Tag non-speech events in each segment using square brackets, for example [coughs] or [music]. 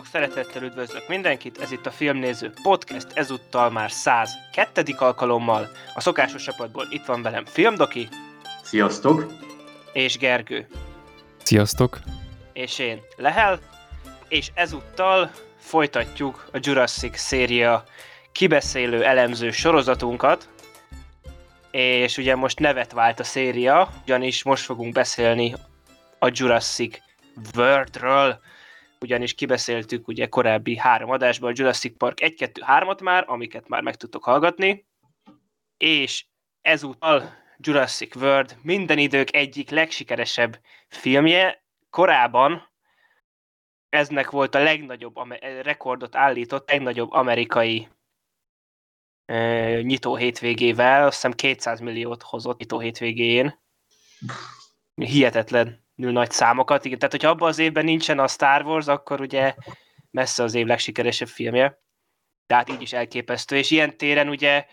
Sok szeretettel üdvözlök mindenkit, ez itt a Filmnéző Podcast, ezúttal már 102. alkalommal. A szokásos csapatból itt van velem Filmdoki. Sziasztok! És Gergő. Sziasztok! És én, Lehel. És ezúttal folytatjuk a Jurassic széria kibeszélő elemző sorozatunkat. És ugye most nevet vált a széria, ugyanis most fogunk beszélni a Jurassic Worldről, ugyanis kibeszéltük ugye korábbi három adásban a Jurassic Park 1, 2, 3-at már, amiket már meg tudtok hallgatni, és ezúttal Jurassic World minden idők egyik legsikeresebb filmje. Korábban eznek volt a legnagyobb rekordot állított, legnagyobb amerikai nyitó hétvégével, azt hiszem 200 milliót hozott nyitó hétvégén. Hihetetlen nagy számokat. Igen, tehát, hogyha abban az évben nincsen a Star Wars, akkor ugye messze az év legsikeresebb filmje. Tehát így is elképesztő. És ilyen téren ugye,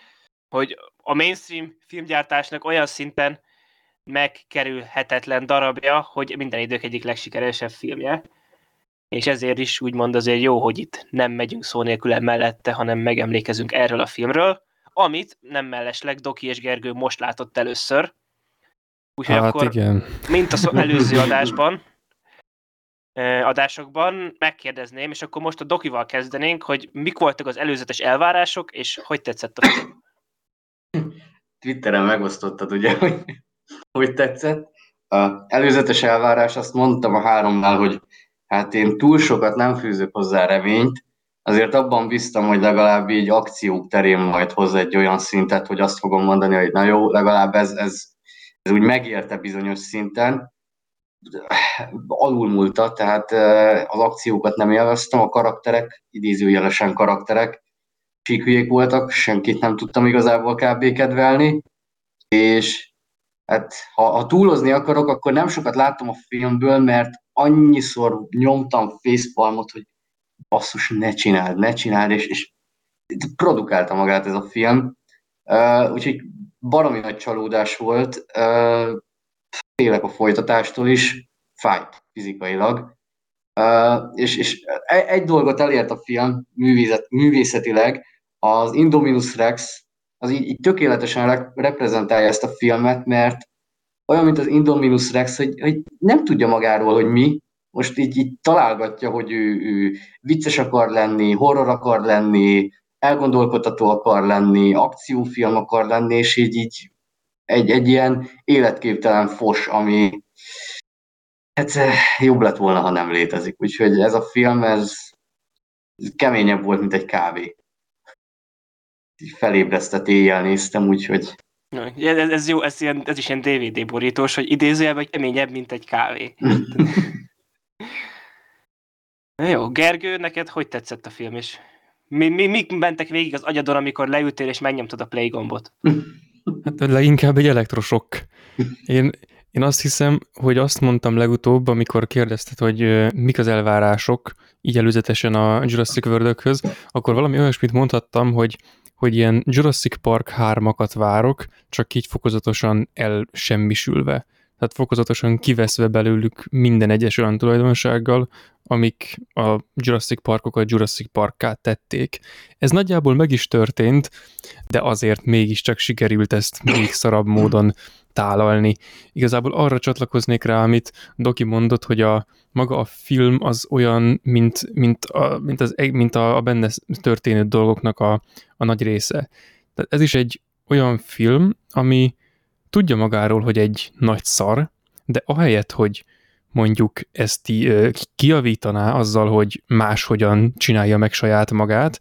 hogy a mainstream filmgyártásnak olyan szinten megkerülhetetlen darabja, hogy minden idők egyik legsikeresebb filmje. És ezért is úgymond azért jó, hogy itt nem megyünk szó nélkül mellette, hanem megemlékezünk erről a filmről, amit nem mellesleg Doki és Gergő most látott először, Úgyhogy hát akkor, igen. mint az [laughs] előző adásban, adásokban megkérdezném, és akkor most a Dokival kezdenénk, hogy mik voltak az előzetes elvárások, és hogy tetszett a film? Twitteren megosztottad, ugye, hogy, hogy tetszett. A előzetes elvárás, azt mondtam a háromnál, hogy hát én túl sokat nem fűzök hozzá reményt, azért abban biztam, hogy legalább így akciók terén majd hoz egy olyan szintet, hogy azt fogom mondani, hogy na jó, legalább ez, ez ez úgy megérte bizonyos szinten, alulmúlta, tehát az akciókat nem élveztem, a karakterek, idézőjelesen karakterek, síkhülyék voltak, senkit nem tudtam igazából kb. kedvelni, és hát ha, ha túlozni akarok, akkor nem sokat láttam a filmből, mert annyiszor nyomtam facepalmot, hogy basszus, ne csináld, ne csináld, és, és produkálta magát ez a film. Uh, úgyhogy baromi nagy csalódás volt, félek a folytatástól is, fájt fizikailag, és, és e, egy dolgot elért a film művészet, művészetileg, az Indominus Rex, az így, így tökéletesen reprezentálja ezt a filmet, mert olyan, mint az Indominus Rex, hogy, hogy nem tudja magáról, hogy mi, most így, így találgatja, hogy ő, ő vicces akar lenni, horror akar lenni, elgondolkodható akar lenni, akciófilm akar lenni, és így, így egy, egy ilyen életképtelen fos, ami hát eh, jobb lett volna, ha nem létezik. Úgyhogy ez a film, ez keményebb volt, mint egy kávé. Felébresztett éjjel néztem, úgyhogy... Ez, ez jó, ez, ilyen, ez is ilyen DVD borítós, hogy idézőjelben keményebb, mint egy kávé. [laughs] jó, Gergő, neked hogy tetszett a film, és mi, mi, mik mentek végig az agyadon, amikor leültél és megnyomtad a play gombot? Hát leginkább egy elektrosokk. Én, én azt hiszem, hogy azt mondtam legutóbb, amikor kérdezted, hogy mik az elvárások, így előzetesen a Jurassic world akkor valami olyasmit mondhattam, hogy, hogy ilyen Jurassic Park 3-akat várok, csak így fokozatosan elsemmisülve tehát fokozatosan kiveszve belőlük minden egyes olyan tulajdonsággal, amik a Jurassic Parkokat Jurassic Parkká tették. Ez nagyjából meg is történt, de azért mégiscsak sikerült ezt még szarabb módon tálalni. Igazából arra csatlakoznék rá, amit Doki mondott, hogy a maga a film az olyan, mint, mint, a, mint, az, mint a, a benne történő dolgoknak a, a nagy része. Tehát ez is egy olyan film, ami tudja magáról, hogy egy nagy szar, de ahelyett, hogy mondjuk ezt kiavítaná azzal, hogy máshogyan csinálja meg saját magát,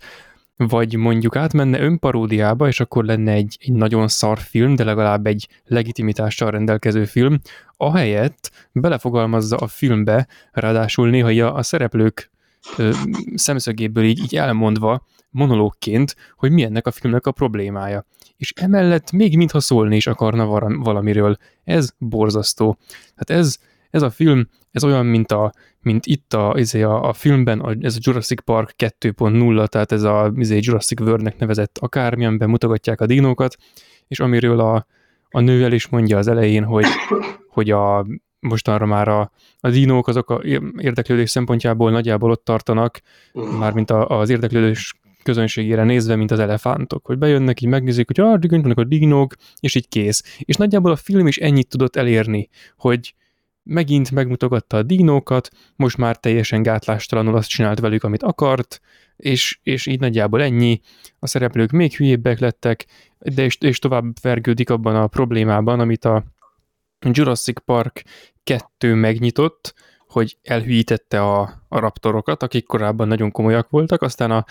vagy mondjuk átmenne önparódiába, és akkor lenne egy, egy nagyon szar film, de legalább egy legitimitással rendelkező film, ahelyett belefogalmazza a filmbe, ráadásul néha a szereplők ö, szemszögéből így, így elmondva, monológként, hogy mi ennek a filmnek a problémája. És emellett még mintha szólni is akarna valamiről. Ez borzasztó. Hát ez, ez a film, ez olyan, mint, a, mint itt a, izé a, a filmben, a, ez a Jurassic Park 2.0, tehát ez a izé Jurassic World-nek nevezett akármi, amiben mutogatják a dinókat, és amiről a, a nő el is mondja az elején, hogy, hogy a, mostanra már a, a dinók azok a érdeklődés szempontjából nagyjából ott tartanak, mármint a, az érdeklődés közönségére nézve, mint az elefántok, hogy bejönnek, így megnézik, hogy ah, vannak a dinók, és így kész. És nagyjából a film is ennyit tudott elérni, hogy megint megmutogatta a dinókat, most már teljesen gátlástalanul azt csinált velük, amit akart, és, és így nagyjából ennyi. A szereplők még hülyébbek lettek, de és, és tovább vergődik abban a problémában, amit a Jurassic Park 2 megnyitott, hogy elhűítette a, a raptorokat, akik korábban nagyon komolyak voltak, aztán a,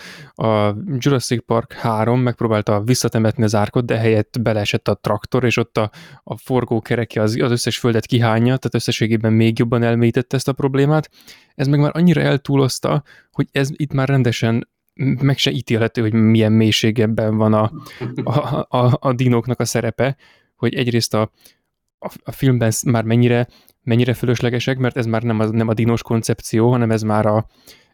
a Jurassic Park 3 megpróbálta visszatemetni az árkot, de helyett beleesett a traktor, és ott a, a forgókereke az, az összes földet kihányja, tehát összességében még jobban elmélyítette ezt a problémát. Ez meg már annyira eltúlozta, hogy ez itt már rendesen meg se ítélhető, hogy milyen mélységeben van a, a, a, a dinóknak a szerepe, hogy egyrészt a, a, a filmben már mennyire mennyire fölöslegesek, mert ez már nem a, nem a dinos koncepció, hanem ez már a,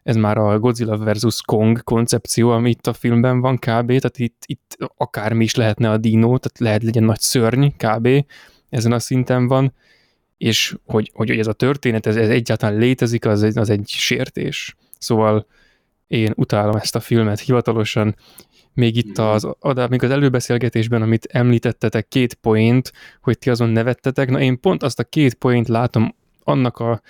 ez már a Godzilla versus Kong koncepció, ami itt a filmben van kb. Tehát itt, itt akármi is lehetne a dino, tehát lehet legyen nagy szörny kb. Ezen a szinten van, és hogy, hogy, hogy ez a történet, ez, ez egyáltalán létezik, az egy, az egy sértés. Szóval én utálom ezt a filmet hivatalosan, még itt mhm. az, adá, még az előbeszélgetésben, amit említettetek, két point, hogy ti azon nevettetek, na én pont azt a két point látom annak a,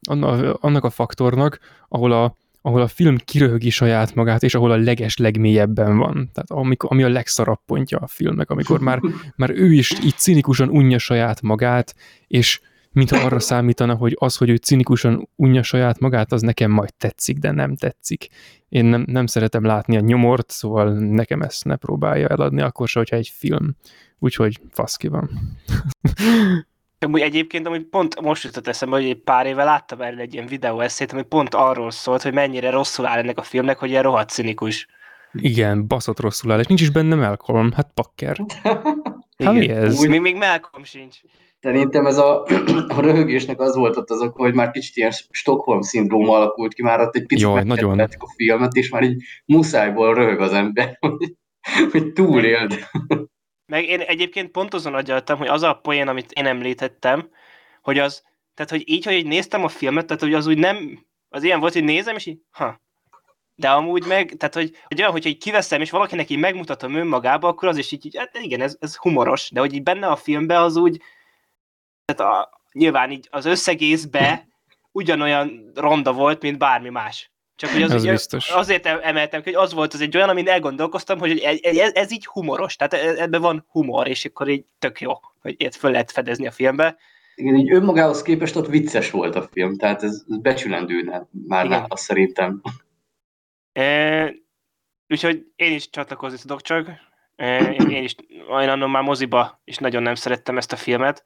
annak, annak a faktornak, ahol a, ahol a film kiröhögi saját magát, és ahol a leges legmélyebben van. Tehát amikor, ami a legszarabb pontja a filmnek, amikor már, [laughs] már ő is így cinikusan unja saját magát, és mintha [laughs] arra számítana, hogy az, hogy ő cinikusan unja saját magát, az nekem majd tetszik, de nem tetszik. Én nem, nem szeretem látni a nyomort, szóval nekem ezt ne próbálja eladni, akkor se, hogyha egy film. Úgyhogy faszki van. [laughs] Amúgy egyébként, amúgy pont most jutott eszembe, hogy egy pár éve láttam erről egy ilyen videó eszét, ami pont arról szólt, hogy mennyire rosszul áll ennek a filmnek, hogy ilyen rohadt cinikus. Igen, baszott rosszul áll, és nincs is benne Malcolm, hát pakker. [laughs] Hát mi ez? Úgy, még, még Malcolm sincs. Szerintem ez a, [clears throat] a röhögésnek az volt ott az oka, hogy már kicsit ilyen Stockholm-szindróma alakult ki, már ott egy picit Jaj, nagyon. a filmet, és már így muszájból röhög az ember, [laughs] hogy, hogy túléld. Meg én egyébként pont azon agyaltam, hogy az a poén, amit én említettem, hogy az, tehát hogy így, hogy így néztem a filmet, tehát hogy az úgy nem, az ilyen volt, hogy nézem, és így, ha. De amúgy meg, tehát hogy, hogy olyan, hogyha így kiveszem, és valakinek így megmutatom önmagába, akkor az is így, így hát igen, ez, ez humoros, de hogy így benne a filmben az úgy, tehát a, nyilván így az összegészbe ugyanolyan ronda volt, mint bármi más. Csak hogy az, ez ugye, biztos. azért emeltem hogy az volt az egy olyan, amin elgondolkoztam, hogy ez, ez így humoros, tehát e, ebben van humor, és akkor így tök jó, hogy ilyet föl lehet fedezni a filmbe. Igen, így önmagához képest ott vicces volt a film, tehát ez, ez becsülendő már Igen. nála szerintem. E, úgyhogy én is csatlakozni tudok csak. E, én is, olyan annon már moziba, és nagyon nem szerettem ezt a filmet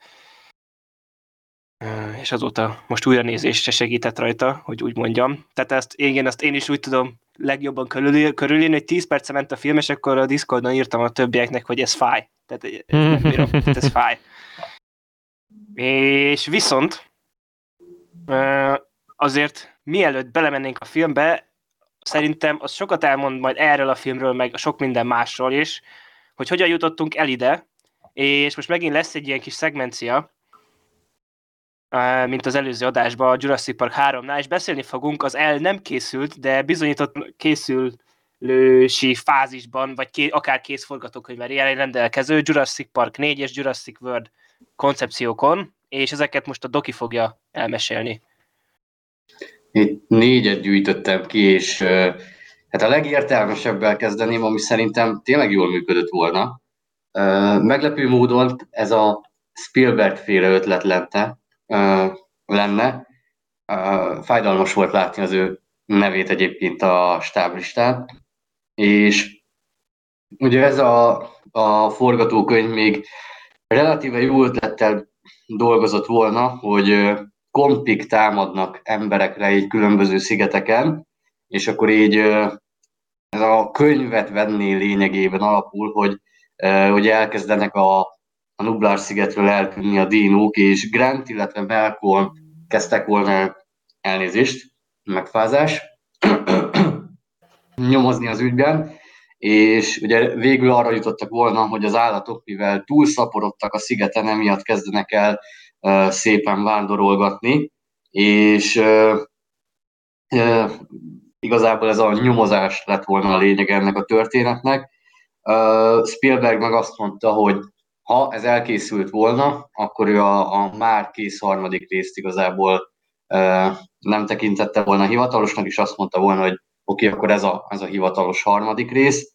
és azóta most újra nézésre segített rajta, hogy úgy mondjam. Tehát ezt, igen, ezt én is úgy tudom legjobban körül, körülírni, hogy 10 perce ment a film, és akkor a Discordon írtam a többieknek, hogy ez fáj. Tehát nem bírom, [laughs] tehát ez fáj. És viszont azért mielőtt belemennénk a filmbe, szerintem az sokat elmond majd erről a filmről, meg sok minden másról is, hogy hogyan jutottunk el ide, és most megint lesz egy ilyen kis szegmencia, mint az előző adásban a Jurassic Park 3-nál, és beszélni fogunk, az el nem készült, de bizonyított készülősi fázisban, vagy ké, akár kész forgatókönyvvel jelen rendelkező Jurassic Park 4 és Jurassic World koncepciókon, és ezeket most a Doki fogja elmesélni. Itt négyet gyűjtöttem ki, és hát a legértelmesebbel kezdeném, ami szerintem tényleg jól működött volna. Meglepő módon ez a Spielberg féle ötlet lenne, lenne. Fájdalmas volt látni az ő nevét egyébként a stáblistán, és ugye ez a, a forgatókönyv még relatíve jó ötlettel dolgozott volna, hogy kompik támadnak emberekre egy különböző szigeteken, és akkor így ez a könyvet venné lényegében alapul, hogy, hogy elkezdenek a a Nublár szigetről eltűnni a dinók, és Grant, illetve Malcolm kezdtek volna elnézést, megfázás, [clears throat] nyomozni az ügyben, és ugye végül arra jutottak volna, hogy az állatok, mivel túlszaporodtak a szigeten, emiatt kezdenek el szépen vándorolgatni, és igazából ez a nyomozás lett volna a lényeg ennek a történetnek. Spielberg meg azt mondta, hogy ha ez elkészült volna, akkor ő a, a már kész harmadik részt igazából nem tekintette volna hivatalosnak, és azt mondta volna, hogy oké, okay, akkor ez a, ez a hivatalos harmadik rész.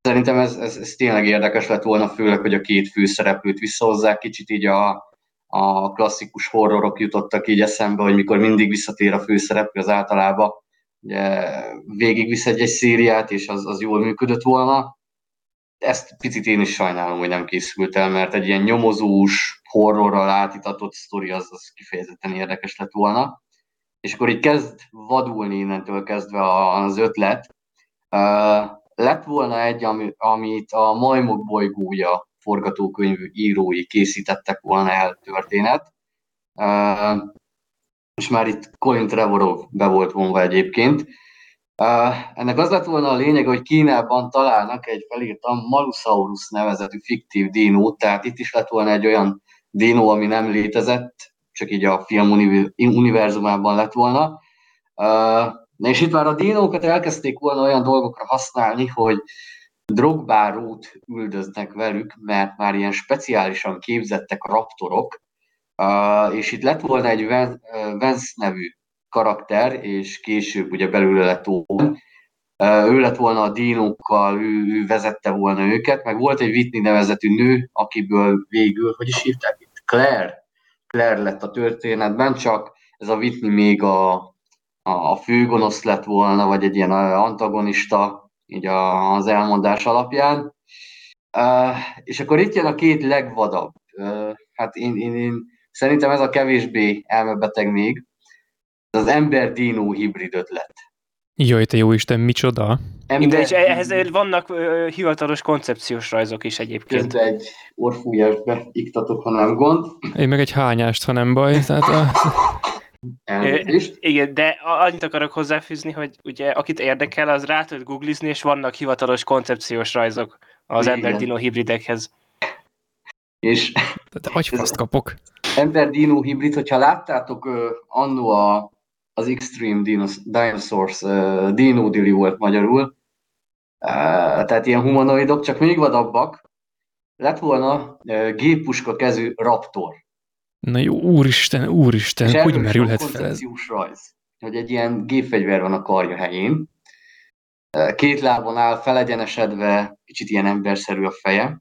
Szerintem ez, ez, ez tényleg érdekes lett volna, főleg, hogy a két főszereplőt visszahozzák, kicsit így a, a klasszikus horrorok jutottak így eszembe, hogy mikor mindig visszatér a főszereplő, az általában ugye, végigvisz egy, egy szériát, és az, az jól működött volna. Ezt picit én is sajnálom, hogy nem készült el, mert egy ilyen nyomozós, horrorral átitatott sztori az, az kifejezetten érdekes lett volna. És akkor így kezd vadulni innentől kezdve az ötlet. Uh, lett volna egy, amit a Majmok bolygója forgatókönyv írói készítettek volna el történet. Uh, és már itt Colin Trevorov be volt vonva egyébként. Ennek az lett volna a lényeg, hogy Kínában találnak egy felírtam Malusaurus nevezetű fiktív dinót, tehát itt is lett volna egy olyan dinó, ami nem létezett, csak így a film univerzumában lett volna. Uh, és itt már a dinókat elkezdték volna olyan dolgokra használni, hogy drogbárót üldöznek velük, mert már ilyen speciálisan képzettek raptorok, uh, és itt lett volna egy Vance nevű karakter, és később ugye belőle lett Owen. Ő lett volna a dinókkal, ő, ő vezette volna őket, meg volt egy Whitney nevezetű nő, akiből végül, hogy is hívták itt, Claire, Claire lett a történetben, csak ez a Whitney még a, a, a főgonosz lett volna, vagy egy ilyen antagonista, így az elmondás alapján. Uh, és akkor itt jön a két legvadabb. Uh, hát én, én, én szerintem ez a kevésbé elmebeteg még. Az ember-dino hibrid ötlet. Jaj, te jó Isten, micsoda? Ember... De és ehhez vannak uh, hivatalos koncepciós rajzok is egyébként. Közben egy orfújásbe iktatok, ha nem gond. Én meg egy hányást, ha nem baj. Tehát a... Elnézést. Igen, de annyit akarok hozzáfűzni, hogy ugye akit érdekel, az rá tud googlizni, és vannak hivatalos koncepciós rajzok az ember-dino hibridekhez. És... Tehát agyfaszt kapok. Ember-dino hibrid, hogyha láttátok annó a, az Extreme Dinos, Dinosaurs, uh, Dino Dili volt magyarul, uh, tehát ilyen humanoidok, csak még vadabbak, lett volna uh, géppuska kezű raptor. Na jó, úristen, úristen, és hogy merülhet fel ez? rajz, hogy egy ilyen gépfegyver van a karja helyén, két lábon áll, felegyenesedve, kicsit ilyen emberszerű a feje,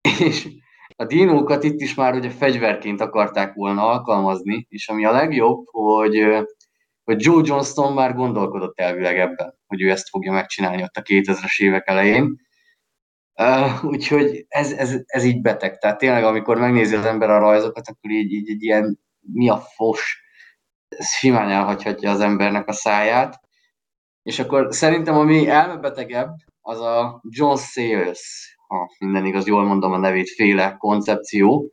[laughs] és a dinókat itt is már ugye fegyverként akarták volna alkalmazni, és ami a legjobb, hogy, hogy Joe Johnston már gondolkodott elvileg ebben, hogy ő ezt fogja megcsinálni ott a 2000-es évek elején, Uh, úgyhogy ez, ez, ez így beteg. Tehát tényleg, amikor megnézi az ember a rajzokat, akkor így, így egy ilyen mi a fos, ez simán elhagyhatja az embernek a száját. És akkor szerintem ami elmebetegebb, az a John Sayles, ha minden igaz, jól mondom a nevét, féle koncepció.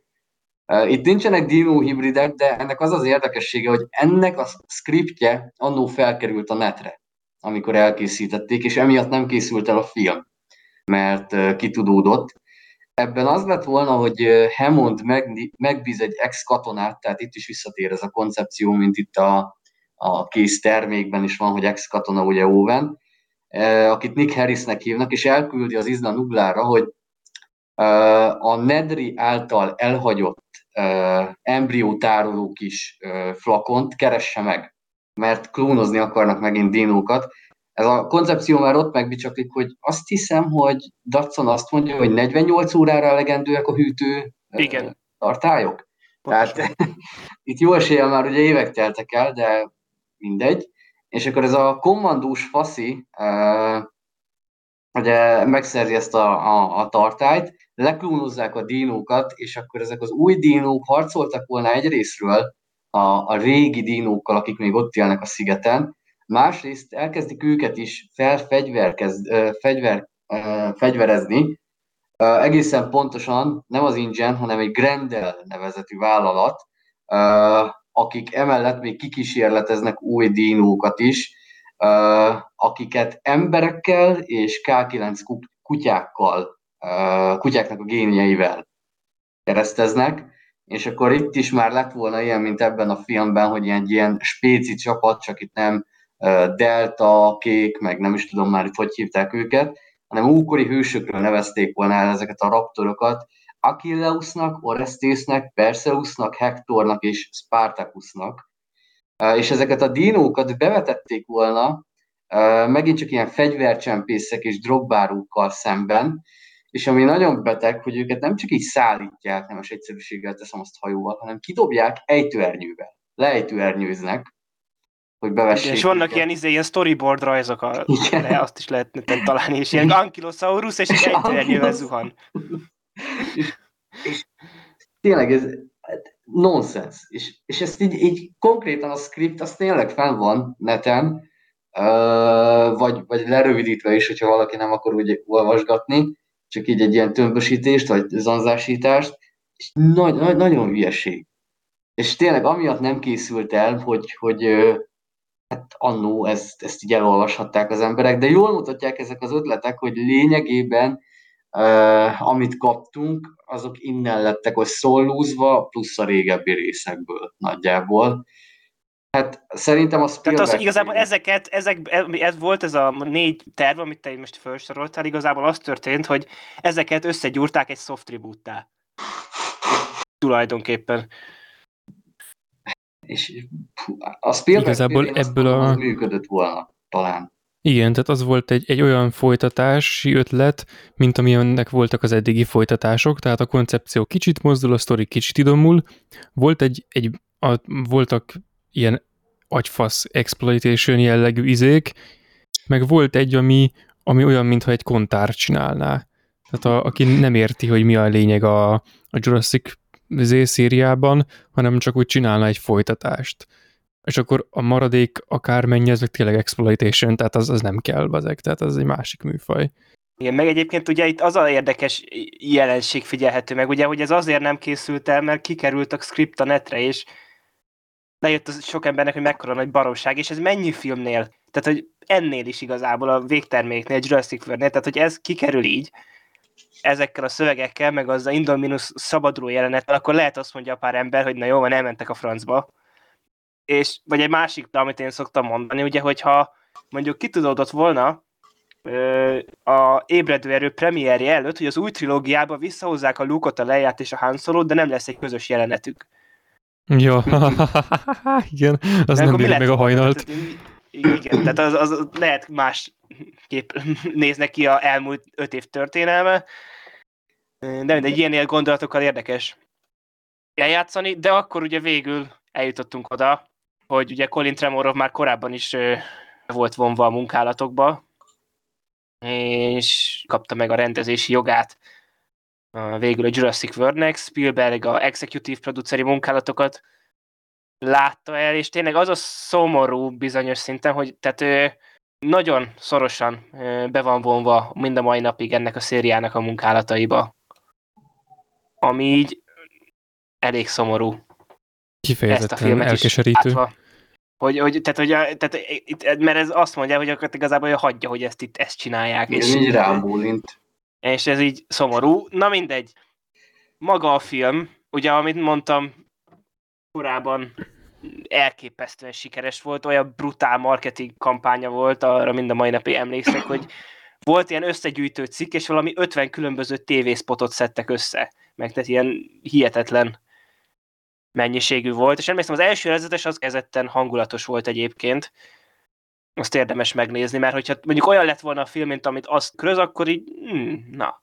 Itt nincsenek dino hibridek, de ennek az az érdekessége, hogy ennek a skriptje annó felkerült a netre, amikor elkészítették, és emiatt nem készült el a film mert kitudódott. Ebben az lett volna, hogy Hammond megbíz egy ex-katonát, tehát itt is visszatér ez a koncepció, mint itt a, a kész termékben is van, hogy ex-katona ugye Owen, akit Nick Harrisnek hívnak, és elküldi az Izna Nublára, hogy a Nedri által elhagyott embriótároló kis flakont keresse meg, mert klónozni akarnak megint dinókat, ez a koncepció már ott megbicsaklik, hogy azt hiszem, hogy Datsun azt mondja, hogy 48 órára elegendőek a hűtő Igen. tartályok. Pontosan. Tehát [laughs] itt jó eséllyel már ugye évek teltek el, de mindegy. És akkor ez a kommandós faszi ugye megszerzi ezt a, a, a tartályt, leklónozzák a dinókat, és akkor ezek az új dinók harcoltak volna egyrésztről a, a régi dinókkal, akik még ott élnek a szigeten, másrészt elkezdik őket is felfegyverkez, fegyver, fegyverezni, egészen pontosan nem az Ingen, hanem egy Grendel nevezetű vállalat, akik emellett még kikísérleteznek új dinókat is, akiket emberekkel és K9 kutyákkal, kutyáknak a génieivel kereszteznek, és akkor itt is már lett volna ilyen, mint ebben a filmben, hogy ilyen, ilyen spéci csapat, csak itt nem delta, kék, meg nem is tudom már itt hogy hívták őket, hanem úkori hősökről nevezték volna el ezeket a raptorokat, Achilleusnak, Orestésnek, Perseusnak, Hectornak és Spartacusnak. És ezeket a dinókat bevetették volna megint csak ilyen fegyvercsempészek és drogbárókkal szemben, és ami nagyon beteg, hogy őket nem csak így szállítják, nem most egyszerűséggel teszem azt hajóval, hanem kidobják ejtőernyővel. Leejtőernyőznek, hogy bevessék. Igen, és vannak őket. ilyen, izé, ilyen storyboard rajzok, a, le, azt is lehetne találni, és ilyen Ankylosaurus, és egy ejtőernyővel zuhan. és, és tényleg ez nonsens. És, és ezt így, így konkrétan a script, az tényleg fenn van neten, vagy, vagy lerövidítve is, hogyha valaki nem akar úgy olvasgatni, csak így egy ilyen tömbösítést, vagy zanzásítást, és nagy, nagy, nagyon hülyeség. És tényleg amiatt nem készült el, hogy, hogy hát annó ezt, ezt így elolvashatták az emberek, de jól mutatják ezek az ötletek, hogy lényegében uh, amit kaptunk, azok innen lettek, hogy szólúzva, plusz a régebbi részekből nagyjából. Hát szerintem a Spielberg... Tehát az, igazából ezeket, ezek, ez volt ez a négy terv, amit te most felsoroltál, igazából az történt, hogy ezeket összegyúrták egy soft tribute Tulajdonképpen. És a Spielberg igazából ebből a... működött volna, talán. Igen, tehát az volt egy, egy olyan folytatási ötlet, mint amilyennek voltak az eddigi folytatások, tehát a koncepció kicsit mozdul, a sztori kicsit idomul. Volt egy, egy a, voltak ilyen agyfasz exploitation jellegű izék, meg volt egy, ami, ami olyan, mintha egy kontár csinálná. Tehát a, aki nem érti, hogy mi a lényeg a, a Jurassic Z szériában, hanem csak úgy csinálna egy folytatást. És akkor a maradék akármennyi, ez tényleg exploitation, tehát az, az nem kell bazeg, tehát az egy másik műfaj. Igen, meg egyébként ugye itt az a érdekes jelenség figyelhető meg, ugye, hogy ez azért nem készült el, mert kikerült a script a netre, és lejött az sok embernek, hogy mekkora nagy baromság, és ez mennyi filmnél, tehát hogy ennél is igazából a végterméknél, Jurassic World-nél, tehát hogy ez kikerül így, ezekkel a szövegekkel, meg az a Indominus szabaduló jelenet, akkor lehet azt mondja a pár ember, hogy na jó, van, elmentek a francba. És, vagy egy másik, amit én szoktam mondani, ugye, hogyha mondjuk kitudódott volna a ébredő erő premierje előtt, hogy az új trilógiába visszahozzák a Luke-ot, a Leia-t és a Han Solo, de nem lesz egy közös jelenetük. Jó, [laughs] igen, az nem bírja meg a hajnalt. Igen, tehát az, az lehet más kép [laughs] néznek ki a elmúlt öt év történelme, de mindegy, ilyen gondolatokkal érdekes eljátszani, de akkor ugye végül eljutottunk oda, hogy ugye Colin Tremorov már korábban is volt vonva a munkálatokba, és kapta meg a rendezési jogát végül a Jurassic World-nek, Spielberg a executive produceri munkálatokat látta el, és tényleg az a szomorú bizonyos szinten, hogy tehát ő nagyon szorosan be van vonva mind a mai napig ennek a szériának a munkálataiba. Ami így elég szomorú. Kifejezetten elkeserítő. Látva, hogy, hogy, tehát, hogy, tehát, mert ez azt mondja, hogy akkor igazából hagyja, hogy ezt itt ezt csinálják. És így rámbólint. És ez így szomorú. Na mindegy. Maga a film, ugye, amit mondtam korábban, elképesztően sikeres volt, olyan brutál marketing kampánya volt, arra mind a mai napig emlékszek, hogy volt ilyen összegyűjtő cikk, és valami 50 különböző tévészpotot szedtek össze, meg tehát ilyen hihetetlen mennyiségű volt, és emlékszem, az első előzetes az kezetten hangulatos volt egyébként, azt érdemes megnézni, mert hogyha mondjuk olyan lett volna a film, mint amit azt kröz, akkor így, hmm, na.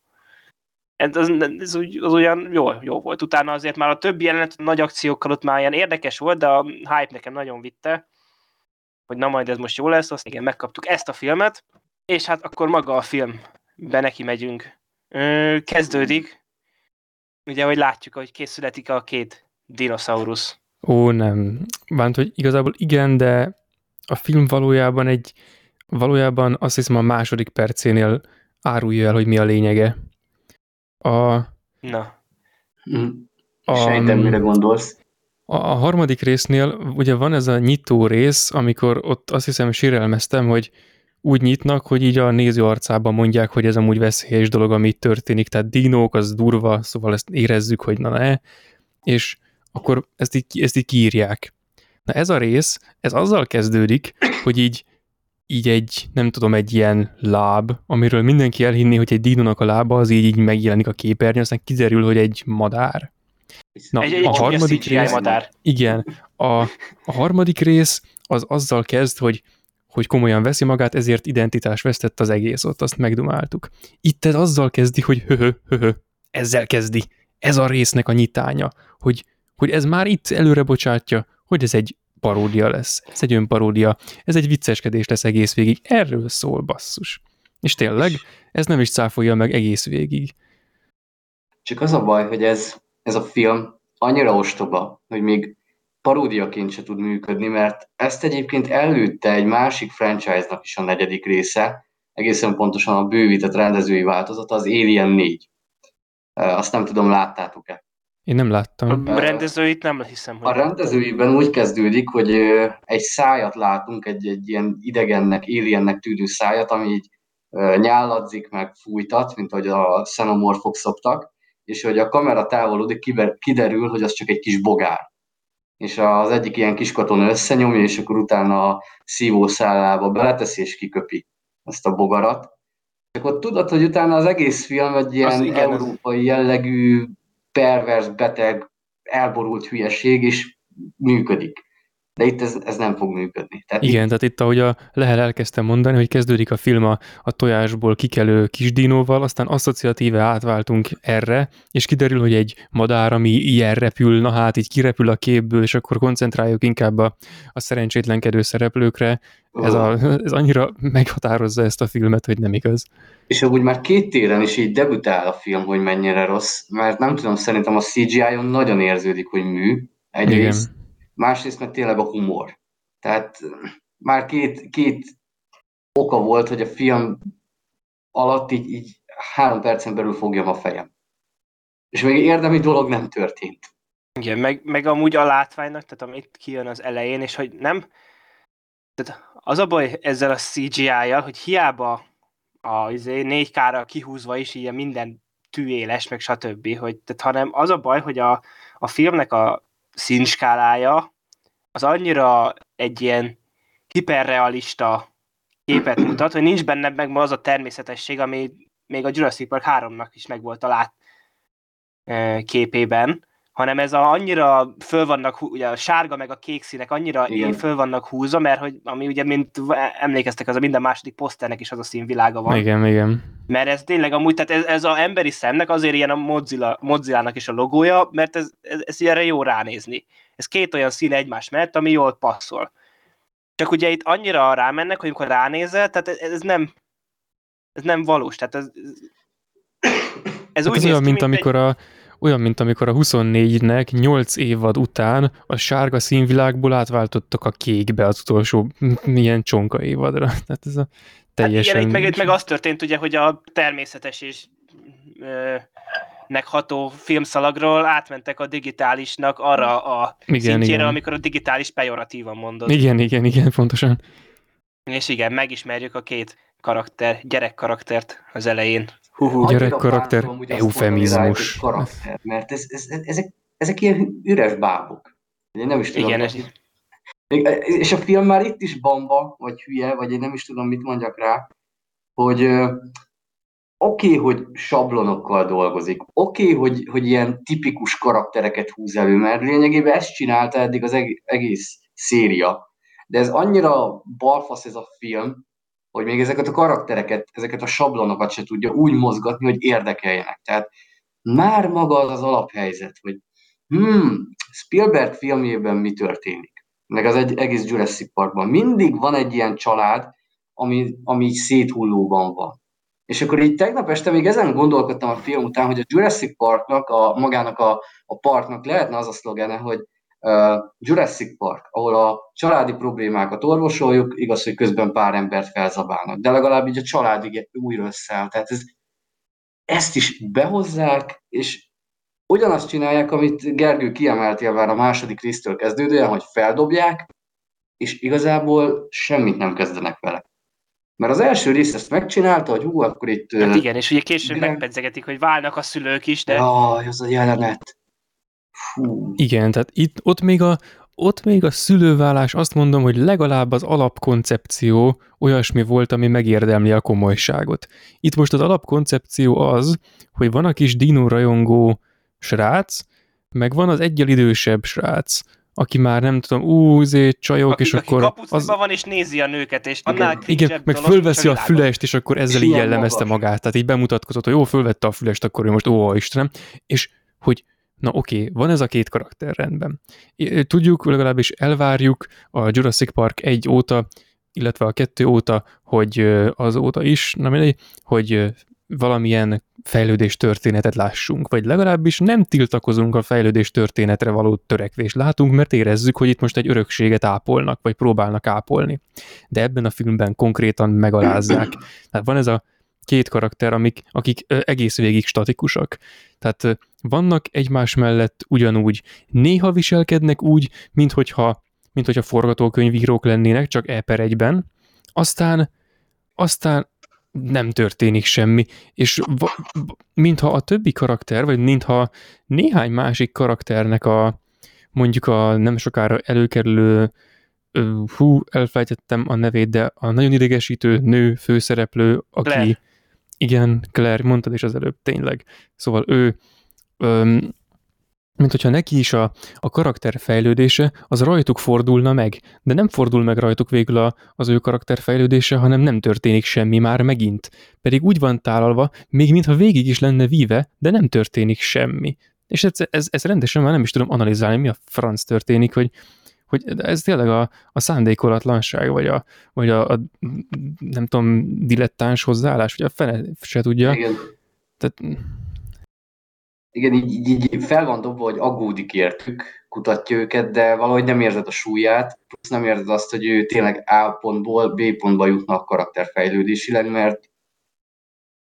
Ez, ez, ez úgy, az olyan jó, jó volt. Utána azért már a többi jelenet nagy akciókkal ott már ilyen érdekes volt, de a hype nekem nagyon vitte, hogy na majd ez most jó lesz, azt igen, megkaptuk ezt a filmet, és hát akkor maga a film, be neki megyünk. Ö, kezdődik, ugye, hogy látjuk, hogy készületik a két dinoszaurusz. Ó, nem. Bánt, hogy igazából igen, de a film valójában egy, valójában azt hiszem a második percénél árulja el, hogy mi a lényege. A... Na. A, Sejtem, mire gondolsz. A, a harmadik résznél ugye van ez a nyitó rész, amikor ott azt hiszem sírelmeztem, hogy úgy nyitnak, hogy így a néző arcában mondják, hogy ez amúgy veszélyes dolog, ami itt történik, tehát dinók, az durva, szóval ezt érezzük, hogy na ne. és akkor ezt így, ezt így kiírják. Na ez a rész, ez azzal kezdődik, hogy így, így egy, nem tudom, egy ilyen láb, amiről mindenki elhinné, hogy egy dinónak a lába az így, így megjelenik a képernyőn, aztán kiderül, hogy egy madár. Na, egy, egy a harmadik rész, madár. Igen, a, a harmadik rész az azzal kezd, hogy hogy komolyan veszi magát, ezért identitás vesztett az egész, ott azt megdumáltuk. Itt ez azzal kezdi, hogy höhö, höhö, ezzel kezdi. Ez a résznek a nyitánya, hogy, hogy ez már itt előre bocsátja, hogy ez egy paródia lesz. Ez egy önparódia. Ez egy vicceskedés lesz egész végig. Erről szól, basszus. És tényleg, ez nem is cáfolja meg egész végig. Csak az a baj, hogy ez, ez a film annyira ostoba, hogy még paródiaként se tud működni, mert ezt egyébként előtte egy másik franchise-nak is a negyedik része, egészen pontosan a bővített rendezői változata, az Alien 4. Azt nem tudom, láttátok-e? Én nem láttam. A rendezőit nem hiszem. Hogy a rendezőiben úgy kezdődik, hogy egy szájat látunk, egy, egy ilyen idegennek, aliennek tűnő szájat, ami így nyálladzik, meg fújtat, mint ahogy a xenomorfok szoktak, és hogy a kamera távolodik, kiderül, hogy az csak egy kis bogár és az egyik ilyen kis katona összenyomja, és akkor utána a szívószállába beleteszi, és kiköpi ezt a bogarat. Csak ott tudod, hogy utána az egész film egy ilyen az európai jellegű, pervers, beteg, elborult hülyeség, és működik de itt ez, ez nem fog működni. Tehát Igen, itt... tehát itt ahogy a Lehel elkezdte mondani, hogy kezdődik a film a, a tojásból kikelő kis dinóval, aztán asszociatíve átváltunk erre, és kiderül, hogy egy madár, ami ilyen repül, na hát így kirepül a képből, és akkor koncentráljuk inkább a, a szerencsétlenkedő szereplőkre. Ez, a, ez annyira meghatározza ezt a filmet, hogy nem igaz. És amúgy már két téren is így debütál a film, hogy mennyire rossz, mert nem tudom, szerintem a CGI-on nagyon érződik, hogy mű. Egyrészt, Igen másrészt meg tényleg a humor. Tehát már két, két oka volt, hogy a film alatt így, így három percen belül fogjam a fejem. És még érdemi dolog nem történt. Igen, meg, meg amúgy a látványnak, tehát amit kijön az elején, és hogy nem... Tehát az a baj ezzel a CGI-jal, hogy hiába a 4K-ra izé, kihúzva is ilyen minden tűéles, meg stb. Hogy, tehát, hanem az a baj, hogy a, a filmnek a színskálája az annyira egy ilyen hiperrealista képet mutat, hogy nincs benne meg ma az a természetesség, ami még a Jurassic Park 3-nak is megvolt a lát képében, hanem ez a, annyira föl vannak, ugye a sárga meg a kék színek annyira Igen. föl vannak húzva, mert hogy ami ugye, mint emlékeztek, az a minden második poszternek is az a színvilága van. Igen, igen. Mert ez tényleg amúgy, tehát ez, ez a emberi szemnek azért ilyen a Mozilla, Mozilla-nak is a logója, mert ez, ez, ez ilyenre jó ránézni. Ez két olyan szín egymás mellett, ami jól passzol. Csak ugye itt annyira rámennek, hogy amikor ránézel, tehát ez, ez nem ez nem valós, tehát ez, ez hát úgy ez olyan, mint, mint amikor egy... a olyan, mint amikor a 24-nek 8 évad után a sárga színvilágból átváltottak a kékbe az utolsó milyen csonka évadra. [laughs] Tehát ez a teljesen... Hát igen, meg, meg az történt ugye, hogy a természetes és ö, ható filmszalagról átmentek a digitálisnak arra a igen, szintjére, igen. amikor a digitális pejoratívan mondod. Igen, igen, igen, pontosan. És igen, megismerjük a két karakter, gyerek karaktert az elején. Hú, gyerek karakter, eufemizmus. Karakter, mert ez, ez, ezek, ezek ilyen üres bábok. Én nem is tudom. Igen, ez... És a film már itt is bamba, vagy hülye, vagy én nem is tudom, mit mondjak rá, hogy oké, okay, hogy sablonokkal dolgozik, oké, okay, hogy, hogy ilyen tipikus karaktereket húz elő, mert lényegében ezt csinálta eddig az egész széria. De ez annyira balfasz ez a film, hogy még ezeket a karaktereket, ezeket a sablonokat se tudja úgy mozgatni, hogy érdekeljenek. Tehát már maga az alaphelyzet, hogy hmm, Spielberg filmjében mi történik, meg az egy egész Jurassic Parkban. Mindig van egy ilyen család, ami, ami széthullóban van. És akkor így tegnap este még ezen gondolkodtam a film után, hogy a Jurassic Parknak, a, magának a, a parknak lehetne az a szlogene, hogy Jurassic Park, ahol a családi problémákat orvosoljuk, igaz, hogy közben pár embert felzabálnak, de legalább így a családig újra összeáll. Tehát ez, ezt is behozzák, és ugyanazt csinálják, amit Gergő kiemelt már a második résztől kezdődően, hogy feldobják, és igazából semmit nem kezdenek vele. Mert az első rész ezt megcsinálta, hogy hú, akkor itt... Hát igen, és ugye később direkt... hogy válnak a szülők is, de... Jaj, az a jelenet Fú. Igen, tehát itt, ott még a, ott még a szülővállás azt mondom, hogy legalább az alapkoncepció olyasmi volt, ami megérdemli a komolyságot. Itt most az alapkoncepció az, hogy van a kis dino rajongó srác, meg van az egyel idősebb srác, aki már nem tudom, ú, zé, csajok, Aki, és aki akkor... az... van és nézi a nőket, és annál Igen, igen, meg fölveszi a fülest, és akkor ezzel És így jellemezte magas. magát. Tehát így bemutatkozott, hogy jó, fölvette a fülest, akkor ő most, ó, Istenem. És hogy na oké, van ez a két karakter rendben. Tudjuk, legalábbis elvárjuk a Jurassic Park 1 óta, illetve a 2 óta, hogy azóta is, na mindegy, hogy valamilyen fejlődés történetet lássunk, vagy legalábbis nem tiltakozunk a fejlődés történetre való törekvést látunk, mert érezzük, hogy itt most egy örökséget ápolnak, vagy próbálnak ápolni. De ebben a filmben konkrétan megalázzák. Tehát [coughs] van ez a két karakter, amik, akik egész végig statikusak. Tehát vannak egymás mellett ugyanúgy, néha viselkednek úgy, mint hogyha, mint hogyha forgatókönyvírók lennének, csak e per egyben, aztán, aztán nem történik semmi, és va- mintha a többi karakter, vagy mintha néhány másik karakternek a mondjuk a nem sokára előkerülő hú, elfelejtettem a nevét, de a nagyon idegesítő nő főszereplő, aki Claire. igen, Claire, mondtad is az előbb, tényleg. Szóval ő, öm, mint hogyha neki is a, a karakter fejlődése, az rajtuk fordulna meg, de nem fordul meg rajtuk végül a, az ő karakter fejlődése, hanem nem történik semmi már megint. Pedig úgy van tálalva, még mintha végig is lenne víve, de nem történik semmi. És ez, ez, ez rendesen már nem is tudom analizálni, mi a franc történik, hogy, hogy ez tényleg a, a szándékolatlanság, vagy a, vagy a, a nem tudom, dilettáns hozzáállás, vagy a fene se tudja. Igen. Tehát, Igen, így, így, így fel van dobva, hogy aggódik értük, kutatja őket, de valahogy nem érzed a súlyát, plusz nem érzed azt, hogy ő tényleg A pontból B pontba jutnak karakterfejlődésileg, mert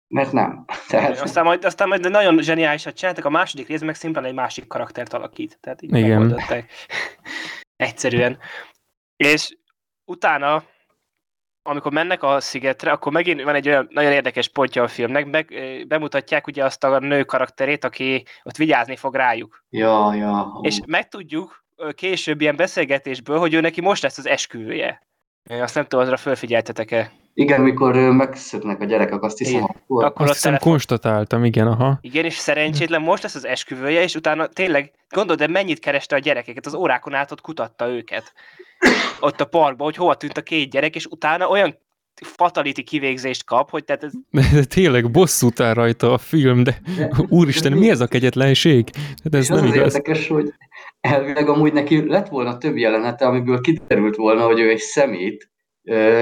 mert nem. [laughs] Tehát, Aztán majd, aztán majd nagyon zseniálisat csináltak, a második rész meg szimplán egy másik karaktert alakít. Tehát így Igen. megoldották. [laughs] Egyszerűen. És utána, amikor mennek a szigetre, akkor megint van egy olyan nagyon érdekes pontja a filmnek, meg, bemutatják ugye azt a nő karakterét, aki ott vigyázni fog rájuk. ja, ja. És megtudjuk később ilyen beszélgetésből, hogy ő neki most lesz az esküvője. Azt nem tudom, azra fölfigyeltetek-e. Igen, mikor megszöknek a gyerekek, azt hiszem, Igen. akkor... Akkor azt hiszem telefon... konstatáltam, igen, aha. Igen, és szerencsétlen most lesz az esküvője, és utána tényleg, gondolod, de mennyit kereste a gyerekeket, az órákon át ott kutatta őket. Ott a parkban, hogy hova tűnt a két gyerek, és utána olyan fatality kivégzést kap, hogy tehát ez, [laughs] De tényleg bosszút áll rajta a film, de úristen, mi ez a kegyetlenség? Hát ez és az nem az igaz. érdekes, hogy elvileg amúgy neki lett volna több jelenete, amiből kiderült volna, hogy ő egy szemét,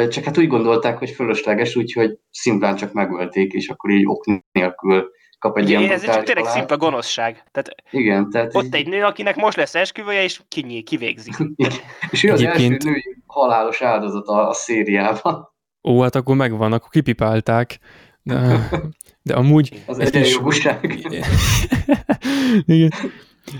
csak hát úgy gondolták, hogy fölösleges, úgyhogy szimplán csak megölték, és akkor így ok nélkül kap egy ilyen ez csak tényleg szimpla gonoszság. Tehát Igen, tehát ott így, egy nő, akinek most lesz esküvője, és kinyíl, kivégzik. [laughs] és ő az Egyébként- első női halálos áldozata a szériában. Ó, hát akkor megvan, akkor kipipálták. De, de amúgy Az egyenjogúság. [laughs] Igen.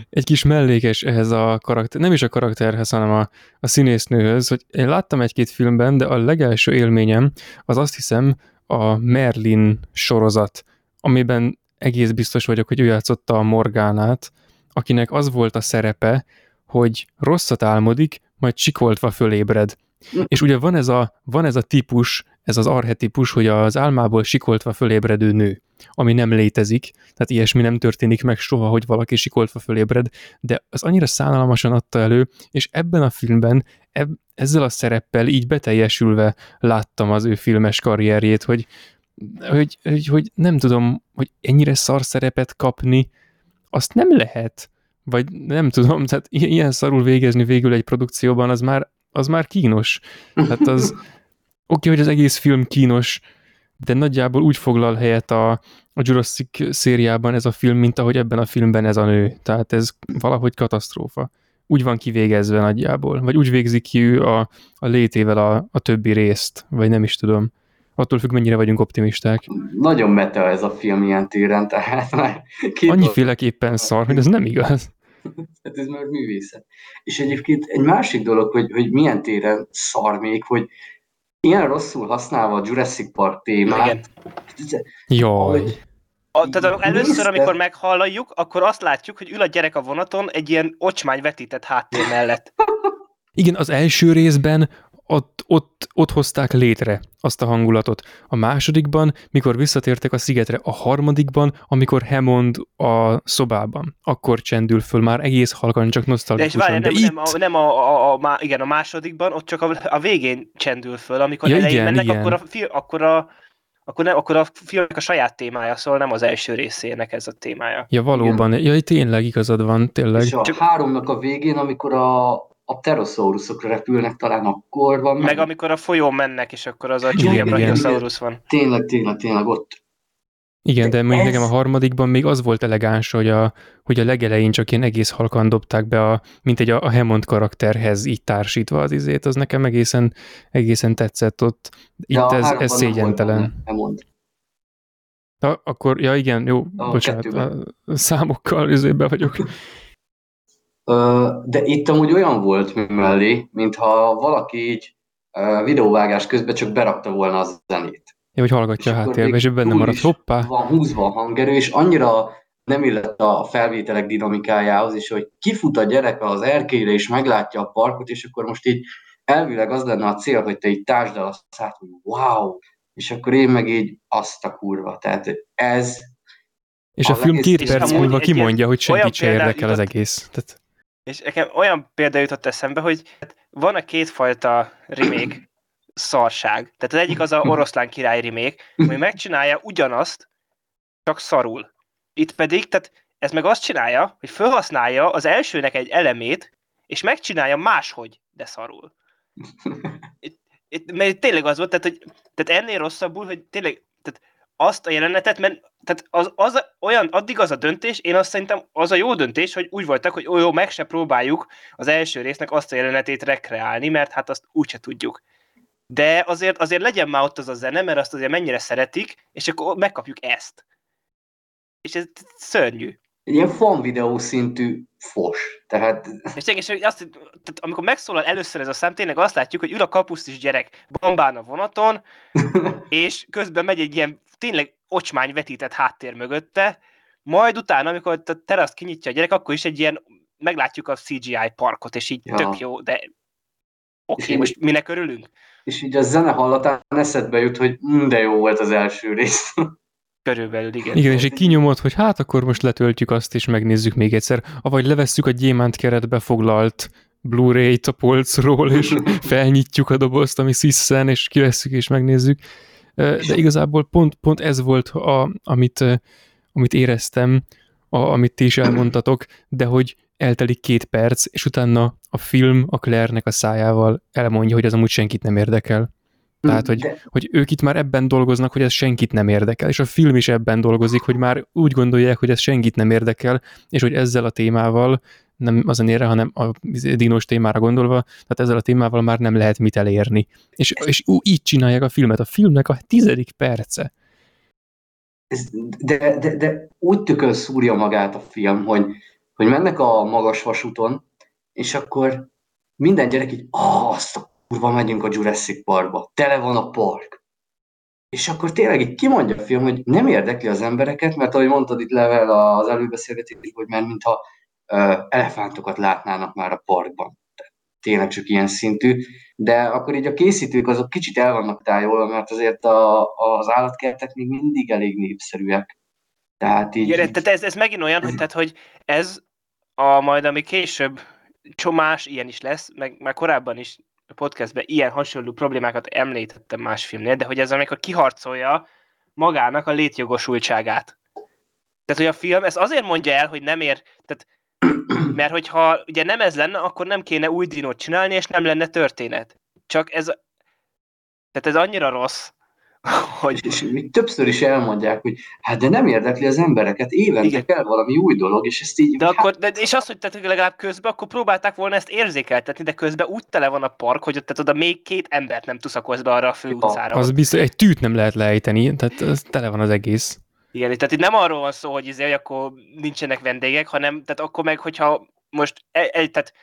Egy kis mellékes ehhez a karakter, nem is a karakterhez, hanem a, a színésznőhöz, hogy én láttam egy-két filmben, de a legelső élményem az azt hiszem a Merlin sorozat, amiben egész biztos vagyok, hogy ő játszotta a Morgánát, akinek az volt a szerepe, hogy rosszat álmodik, majd sikoltva fölébred. És ugye van ez a, van ez a típus, ez az arhetipus, hogy az álmából sikoltva fölébredő nő, ami nem létezik, tehát ilyesmi nem történik meg soha, hogy valaki sikoltva fölébred, de az annyira szánalmasan adta elő, és ebben a filmben eb, ezzel a szereppel így beteljesülve láttam az ő filmes karrierjét, hogy, hogy, hogy, hogy nem tudom, hogy ennyire szar szerepet kapni, azt nem lehet, vagy nem tudom, tehát ilyen szarul végezni végül egy produkcióban, az már, az már kínos. Tehát az, oké, hogy az egész film kínos, de nagyjából úgy foglal helyet a, a Jurassic szériában ez a film, mint ahogy ebben a filmben ez a nő. Tehát ez valahogy katasztrófa. Úgy van kivégezve nagyjából, vagy úgy végzik ki ő a, a létével a, a többi részt, vagy nem is tudom. Attól függ, mennyire vagyunk optimisták. Nagyon meta ez a film ilyen téren, tehát [laughs] már Annyiféleképpen szar, hogy ez nem igaz. [laughs] Hát ez már művészet. És egyébként egy másik dolog, hogy, hogy milyen téren szar még, hogy ilyen rosszul használva a Jurassic Park témát, Igen. Jaj. A, tehát először, amikor meghalljuk, akkor azt látjuk, hogy ül a gyerek a vonaton egy ilyen ocsmány vetített háttér mellett. Igen, az első részben ott, ott, ott hozták létre azt a hangulatot. A másodikban, mikor visszatértek a szigetre, a harmadikban, amikor Hammond a szobában, akkor csendül föl már egész halkan, csak De és nosztalgikusan. várj, De, nem, itt, nem, a, nem a, a, a, má- igen, a másodikban, ott csak a, a végén csendül föl, amikor Ja, elején igen, mennek, igen. akkor a, fi, akkor a akkor, nem, akkor a filmnek a saját témája, szóval nem az első részének ez a témája. ja, valóban, ja, tényleg igazad van, tényleg. És a Csak- háromnak a végén, amikor a, a pterosaurusokra repülnek, talán akkor van. Meg amikor a folyón mennek, és akkor az a Igen, Julia igen. Brachiosaurus van. Tényleg, tényleg, tényleg ott. Igen, de mondjuk ez- nekem a harmadikban még az volt elegáns, hogy a, hogy a legelején csak ilyen egész halkan dobták be, a, mint egy a, a Hammond karakterhez így társítva az izét, az nekem egészen, egészen tetszett ott. Itt Ja, ez, ez szégyentelen. benne, Nem mond. Ha, akkor, ja igen, jó, A bocsánat, kettőben. a számokkal üzébe vagyok. De itt amúgy olyan volt mellé, mintha valaki így videóvágás közben csak berakta volna a zenét. Ja, hogy hallgatja És a háttérbe, és benne maradt, hoppá. Van húzva a hangerő, és annyira nem illett a felvételek dinamikájához, és hogy kifut a gyerek az erkélyre, és meglátja a parkot, és akkor most így elvileg az lenne a cél, hogy te így tásd el azt át, hogy wow, és akkor én meg így azt a kurva. Tehát ez, És a a film két perc múlva kimondja, hogy senkit se érdekel az egész. Tehát, És nekem olyan példa jutott eszembe, hogy van a kétfajta remake szarság. Tehát az egyik az a [laughs] oroszlán király remake, hogy megcsinálja ugyanazt, csak szarul. Itt pedig, tehát ez meg azt csinálja, hogy felhasználja az elsőnek egy elemét, és megcsinálja máshogy, de szarul. [laughs] Itt, itt, mert tényleg az volt, tehát, hogy, tehát ennél rosszabbul, hogy tényleg azt a jelenetet, mert tehát az, az olyan, addig az a döntés, én azt szerintem az a jó döntés, hogy úgy voltak, hogy ó, jó, meg se próbáljuk az első résznek azt a jelenetét rekreálni, mert hát azt úgyse tudjuk. De azért, azért legyen már ott az a zene, mert azt azért mennyire szeretik, és akkor megkapjuk ezt. És ez szörnyű. Ilyen fan videó szintű fos. Tehát És tényleg, és azt, tehát amikor megszólal először ez a szám, tényleg azt látjuk, hogy ül a kapusztis gyerek bambán a vonaton, [laughs] és közben megy egy ilyen tényleg ocsmány vetített háttér mögötte, majd utána, amikor a teraszt kinyitja a gyerek, akkor is egy ilyen, meglátjuk a CGI parkot, és így Ja. tök jó, de oké, okay, most minek örülünk? és így a zene hallatán eszedbe jut, hogy mm, de jó volt az első rész. Körülbelül, igen. igen, és egy kinyomod, hogy hát akkor most letöltjük azt, és megnézzük még egyszer. Avagy levesszük a gyémánt keretbe foglalt Blu-ray-t a polcról, és [laughs] felnyitjuk a dobozt, ami sziszen, és kivesszük, és megnézzük. De igazából pont, pont ez volt, a, amit, amit éreztem, a, amit ti is elmondtatok, de hogy eltelik két perc, és utána a film a Claire-nek a szájával elmondja, hogy ez amúgy senkit nem érdekel. Tehát, hogy, De, hogy ők itt már ebben dolgoznak, hogy ez senkit nem érdekel, és a film is ebben dolgozik, hogy már úgy gondolják, hogy ez senkit nem érdekel, és hogy ezzel a témával, nem a zenére, hanem a dinos témára gondolva, tehát ezzel a témával már nem lehet mit elérni. És, és ú, így csinálják a filmet. A filmnek a tizedik perce. ez, de, de, de úgy tökön szúrja magát a film, hogy, hogy mennek a magas vasúton, és akkor minden gyerek így, ah, azt a kurva, megyünk a Jurassic Parkba, tele van a park. És akkor tényleg így kimondja a film, hogy nem érdekli az embereket, mert ahogy mondtad itt level az előbeszélgetésben, hogy már mintha ö, elefántokat látnának már a parkban. Tehát Tényleg csak ilyen szintű. De akkor így a készítők azok kicsit el vannak tájolva, mert azért a, az állatkertek még mindig elég népszerűek. Tehát így, Igen, tehát ez, ez megint olyan, hogy, tehát, hogy ez a majd, ami később csomás, ilyen is lesz, meg már korábban is a podcastben ilyen hasonló problémákat említettem más filmnél, de hogy ez amikor kiharcolja magának a létjogosultságát. Tehát, hogy a film ez azért mondja el, hogy nem ér, tehát, mert hogyha ugye nem ez lenne, akkor nem kéne új dinót csinálni, és nem lenne történet. Csak ez, tehát ez annyira rossz, [laughs] hogy és, még többször is elmondják, hogy hát de nem érdekli az embereket, évente Igen. kell valami új dolog, és ezt így... De hát, akkor, de, és az, hogy tehát legalább közben, akkor próbálták volna ezt érzékeltetni, de közben úgy tele van a park, hogy ott tehát oda még két embert nem tuszakolsz be arra a főutcára. Az biztos, egy tűt nem lehet lejteni, tehát ez tele van az egész. Igen, tehát itt nem arról van szó, hogy, izé, hogy akkor nincsenek vendégek, hanem tehát akkor meg, hogyha most el, el, tehát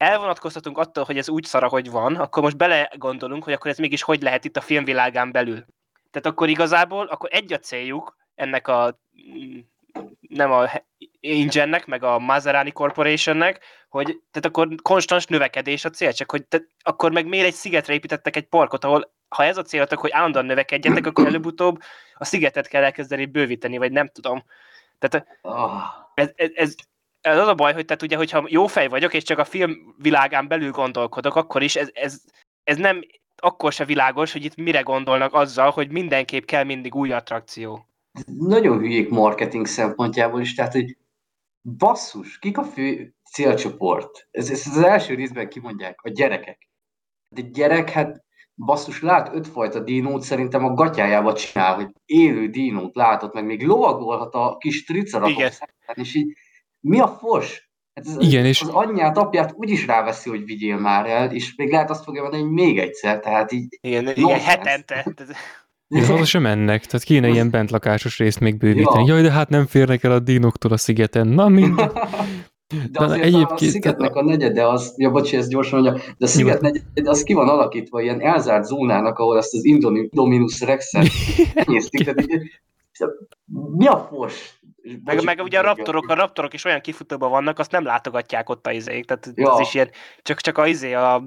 elvonatkoztatunk attól, hogy ez úgy szar, hogy van, akkor most bele gondolunk, hogy akkor ez mégis hogy lehet itt a filmvilágán belül. Tehát akkor igazából, akkor egy a céljuk ennek a nem a Ingennek, meg a Maserati Corporationnek, hogy tehát akkor konstans növekedés a cél, csak hogy te, akkor meg miért egy szigetre építettek egy parkot, ahol ha ez a céltok, hogy állandóan növekedjetek, akkor előbb-utóbb a szigetet kell elkezdeni bővíteni, vagy nem tudom. Tehát Ah, ez, ez, ez, ez az a baj, hogy tehát ugye, hogyha jó fej vagyok, és csak a film világán belül gondolkodok, akkor is ez, ez, ez nem akkor se világos, hogy itt mire gondolnak azzal, hogy mindenképp kell mindig új attrakció. nagyon hülyék marketing szempontjából is, tehát, hogy basszus, kik a fő célcsoport? Ez, ez az első részben kimondják, a gyerekek. De gyerek, hát basszus, lát ötfajta dinót, szerintem a gatyájába csinál, hogy élő dinót látott, meg még lovagolhat a kis triceratops, és így mi a fos? Hát ez, Igen, és- Az anyját, apját úgyis ráveszi, hogy vigyél már el, és még lehet azt fogja mondani, hogy még egyszer, tehát így Igen, igen Nonsense. hetente. Tehát- Én haza sem mennek, tehát kéne ilyen bentlakásos részt még bővíteni. Ja. Jaj, de hát nem férnek el a dínoktól a szigeten. Na mindegy. De De azért egyébként- a szigetnek a negyede az, ja bocsi, ezt gyorsan mondja, de a sziget negyede az ki van alakítva ilyen elzárt zónának, ahol ezt az Indominus Rexet enyésztik, mi a fos? Meg, meg ugye a raptorok, a raptorok is olyan kifutóban vannak, azt nem látogatják ott a izék, tehát Ja. az is ilyen, csak, csak a izé a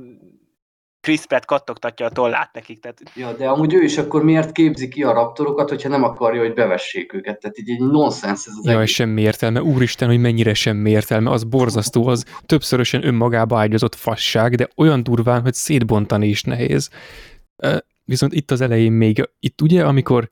Chris Pratt kattogtatja a tollát nekik, tehát Ja, de amúgy ő is akkor miért képzi ki a raptorokat, hogyha nem akarja, hogy bevessék őket? Tehát így egy nonsens ez az Jaj, egész. semmi értelme. Úristen, hogy mennyire semmi értelme. Az borzasztó, az többszörösen önmagába ágyazott fasság, de olyan durván, hogy szétbontani is nehéz. Viszont itt az elején még, itt ugye, amikor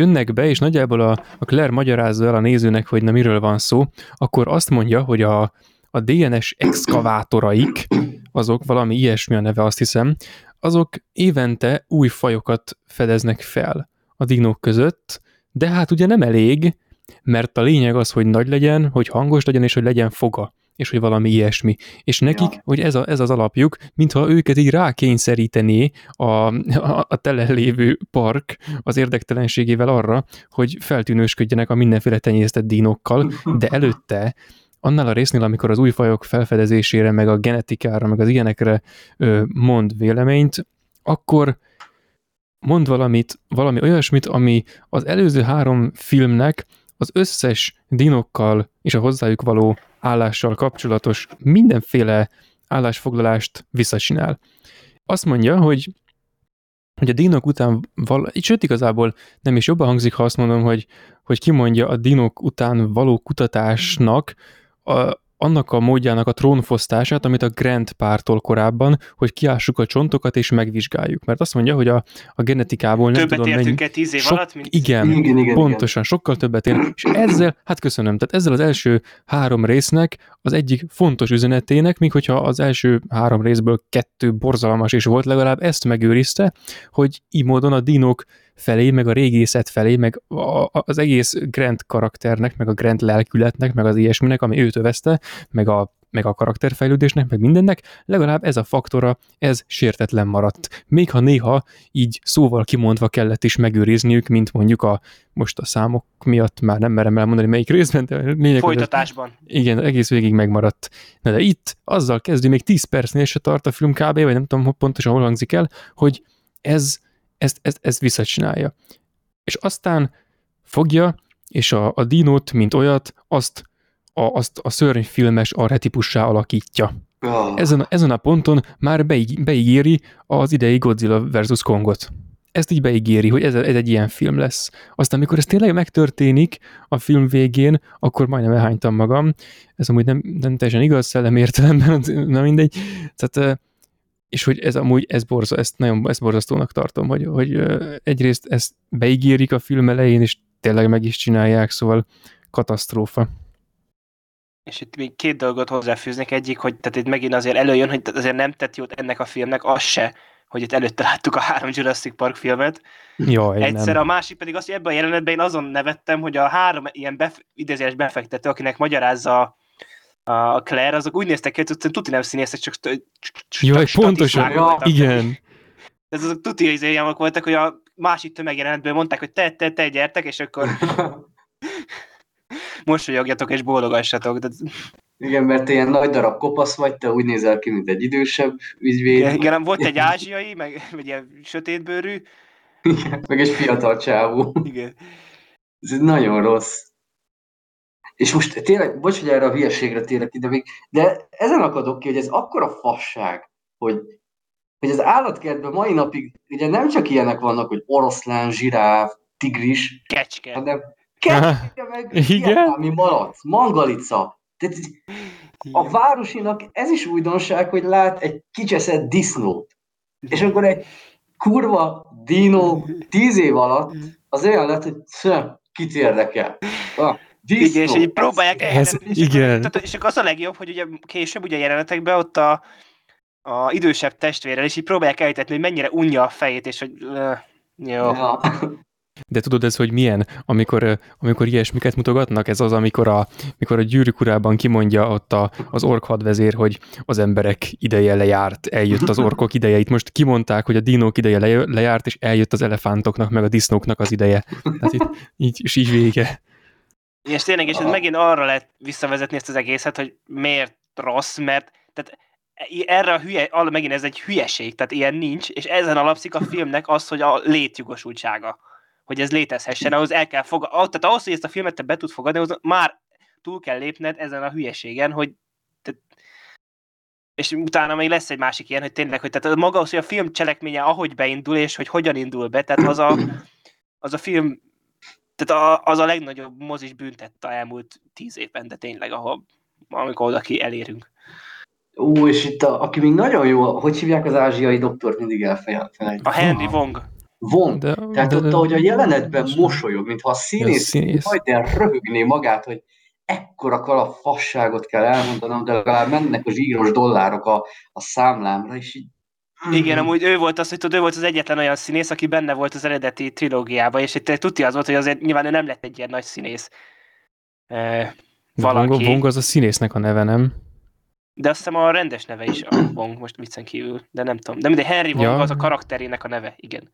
jönnek be, és nagyjából a, a Claire magyarázza el a nézőnek, hogy na miről van szó, akkor azt mondja, hogy a, a DNS exkavátoraik, azok valami ilyesmi a neve, azt hiszem, azok évente új fajokat fedeznek fel a dinók között, de hát ugye nem elég, mert a lényeg az, hogy nagy legyen, hogy hangos legyen, és hogy legyen foga, és hogy valami ilyesmi. És nekik, Ja. hogy ez, a, ez az alapjuk, mintha őket így rákényszerítené a, a, a tele lévő park az érdektelenségével arra, hogy feltűnősködjenek a mindenféle tenyésztett dínokkal, de előtte annál a résznél, amikor az új fajok felfedezésére, meg a genetikára, meg az ilyenekre ö, mond véleményt, akkor mond valamit, valami olyasmit, ami az előző három filmnek az összes dinokkal és a hozzájuk való állással kapcsolatos mindenféle állásfoglalást visszacsinál. Azt mondja, hogy hogy a dinok után, val- sőt igazából nem is jobban hangzik, ha azt mondom, hogy, hogy kimondja a dinok után való kutatásnak a, annak a módjának a trónfosztását, amit a Grant pártól korábban, hogy kiássuk a csontokat és megvizsgáljuk. Mert azt mondja, hogy a, a genetikából nem többet tudom mennyi... értünk el tíz év Sok, alatt, mint igen, Igen, igen, pontosan, sokkal többet ér. És ezzel, hát köszönöm, tehát ezzel az első három résznek az egyik fontos üzenetének, míg hogyha az első három részből kettő borzalmas is volt, legalább ezt megőrizte, hogy így módon a dinók felé, meg a régészet felé, meg a, az egész Grant karakternek, meg a Grant lelkületnek, meg az ilyesminek, ami őt övezte, meg a meg a karakterfejlődésnek, meg mindennek, legalább ez a faktora, ez sértetlen maradt. Még ha néha így szóval kimondva kellett is megőrizniük, mint mondjuk a most a számok miatt már nem merem elmondani melyik részben, de lényeg, folytatásban. igen, egész végig megmaradt. Na de itt azzal kezdő, még 10 percnél se tart a film kb, vagy nem tudom hogy pontosan hol hangzik el, hogy ez, ezt, ezt, ezt visszacsinálja. És aztán fogja, és a, a dinót, mint olyat, azt a, azt a szörnyfilmes arhetipussá alakítja. Ah, Ezen, a- ezen a ponton már beig, beígéri az idei Godzilla vs. Kongot. Ezt így beígéri, hogy ez, ez egy ilyen film lesz. Aztán, amikor ez tényleg megtörténik a film végén, akkor majdnem elhánytam magam. Ez amúgy nem, nem teljesen igaz szellem értelemben, na [laughs] mindegy. Tehát, és hogy ez amúgy, ez borza, ezt nagyon ezt borzasztónak tartom, hogy, hogy egyrészt ezt beígérik a film elején, és tényleg meg is csinálják, szóval katasztrófa. És itt még két dolgot hozzáfűznek. Egyik, hogy tehát itt megint azért előjön, hogy azért nem tett jót ennek a filmnek, az se, hogy itt előtte láttuk a három Jurassic Park filmet. Jaj, Egyszer, nem. a másik pedig az, hogy ebben a jelenetben én azon nevettem, hogy a három ilyen bef- idézőjeles befektető, akinek magyarázza a, Claire, azok úgy néztek ki, hogy tuti nem színészek, csak st- pontosan. Igen. Ez azok tuti izéjamok voltak, hogy a másik tömegjelenetből mondták, hogy te, te, te, gyertek, és akkor [laughs] mosolyogjatok és bólogassatok. De, Igen, mert te ilyen nagy darab kopasz vagy, te úgy nézel ki, mint egy idősebb ügyvéd. igen, igen, volt egy ázsiai, meg vagy ilyen sötétbőrű, Igen, meg egy fiatal csávó. igen. Ez nagyon rossz. És most tényleg, bocs, hogy erre a hülyeségre térek ide még, de ezen akadok ki, hogy ez akkora fasság, hogy, hogy az állatkertben mai napig ugye nem csak ilyenek vannak, hogy oroszlán, zsiráf, tigris, Kecske. hanem kecske, meg [laughs] Igen? vietnámi malac, mangalica. Tehát a városinak ez is újdonság, hogy lát egy kicseszett disznót. És akkor egy kurva dino tíz év alatt az olyan lett, hogy szö, kit érdekel. Ah, Igen, és így próbálják Ez- és akkor- igen. Tehát, és akkor az a legjobb, hogy ugye később ugye a jelenetekben ott a, a idősebb testvérrel, és így próbálják elhitetni, hogy mennyire unja a fejét, és hogy uh, jó. Ja. De tudod ez, hogy milyen, amikor, amikor ilyesmiket mutogatnak? Ez az, amikor a, amikor a gyűrűk urában kimondja ott a, az ork hadvezér, hogy az emberek ideje lejárt, eljött az orkok ideje. Itt most kimondták, hogy a dinók ideje le, lejárt, és eljött az elefántoknak, meg a disznóknak az ideje. Tehát itt, így, és így vége. És tényleg, és ez megint arra lehet visszavezetni ezt az egészet, hogy miért rossz, mert tehát erre a hülye, arra megint ez egy hülyeség, tehát ilyen nincs, és ezen alapszik a filmnek az, hogy a létjogosultsága, hogy ez létezhessen, ahhoz el kell fogadni, tehát ahhoz, hogy ezt a filmet te be tud fogadni, ahhoz már túl kell lépned ezen a hülyeségen, hogy te, és utána még lesz egy másik ilyen, hogy tényleg, hogy tehát maga az, hogy a film cselekménye ahogy beindul, és hogy hogyan indul be, tehát az a, az a film tehát a, az a legnagyobb mozis bűntett a elmúlt tíz évben, de tényleg, ahol, amikor oda ki elérünk. Ú, és itt, a, aki még nagyon jó, hogy hívják az ázsiai doktort, mindig elfelejtem. A Henry Wong. Von. De, Tehát de, ott, ahogy a jelenetben mosolyog, mintha a színész, színész. majdnem röhögné magát, hogy ekkora kalap fasságot kell elmondanom, de legalább mennek a zsíros dollárok a, a számlámra, és így... Igen, amúgy ő volt az, hogy tudod, ő volt az egyetlen olyan színész, aki benne volt az eredeti trilógiában, és itt tudja az volt, hogy azért nyilván ő nem lett egy ilyen nagy színész. E, valaki. Vong, Vong az a színésznek a neve, nem? De azt hiszem a rendes neve is a Wong, most viccen kívül, de nem tudom. De mindegy, Henry Wong Ja. az a karakterének a neve, igen.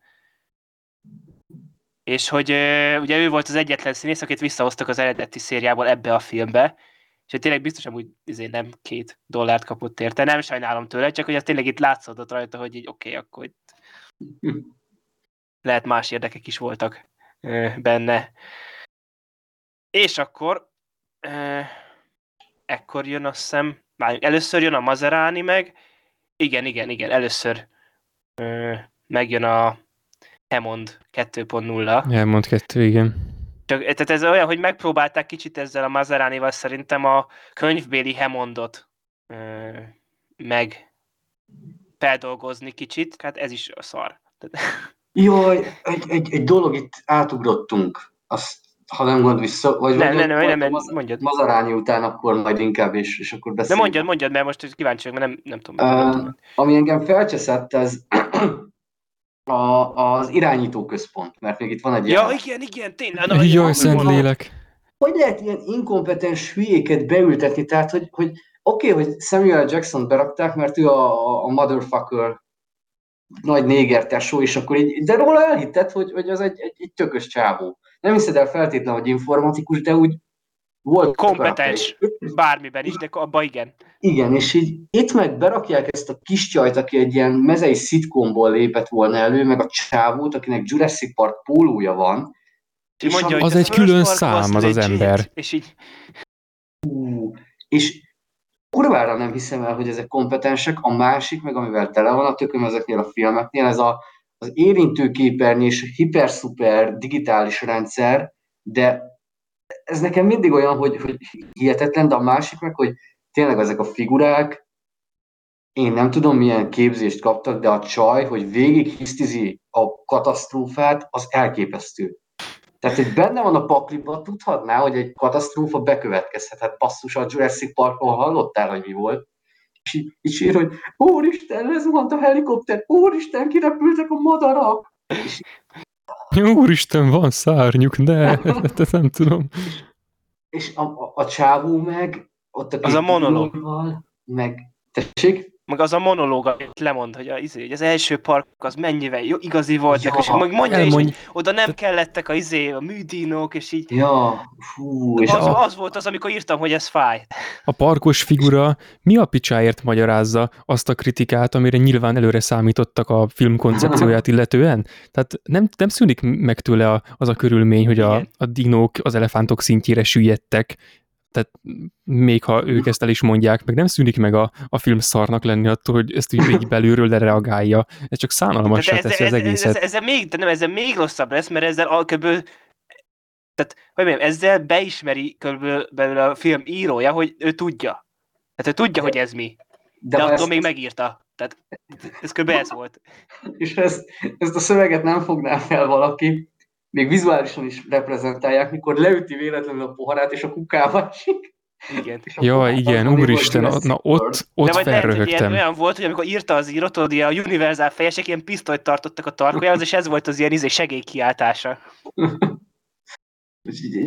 És hogy ugye ő volt az egyetlen színész, akit visszahoztak az eredeti szériából ebbe a filmbe, és tényleg biztos amúgy izé nem két dollárt kapott érte, nem sajnálom tőle, csak hogy az tényleg itt látszódott rajta, hogy így oké, okay, akkor itt lehet más érdekek is voltak benne. És akkor ö, ekkor jön azt hiszem, várjunk, először jön a Maserani meg, igen, igen, igen, először megjön a Hammond 2.0. Elmond kettő, igen. Csak, tehát ez olyan, hogy megpróbálták kicsit ezzel a Maseranival szerintem a könyvbéli Hammondot ö, meg feldolgozni kicsit, hát ez is a szar. [laughs] Jaj, egy, egy, egy dolog itt átugrottunk, azt, ha nem gond vissza, vagy Nem, vagy nem, nem, nem, Maz- mondjad. Mazarányi után akkor majd inkább, és, és akkor De beszélünk. mondjad, mondjad, mert most kíváncsi vagyok, mert nem, nem tudom. Nem tudom. ami engem felcseszett, ez a, az irányító központ, mert még itt van egy Ja, ilyen- igen, igen, tényleg. na, Jaj, szent lélek. hogy lehet ilyen inkompetens hülyéket beültetni, tehát hogy, hogy oké, okay, hogy Samuel Jackson berakták, mert ő a, a motherfucker nagy néger tesó, és akkor így, de róla elhitted, hogy, hogy az egy, egy, egy tökös csávó. Nem hiszed el feltétlenül, hogy informatikus, de úgy volt Kompetens. Bármiben is, de abba igen. Igen, és így itt meg berakják ezt a kis csajt, aki egy ilyen mezei szitkomból lépett volna elő, meg a csávót, akinek Jurassic Park pólója van, És mondja, az the egy külön szám, az az ember. És így, Ú, és kurvára nem hiszem el, hogy ezek kompetensek. A másik, meg amivel tele van a tököm ezeknél a filmeknél, ez a, az érintőképernyés, hiper-szuper digitális rendszer, de ez nekem mindig olyan, hogy, hogy hihetetlen, de a másik meg, hogy tényleg ezek a figurák, én nem tudom, milyen képzést kaptak, de a csaj, hogy végig hisztizi a katasztrófát, az elképesztő. Tehát, hogy benne van a pakliba, tudhatná, hogy egy katasztrófa bekövetkezhet. Hát basszus, a Jurassic Parkon hallottál, hogy mi volt? És így, így ír, hogy Úristen, lezuhant a helikopter, Úristen, kirepültek a madarak. És [laughs] Úristen, van szárnyuk, de ezt nem tudom. és a, a, a csávó meg, ott a Az a monológ. monológval, meg, tessék? Meg az a monológ, amit lemond, hogy, a, izé, hogy az első park az mennyivel jó, igazi volt, Ja, és meg mondja is, hogy oda nem kellettek a, izé, a műdínok, és így Ja, fú, és az, a, az volt az, amikor írtam, hogy ez fáj. A parkos figura mi a picsáért magyarázza azt a kritikát, amire nyilván előre számítottak a film koncepcióját [laughs] illetően? Tehát nem, nem szűnik meg tőle a, az a körülmény, hogy a, a dinók az elefántok szintjére süllyedtek, tehát még ha ők ezt el is mondják, meg nem szűnik meg a, a film szarnak lenni attól, hogy ezt így végig belülről lereagálja. Ez csak szánalmassá Tehát teszi az ez, egészet. ez, ez, még, de nem, ezzel még rosszabb lesz, mert ezzel a, körülbelül, tehát, hogy mondjam, ezzel beismeri körülbelül a film írója, hogy ő tudja. Tehát ő tudja, hogy ez mi. De, de de attól ezt, még megírta. Tehát ez kb. ez volt. és ezt, ezt a szöveget nem fogná fel valaki, még vizuálisan is reprezentálják, mikor leüti véletlenül a poharát, és a kukába esik. [laughs] Igen. Ja, igen, hogy úristen, na World. ott, ott de vagy lehet, hogy ilyen, felröhögtem. olyan volt, hogy amikor írta az író, tudod, ilyen a Universal fejesek ilyen pisztolyt tartottak a tarkójához, és ez volt az ilyen izé segélykiáltása.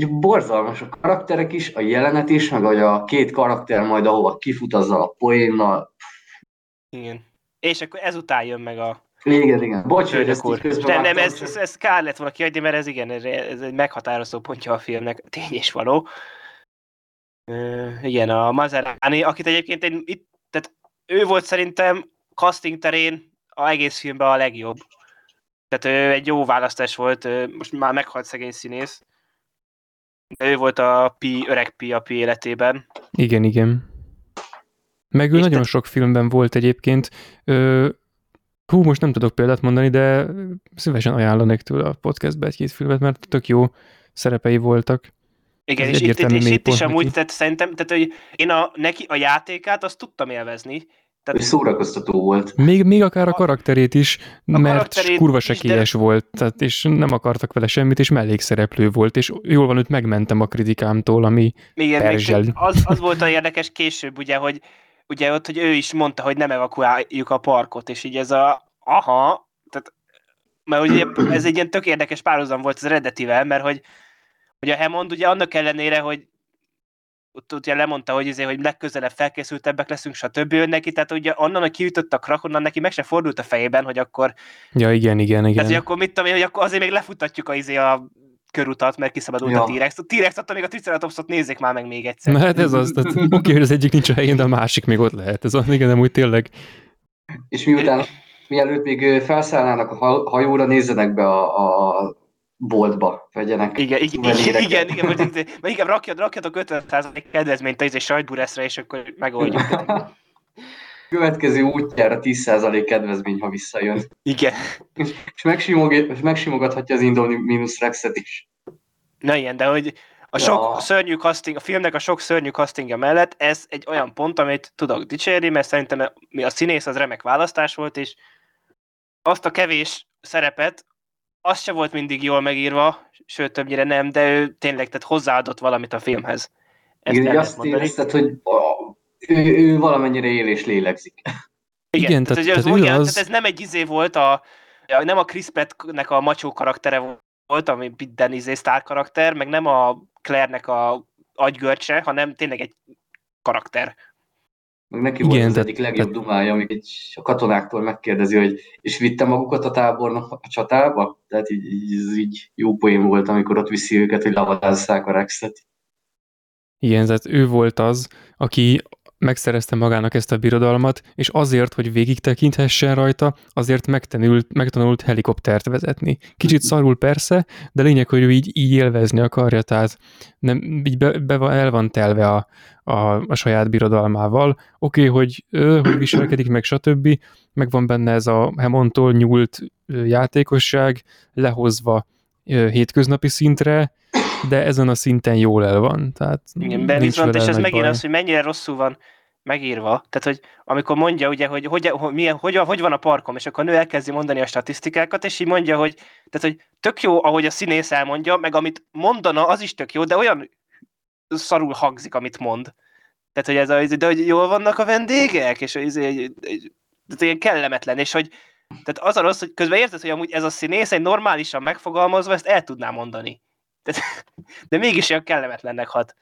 Borzalmas a karakterek is, a jelenet is, meg hogy a két karakter majd ahova kifut azzal a poénnal. Igen. És akkor ezután jön meg a Igen, igen. Bocs, hogy ezt így úr. közben Nem, ez, ez, ez kár lett volna kiadni, mert ez igen, ez, ez egy meghatározó pontja a filmnek, tény és való. Ö, igen, a Mazerani, akit egyébként én itt, tehát ő volt szerintem casting terén a egész filmben a legjobb. Tehát ő egy jó választás volt, most már meghalt szegény színész. De ő volt a Pi, öreg Pi a Pi életében. Igen, igen. Meg ő És nagyon te- sok filmben volt egyébként. Ö, hú, most nem tudok példát mondani, de szívesen ajánlanék tőle a podcastbe egy-két filmet, mert tök jó szerepei voltak. Igen, Ez és itt, itt, és itt is amúgy, neki. tehát szerintem, tehát hogy én a, neki a játékát azt tudtam élvezni. Tehát szórakoztató volt. Még, még akár a A- karakterét is, mert karakterét kurva is, de- sekélyes volt, tehát, és nem akartak vele semmit, és mellékszereplő volt, és jól van, őt megmentem a kritikámtól, ami Igen, Perzsel. még az, az volt a érdekes később, ugye, hogy ugye ott, hogy ő is mondta, hogy nem evakuáljuk a parkot, és így ez a, aha, tehát, mert ugye ez egy ilyen tök érdekes párhuzam volt az eredetivel, mert hogy, hogy a Hammond ugye annak ellenére, hogy ott ugye lemondta, hogy, izé, hogy legközelebb felkészültebbek leszünk, stb. neki, tehát ugye onnan, hogy kiütött a krak, onnan neki meg se fordult a fejében, hogy akkor, ja igen, igen, igen. tehát, hogy akkor mit tudom én, hogy akkor azért még lefutatjuk a, izé, a körutat, mert kiszabadult Ja. a T-rex. A T-rex attól még a Triceratopsot nézzék már meg még egyszer. Na hát ez az, tehát [laughs] oké, hogy az egyik nincs a helyén, de a másik még ott lehet. Ez az, igen, nem úgy tényleg. És miután, mielőtt még felszállnának a ha- hajóra, nézzenek be a, a boltba, vegyenek Igen, igen, igen, igen, igen, most így, mert igen, rakjad, rakjatok 50% kedvezményt a izé sajtbureszre, és akkor megoldjuk. [laughs] Következő útjára 10% kedvezmény, ha visszajön. Igen. És megsimog, és megsimogathatja az Indominus Rexet is. Na ilyen, de hogy a sok Ja. szörnyű casting, a filmnek a sok szörnyű castingja mellett ez egy olyan pont, amit tudok dicsérni, mert szerintem mi a színész az remek választás volt, és azt a kevés szerepet, az se volt mindig jól megírva, sőt többnyire nem, de ő tényleg tehát hozzáadott valamit a filmhez. Ezt Igen, azt érezted, hogy ő, ő valamennyire él és lélegzik. Igen, Igen, tehát, tehát- tehát, tehát ez, az- tehát ez nem egy izé volt, a, nem a Chris Pratt-nek a macsó karaktere volt, ami minden izé sztár karakter, meg nem a Claire-nek a agygörcse, hanem tényleg egy karakter. Meg neki Igen, volt az tehát- egyik legjobb dumája, amikor egy, a katonáktól megkérdezi, hogy és vitte magukat a tábornok a csatába? Tehát így, így, ez így jó poén volt, amikor ott viszi őket, hogy lavadázzák a Rexet. Igen, tehát ő volt az, aki megszerezte magának ezt a birodalmat, és azért, hogy végig tekinthessen rajta, azért megtanult, megtanult helikoptert vezetni. Kicsit szarul persze, de lényeg, hogy ő így, így élvezni akarja, tehát nem, így be, be van, el van telve a, a, a saját birodalmával. Oké, okay, hogy ő, hogy viselkedik, meg stb. Meg van benne ez a Hammondtól nyúlt játékosság, lehozva hétköznapi szintre, de ezen a szinten jól el van. Tehát Igen, nincs viszont, és ez megint baj. az, hogy mennyire rosszul van megírva. Tehát, hogy amikor mondja, ugye, hogy hogy, hogy, milyen, hogy, hogy van a parkom, és akkor a nő elkezdi mondani a statisztikákat, és így mondja, hogy, tehát, hogy tök jó, ahogy a színész elmondja, meg amit mondana, az is tök jó, de olyan szarul hangzik, amit mond. Tehát, hogy ez a, de hogy jól vannak a vendégek, és ez egy, egy, tehát ilyen kellemetlen, és hogy tehát az a rossz, hogy közben érted, hogy amúgy ez a színész egy normálisan megfogalmazva, ezt el tudná mondani. Tehát, [laughs] de mégis olyan kellemetlennek hat.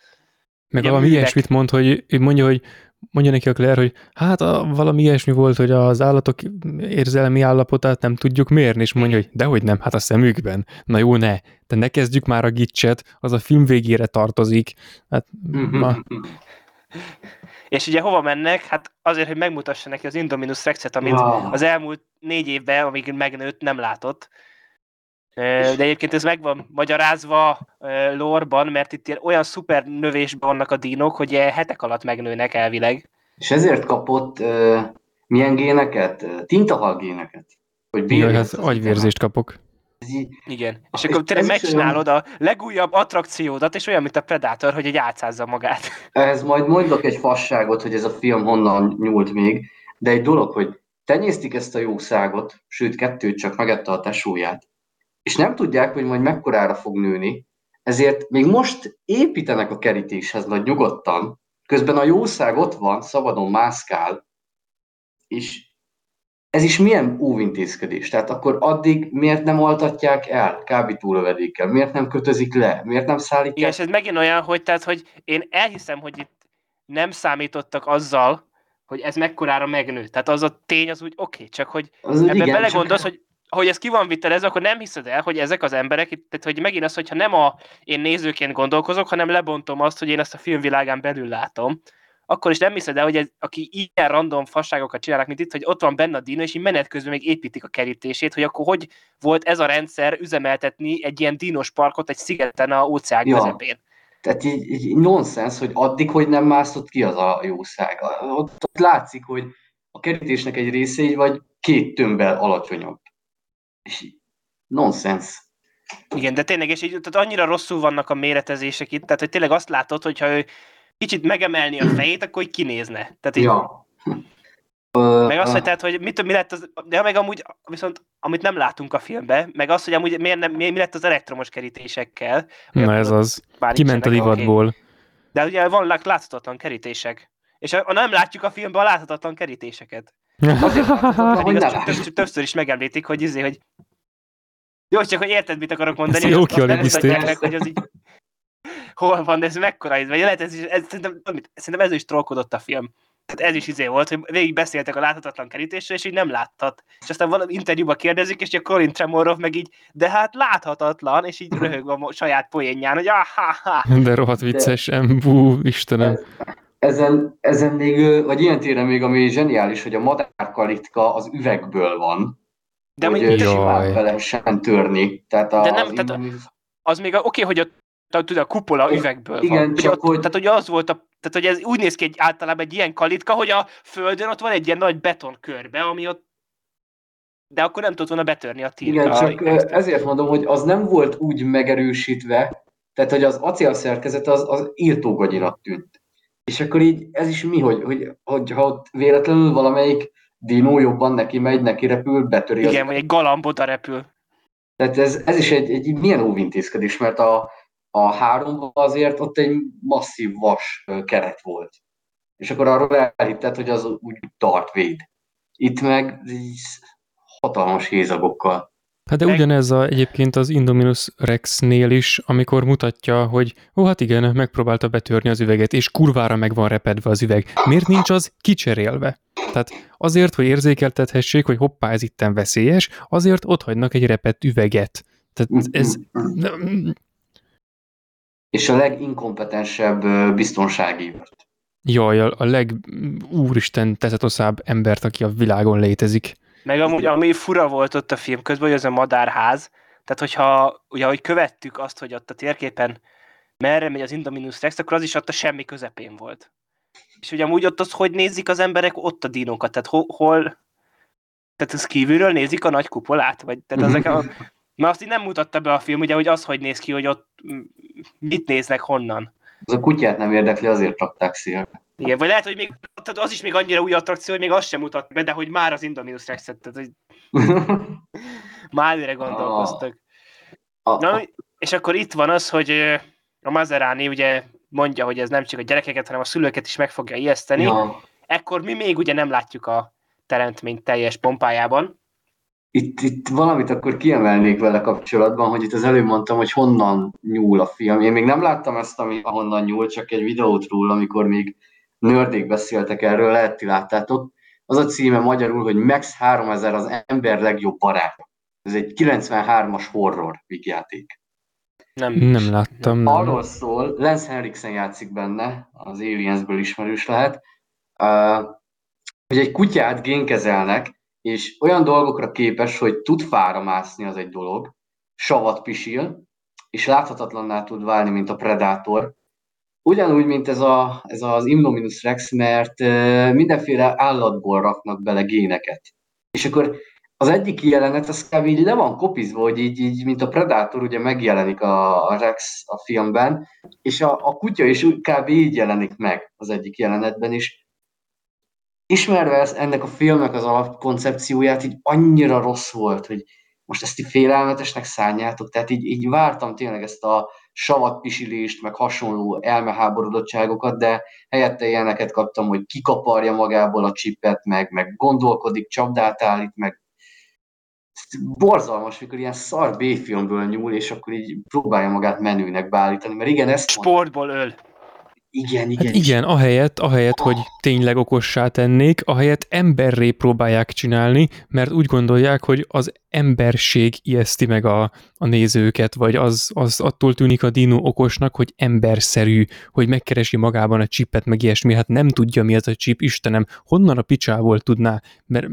Meg Ugye valami művek. ilyesmit mond, hogy mondja, hogy mondja neki a Claire, hogy hát a, valami ilyesmi volt, hogy az állatok érzelmi állapotát nem tudjuk mérni, és mondja, hogy dehogy nem, hát a szemükben. Na jó, ne, de ne kezdjük már a gicset, az a film végére tartozik. Hát, ma, És ugye hova mennek? Hát azért, hogy megmutassa neki az Indominus Rexet, amit Ah. az elmúlt négy évben, amíg megnőtt, nem látott. De egyébként ez meg van magyarázva ö, lore-ban, mert itt ilyen olyan szuper növésben vannak a dínok, hogy hetek alatt megnőnek elvileg. És ezért kapott uh, milyen géneket? Tintahal géneket. Hogy bírja hát ezt az agyvérzést kapok. Ez Igen. És És akkor ez tényleg is megcsinálod a legújabb attrakciódat, és olyan, mint a Predator, hogy egy átszázza magát. [laughs] Ehhez majd mondok egy fasságot, hogy ez a film honnan nyúlt még, de egy dolog, hogy tenyésztik ezt a jószágot, sőt kettőt csak megette a tesóját, és nem tudják, hogy majd mekkorára fog nőni, ezért még most építenek a kerítéshez nagy nyugodtan, közben a jószág ott van, szabadon mászkál, és ez is milyen óvintézkedés? Tehát akkor addig miért nem altatják el kábítólövedékkel? Miért nem kötözik le? Miért nem szállítják Igen, és ez megint olyan, hogy, tehát, hogy én elhiszem, hogy itt nem számítottak azzal, hogy ez mekkorára megnő. Tehát az a tény az úgy oké, okay, csak hogy Az, ebben igen, belegondolsz, csak- hogy hogy ez ki van vitelezve, akkor nem hiszed el, hogy ezek az emberek, tehát hogy megint az, hogyha nem a én nézőként gondolkozok, hanem lebontom azt, hogy én ezt a filmvilágán belül látom, akkor is nem hiszed el, hogy ez, aki ilyen random fasságokat csinálnak, mint itt, hogy ott van benne a dino, és így menet közben még építik a kerítését, hogy akkor hogy volt ez a rendszer üzemeltetni egy ilyen dinos parkot egy szigeten a óceán Ja. közepén. Tehát így, így nonsens, hogy addig, hogy nem mászott ki az a jószág. Ott, ott látszik, hogy a kerítésnek egy része így vagy két tömbbel alacsonyabb. És így nonsens. Igen, de tényleg, és így, tehát annyira rosszul vannak a méretezések itt, tehát hogy tényleg azt látod, hogyha ő kicsit megemelni a fejét, akkor így kinézne. Tehát így, Ja. Meg azt, hogy, tehát, hogy mit, mi lett az, de meg amúgy, viszont amit nem látunk a filmbe, meg az, hogy amúgy miért nem, mi, mi lett az elektromos kerítésekkel. Na ez az. Kiment a divatból. De ugye vannak láthatatlan kerítések. És a, a nem látjuk a filmben a láthatatlan kerítéseket. Azért hogy ne többször, többször is megemlítik, hogy izé, hogy jó, csak hogy érted, mit akarok mondani, Ez hogy jó mutatják meg, hogy az így hol van, de ez mekkora ez, vagy lehet ez is, ez, szerintem, szerintem ez is trollkodott a film. Tehát ez is izé volt, hogy végig beszéltek a láthatatlan kerítésről, és így nem láttad. És aztán valami interjúban kérdezik, és a Colin Tremorov meg így, de hát láthatatlan, és így röhög a saját poénján, hogy ah, ha, ha. De rohadt vicces, embú, Istenem. Ezen, ezen még, vagy ilyen téren még, ami zseniális, hogy a madárkalitka az üvegből van, De, hogy Jaj. simán be lehessen törni. Tehát a, De nem, az tehát- Indominus- az még a- oké, hogy a, tudod, a kupola üvegből Igen, van. csak ott, hogy- Tehát, hogy az volt a tehát, hogy ez úgy néz ki egy, általában egy ilyen kalitka, hogy a földön ott van egy ilyen nagy betonkörbe, ami ott de akkor nem tudott volna betörni a tírt. Igen, a, csak ö, ezért mondom, hogy az nem volt úgy megerősítve, tehát hogy az acélszerkezet az, az írtógagyinak tűnt. És akkor így ez is mi, hogy, hogy, hogy ha ott véletlenül valamelyik dinó jobban neki megy, neki repül, betöri Igen, vagy egy galamb oda repül. Tehát ez, ez is egy, egy milyen óvintézkedés, mert a, a háromban azért ott egy masszív vas keret volt. És akkor arról elhitted, hogy az úgy tart véd. Itt meg hatalmas hézagokkal. Hát de Meg- ugyanez a, egyébként az Indominus Rexnél is, amikor mutatja, hogy ó, hát igen, megpróbálta betörni az üveget, és kurvára meg van repedve az üveg. Miért nincs az kicserélve? Tehát azért, hogy érzékeltethessék, hogy hoppá, ez itten veszélyes, azért ott hagynak egy repett üveget. Tehát ez... És a leginkompetensebb biztonsági. Jaj, a, a leg úristen tetetoszább embert, aki a világon létezik. Meg amúgy, ami fura volt ott a film közben, hogy az a madárház, tehát hogyha, ugye, ahogy követtük azt, hogy ott a térképen merre megy az Indominus Rex, akkor az is ott a semmi közepén volt. És ugye amúgy ott az, hogy nézik az emberek ott a dinókat, tehát hol, hol tehát ez kívülről nézik a nagy kupolát, vagy tehát ezek a, [laughs] mert azt így nem mutatta be a film, ugye, hogy az hogy néz ki, hogy ott mit néznek honnan. Az a kutyát nem érdekli, azért rakták szélre. Igen, vagy lehet, hogy még, az is még annyira új attrakció, hogy még azt sem mutat be, de hogy már az Indominus Rex-et, tehát hogy [laughs] már előre gondolkoztak. A, Na, és akkor itt van az, hogy a Maserani ugye mondja, hogy ez nem csak a gyerekeket, hanem a szülőket is meg fogja ijeszteni. Ja. Ekkor mi még ugye nem látjuk a teremtményt teljes pompájában. itt, itt valamit akkor kiemelnék vele kapcsolatban, hogy itt az előbb mondtam, hogy honnan nyúl a film. Én még nem láttam ezt, ami ahonnan nyúl, csak egy videót róla, amikor még nördék beszéltek erről, lehet ti láttátok. Az a címe magyarul, hogy Max 3000 az ember legjobb barátja. Ez egy 93-as horror játék. Nem, nem láttam. Nem. Arról szól, Lance Henriksen játszik benne, az Aliensből ismerős lehet, hogy egy kutyát génkezelnek, és olyan dolgokra képes, hogy tud fára mászni, az egy dolog, savat pisil, és láthatatlanná tud válni, mint a Predator. Ugyanúgy, mint ez, a, ez az Imnominus Rex, mert mindenféle állatból raknak bele géneket. És akkor az egyik jelenet, az kb. így le van kopizva, hogy így, így mint a Predator ugye megjelenik a, a Rex a filmben, és a, a kutya is kb. így jelenik meg az egyik jelenetben, is. ismerve ezt, ennek a filmnek az alapkoncepcióját, így annyira rossz volt, hogy most ezt így félelmetesnek szánjátok, tehát így, így vártam tényleg ezt a savatpisilést, meg hasonló elmeháborodottságokat, de helyette ilyeneket kaptam, hogy kikaparja magából a csipet, meg, meg gondolkodik, csapdát állít, meg borzalmas, mikor ilyen szar B-filmből nyúl, és akkor így próbálja magát menőnek beállítani, mert igen, ezt Sportból öl. Igen, igen. Hát igen, ahelyett, ahelyett, hogy tényleg okossá tennék, ahelyett emberré próbálják csinálni, mert úgy gondolják, hogy az emberség ijeszti meg a, a nézőket, vagy az, az attól tűnik a dino okosnak, hogy emberszerű, hogy megkeresi magában a csipet, meg ilyesmi, hát nem tudja mi az a csip, Istenem, honnan a picsából tudná, mert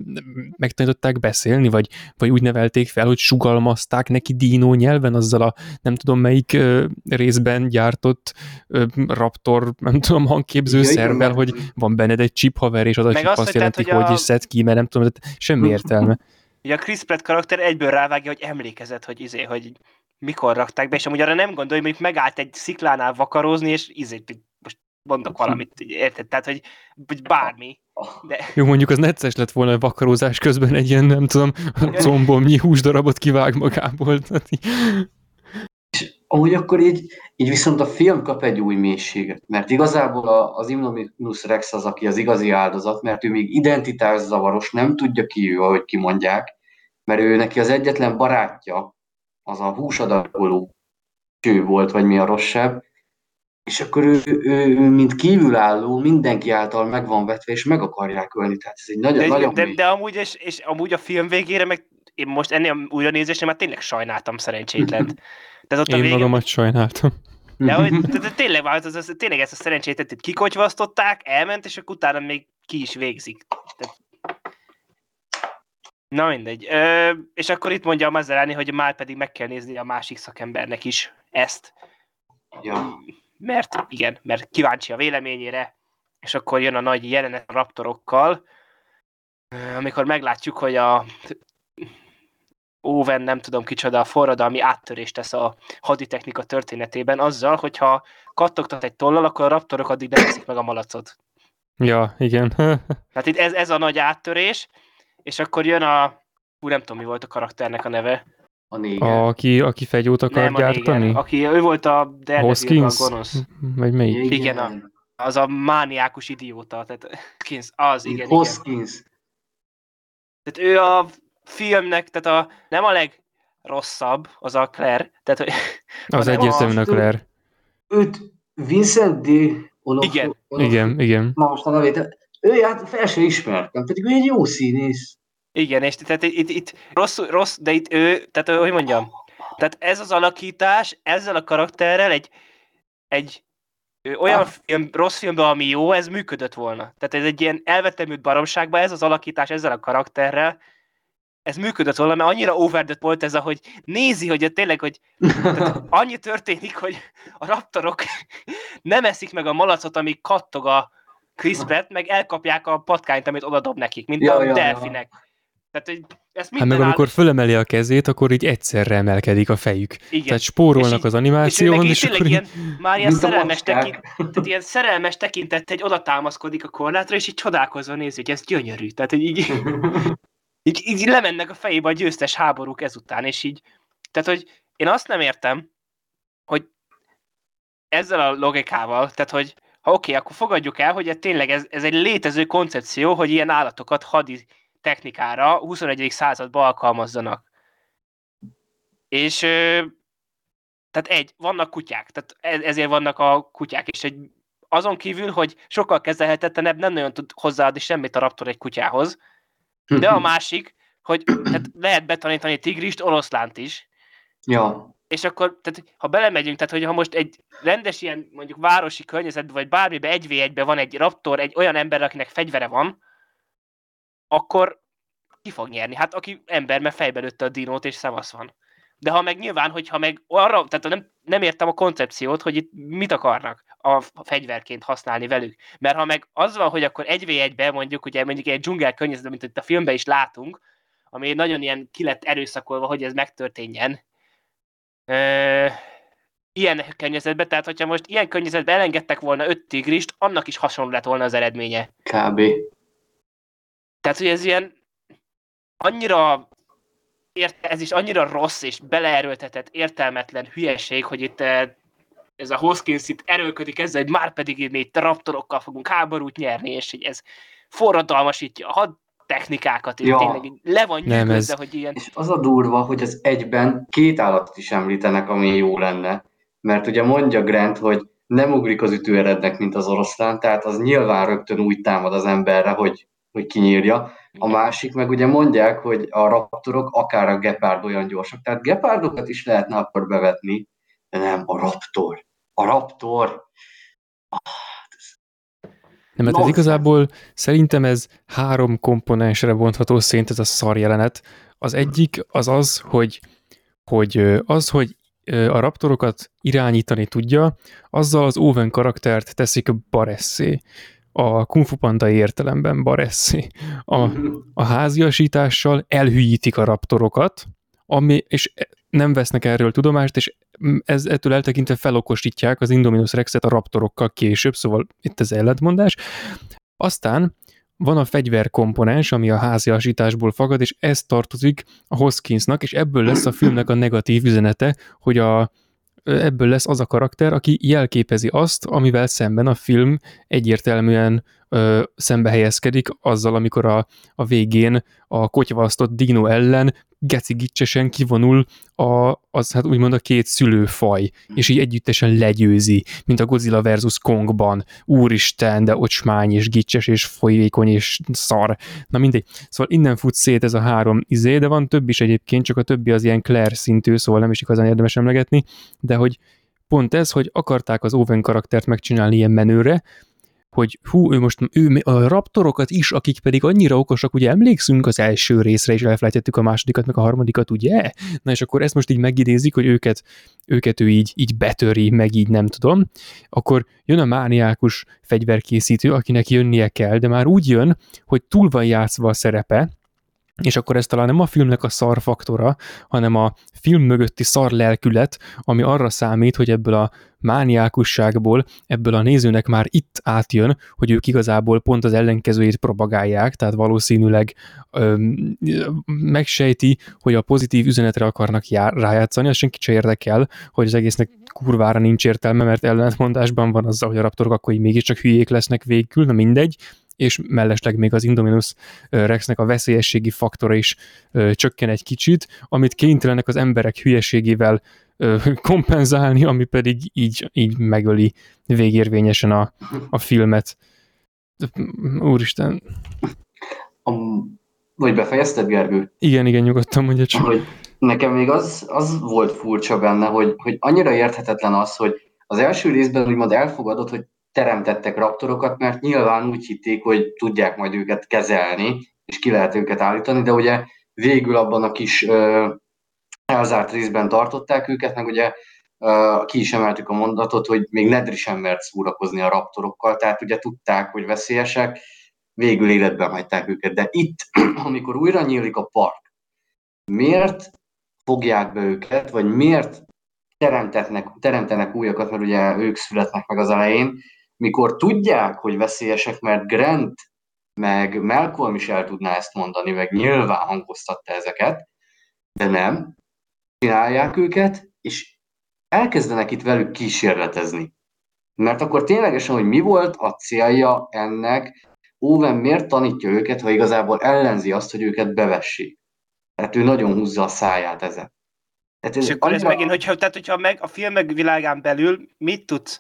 megtanították beszélni, vagy, vagy úgy nevelték fel, hogy sugalmazták neki dino nyelven azzal a nem tudom melyik ö, részben gyártott ö, raptor, nem tudom, hangképző ja, szervvel, hogy van benned egy chip haver, és az a chip azt, azt jelenti, hogy, hogy a... szed ki, mert nem tudom, semmi értelme. Ugye a Chris Pratt karakter egyből rávágja, hogy emlékezett, hogy izé, hogy mikor rakták be, és amúgy arra nem gondolj, hogy megállt egy sziklánál vakarózni, és izé, most mondok valamit, érted? Tehát, hogy, hogy bármi. De... Jó, mondjuk az necces lett volna a vakarózás közben egy ilyen, nem tudom, combomnyi húsdarabot kivág magából. És amúgy akkor így, így viszont a film kap egy új mélységet, mert igazából az Imnominus Rex az, aki az igazi áldozat, mert ő még identitászavaros, nem tudja ki ő, ahogy kimondják, mert ő neki az egyetlen barátja, az a húsadagoló cső volt, vagy mi a rosszabb, és akkor ő, ő, ő, mint kívülálló, mindenki által meg van vetve, és meg akarják ölni. Tehát ez egy nagyon, de, nagyon de, de, amúgy, és, és amúgy a film végére, meg én most ennél a újranézésnél már tényleg sajnáltam szerencsétlent. [laughs] Tehát ott én a vége... magamat sajnáltam. De, hogy, de, [laughs] de tényleg, az, az, az, tényleg ezt a szerencsétlenét kikocsvasztották, elment, és akkor utána még ki is végzik. Tehát Na mindegy. Ö, és akkor itt mondja a Mazeráni, hogy már pedig meg kell nézni a másik szakembernek is ezt. Ja. Mert igen, mert kíváncsi a véleményére, és akkor jön a nagy jelenet a raptorokkal, amikor meglátjuk, hogy a Owen, nem tudom kicsoda, a forradalmi áttörést tesz a haditechnika történetében azzal, hogyha kattogtat egy tollal, akkor a raptorok addig nem veszik meg a malacot. Ja, igen. Tehát [laughs] itt ez, ez a nagy áttörés, és akkor jön a... Hú, nem tudom, mi volt a karakternek a neve. A néger. A, aki, aki fegyót akar nem, gyártani? Néger. Aki, ő volt a Daredevil, a gonosz. Vagy melyik? Igen, a, az a mániákus idióta. Tehát, Hoskins, az, igen, Hoskins. igen. Tehát ő a filmnek, tehát a, nem a legrosszabb, az a Claire. Tehát, hogy, az egyértelműen a Claire. Őt Vincent D. Onof, igen. Onof, igen, igen. Ma most a nevét ő hát fel sem ismertem, pedig ő egy jó színész. Igen, és tehát itt, itt rossz, rossz, de itt ő, tehát hogy mondjam, tehát ez az alakítás, ezzel a karakterrel egy, egy olyan ah. film, rossz filmben, ami jó, ez működött volna. Tehát ez egy ilyen elvetemült baromságban, ez az alakítás ezzel a karakterrel, ez működött volna, mert annyira overdött volt ez, ahogy nézi, hogy tényleg, hogy [laughs] annyi történik, hogy a raptorok [laughs] nem eszik meg a malacot, ami kattog a, Chris Pratt, meg elkapják a patkányt, amit odadob nekik, mint ja, a ja, delfinek. Ja. Tehát, hogy ezt hát meg áll... amikor fölemeli a kezét, akkor így egyszerre emelkedik a fejük. Igen. Tehát spórolnak az animáción, és, és, és akkor ilyen, már ilyen szerelmes, tekint, tehát ilyen szerelmes tekintett, egy oda támaszkodik a korlátra, és így csodálkozva nézi, hogy ez gyönyörű. Tehát, hogy így, [laughs] így, így lemennek a fejébe a győztes háborúk ezután, és így, tehát, hogy én azt nem értem, hogy ezzel a logikával, tehát, hogy ha oké, okay, akkor fogadjuk el, hogy tényleg ez, ez egy létező koncepció, hogy ilyen állatokat hadi technikára 21. században alkalmazzanak. És tehát egy, vannak kutyák, tehát e, ezért vannak a kutyák, és egy azon kívül, hogy sokkal kezelhetetlenebb, nem nagyon tud hozzáadni semmit a raptor egy kutyához. De a másik, hogy tehát lehet betanítani tigrist, oroszlánt is. Ja, És akkor, tehát, ha belemegyünk, tehát hogy ha most egy rendes ilyen mondjuk városi környezetben, vagy bármibe egy v 1 van egy raptor, egy olyan ember, akinek fegyvere van, akkor ki fog nyerni? Hát aki ember, mert fejbe lőtte a dinót, és szavasz van. De ha meg nyilván, hogyha meg arra, tehát nem, nem értem a koncepciót, hogy itt mit akarnak a fegyverként használni velük. Mert ha meg az van, hogy akkor egy v 1 mondjuk, ugye mondjuk egy dzsungel környezetben, mint itt a filmben is látunk, ami nagyon ilyen ki lett erőszakolva, hogy ez megtörténjen. Ö, ilyen környezetben, tehát hogyha most ilyen környezetben elengedtek volna öt tigrist, annak is hasonló lett volna az eredménye. kb. Tehát, hogy ez ilyen annyira ért, ez is annyira rossz és beleerőltetett, értelmetlen hülyeség, hogy itt eh, ez a Hoskins itt erőlködik ezzel, hogy már pedig mi itt raptorokkal fogunk háborút nyerni, és hogy ez forradalmasítja a had technikákat, és Ja. tényleg így le van Nem, nyűgözve, ez- hogy ilyen... És az a durva, hogy az egyben két állatot is említenek, ami jó lenne. Mert ugye mondja Grant, hogy nem ugrik az ütőerednek, mint az oroszlán, tehát az nyilván rögtön úgy támad az emberre, hogy, hogy kinyírja. A másik meg ugye mondják, hogy a raptorok, akár a gepárd olyan gyorsak. Tehát gepárdokat is lehetne akkor bevetni, de nem, a raptor. A raptor. Nem, mert ez Nonsense. igazából szerintem ez három komponensre bontható szint ez a szar jelenet. Az egyik az az, hogy, hogy az, hogy a raptorokat irányítani tudja, azzal az Owen karaktert teszik baresszé. A Kung Fu Panda értelemben baresszé. A, a háziasítással elhűítik a raptorokat, ami, és nem vesznek erről tudomást, és ez ettől eltekintve felokosítják az Indominus Rexet a raptorokkal később, szóval itt az ellentmondás. Aztán van a fegyverkomponens, ami a háziasításból fagad, és ez tartozik a Hoskinsnak, és ebből lesz a filmnek a negatív üzenete, hogy a, ebből lesz az a karakter, aki jelképezi azt, amivel szemben a film egyértelműen ö, szembe helyezkedik azzal, amikor a, a végén a kotyvasztott dino ellen geci gicsesen kivonul a, az, hát úgymond a két szülőfaj, és így együttesen legyőzi, mint a Godzilla versus Kongban. Úristen, de ocsmány, és gicses, és folyékony, és szar. Na mindegy. Szóval innen fut szét ez a három izé, de van több is egyébként, csak a többi az ilyen Claire szintű, szóval nem is igazán érdemes emlegetni, de hogy pont ez, hogy akarták az Owen karaktert megcsinálni ilyen menőre, hogy hú, ő most ő, a raptorokat is, akik pedig annyira okosak, ugye emlékszünk az első részre, és elfelejtettük a másodikat, meg a harmadikat, ugye? Na és akkor ezt most így megidézik, hogy őket, őket ő így, így betöri, meg így nem tudom, akkor jön a mániákus fegyverkészítő, akinek jönnie kell, de már úgy jön, hogy túl van játszva a szerepe, és akkor ez talán nem a filmnek a szar faktora, hanem a film mögötti szar lelkület, ami arra számít, hogy ebből a mániákusságból, ebből a nézőnek már itt átjön, hogy ők igazából pont az ellenkezőjét propagálják, tehát valószínűleg öm, megsejti, hogy a pozitív üzenetre akarnak jár, rájátszani, az senki se érdekel, hogy az egésznek kurvára nincs értelme, mert ellentmondásban van azzal, hogy a raptorok akkor így mégiscsak hülyék lesznek végül, na mindegy, és mellesleg még az Indominus Rexnek a veszélyességi faktora is csökken egy kicsit, amit kénytelenek az emberek hülyeségével [laughs] kompenzálni, ami pedig így, így megöli végérvényesen a, a filmet. Úristen. A, vagy befejezted, Gergő? Igen, igen, nyugodtan mondja csak. hogy nekem még az, az volt furcsa benne, hogy, hogy annyira érthetetlen az, hogy az első részben úgymond elfogadott, hogy teremtettek raptorokat, mert nyilván úgy hitték, hogy tudják majd őket kezelni, és ki lehet őket állítani, de ugye végül abban a kis ö, elzárt részben tartották őket, meg ugye ö, ki is emeltük a mondatot, hogy még Nedri sem mert szórakozni a raptorokkal, tehát ugye tudták, hogy veszélyesek, végül életben hagyták őket. De itt, [clears throat] amikor újra nyílik a park, miért fogják be őket, vagy miért teremtetnek, teremtenek újakat, mert ugye ők születnek meg az elején, mikor tudják, hogy veszélyesek, mert Grant meg Malcolm is el tudná ezt mondani, meg nyilván hangoztatta ezeket, de nem, csinálják őket, és elkezdenek itt velük kísérletezni. Mert akkor ténylegesen, hogy mi volt a célja ennek, Owen miért tanítja őket, ha igazából ellenzi azt, hogy őket bevessék. Tehát ő nagyon húzza a száját ezen. Tehát És akkor ez annyira- megint, hogyha, tehát hogyha meg a film meg világán belül mit tudsz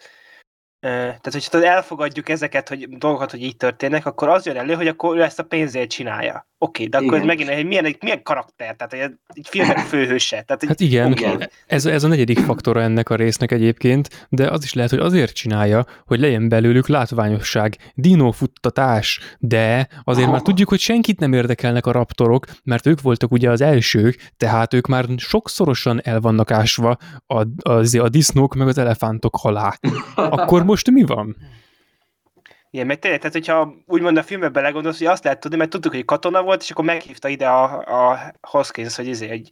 tehát, hogyha elfogadjuk ezeket, hogy dolgokat, hogy így történnek, akkor az jön elő, hogy akkor ő ezt a pénzért csinálja. Oké, de akkor ez Igen. megint egy milyen, egy milyen karakter, tehát egy, egy filmek [laughs] főhőse. Tehát, egy, Hát igen, Igen. Ez, ez a negyedik faktora ennek a résznek egyébként, de az is lehet, hogy azért csinálja, hogy legyen belőlük látványosság, dinófuttatás, de azért már Aha. tudjuk, hogy senkit nem érdekelnek a raptorok, mert ők voltak ugye az elsők, tehát ők már sokszorosan el vannak ásva a, a, a disznók meg az elefántok alá. [laughs] Akkor most mi van? Igen, meg tényleg, tehát hogyha úgymond a filmbe belegondolsz, hogy azt lehet tudni, mert tudtuk, hogy katona volt, és akkor meghívta ide a, a Hoskins, hogy izé, egy...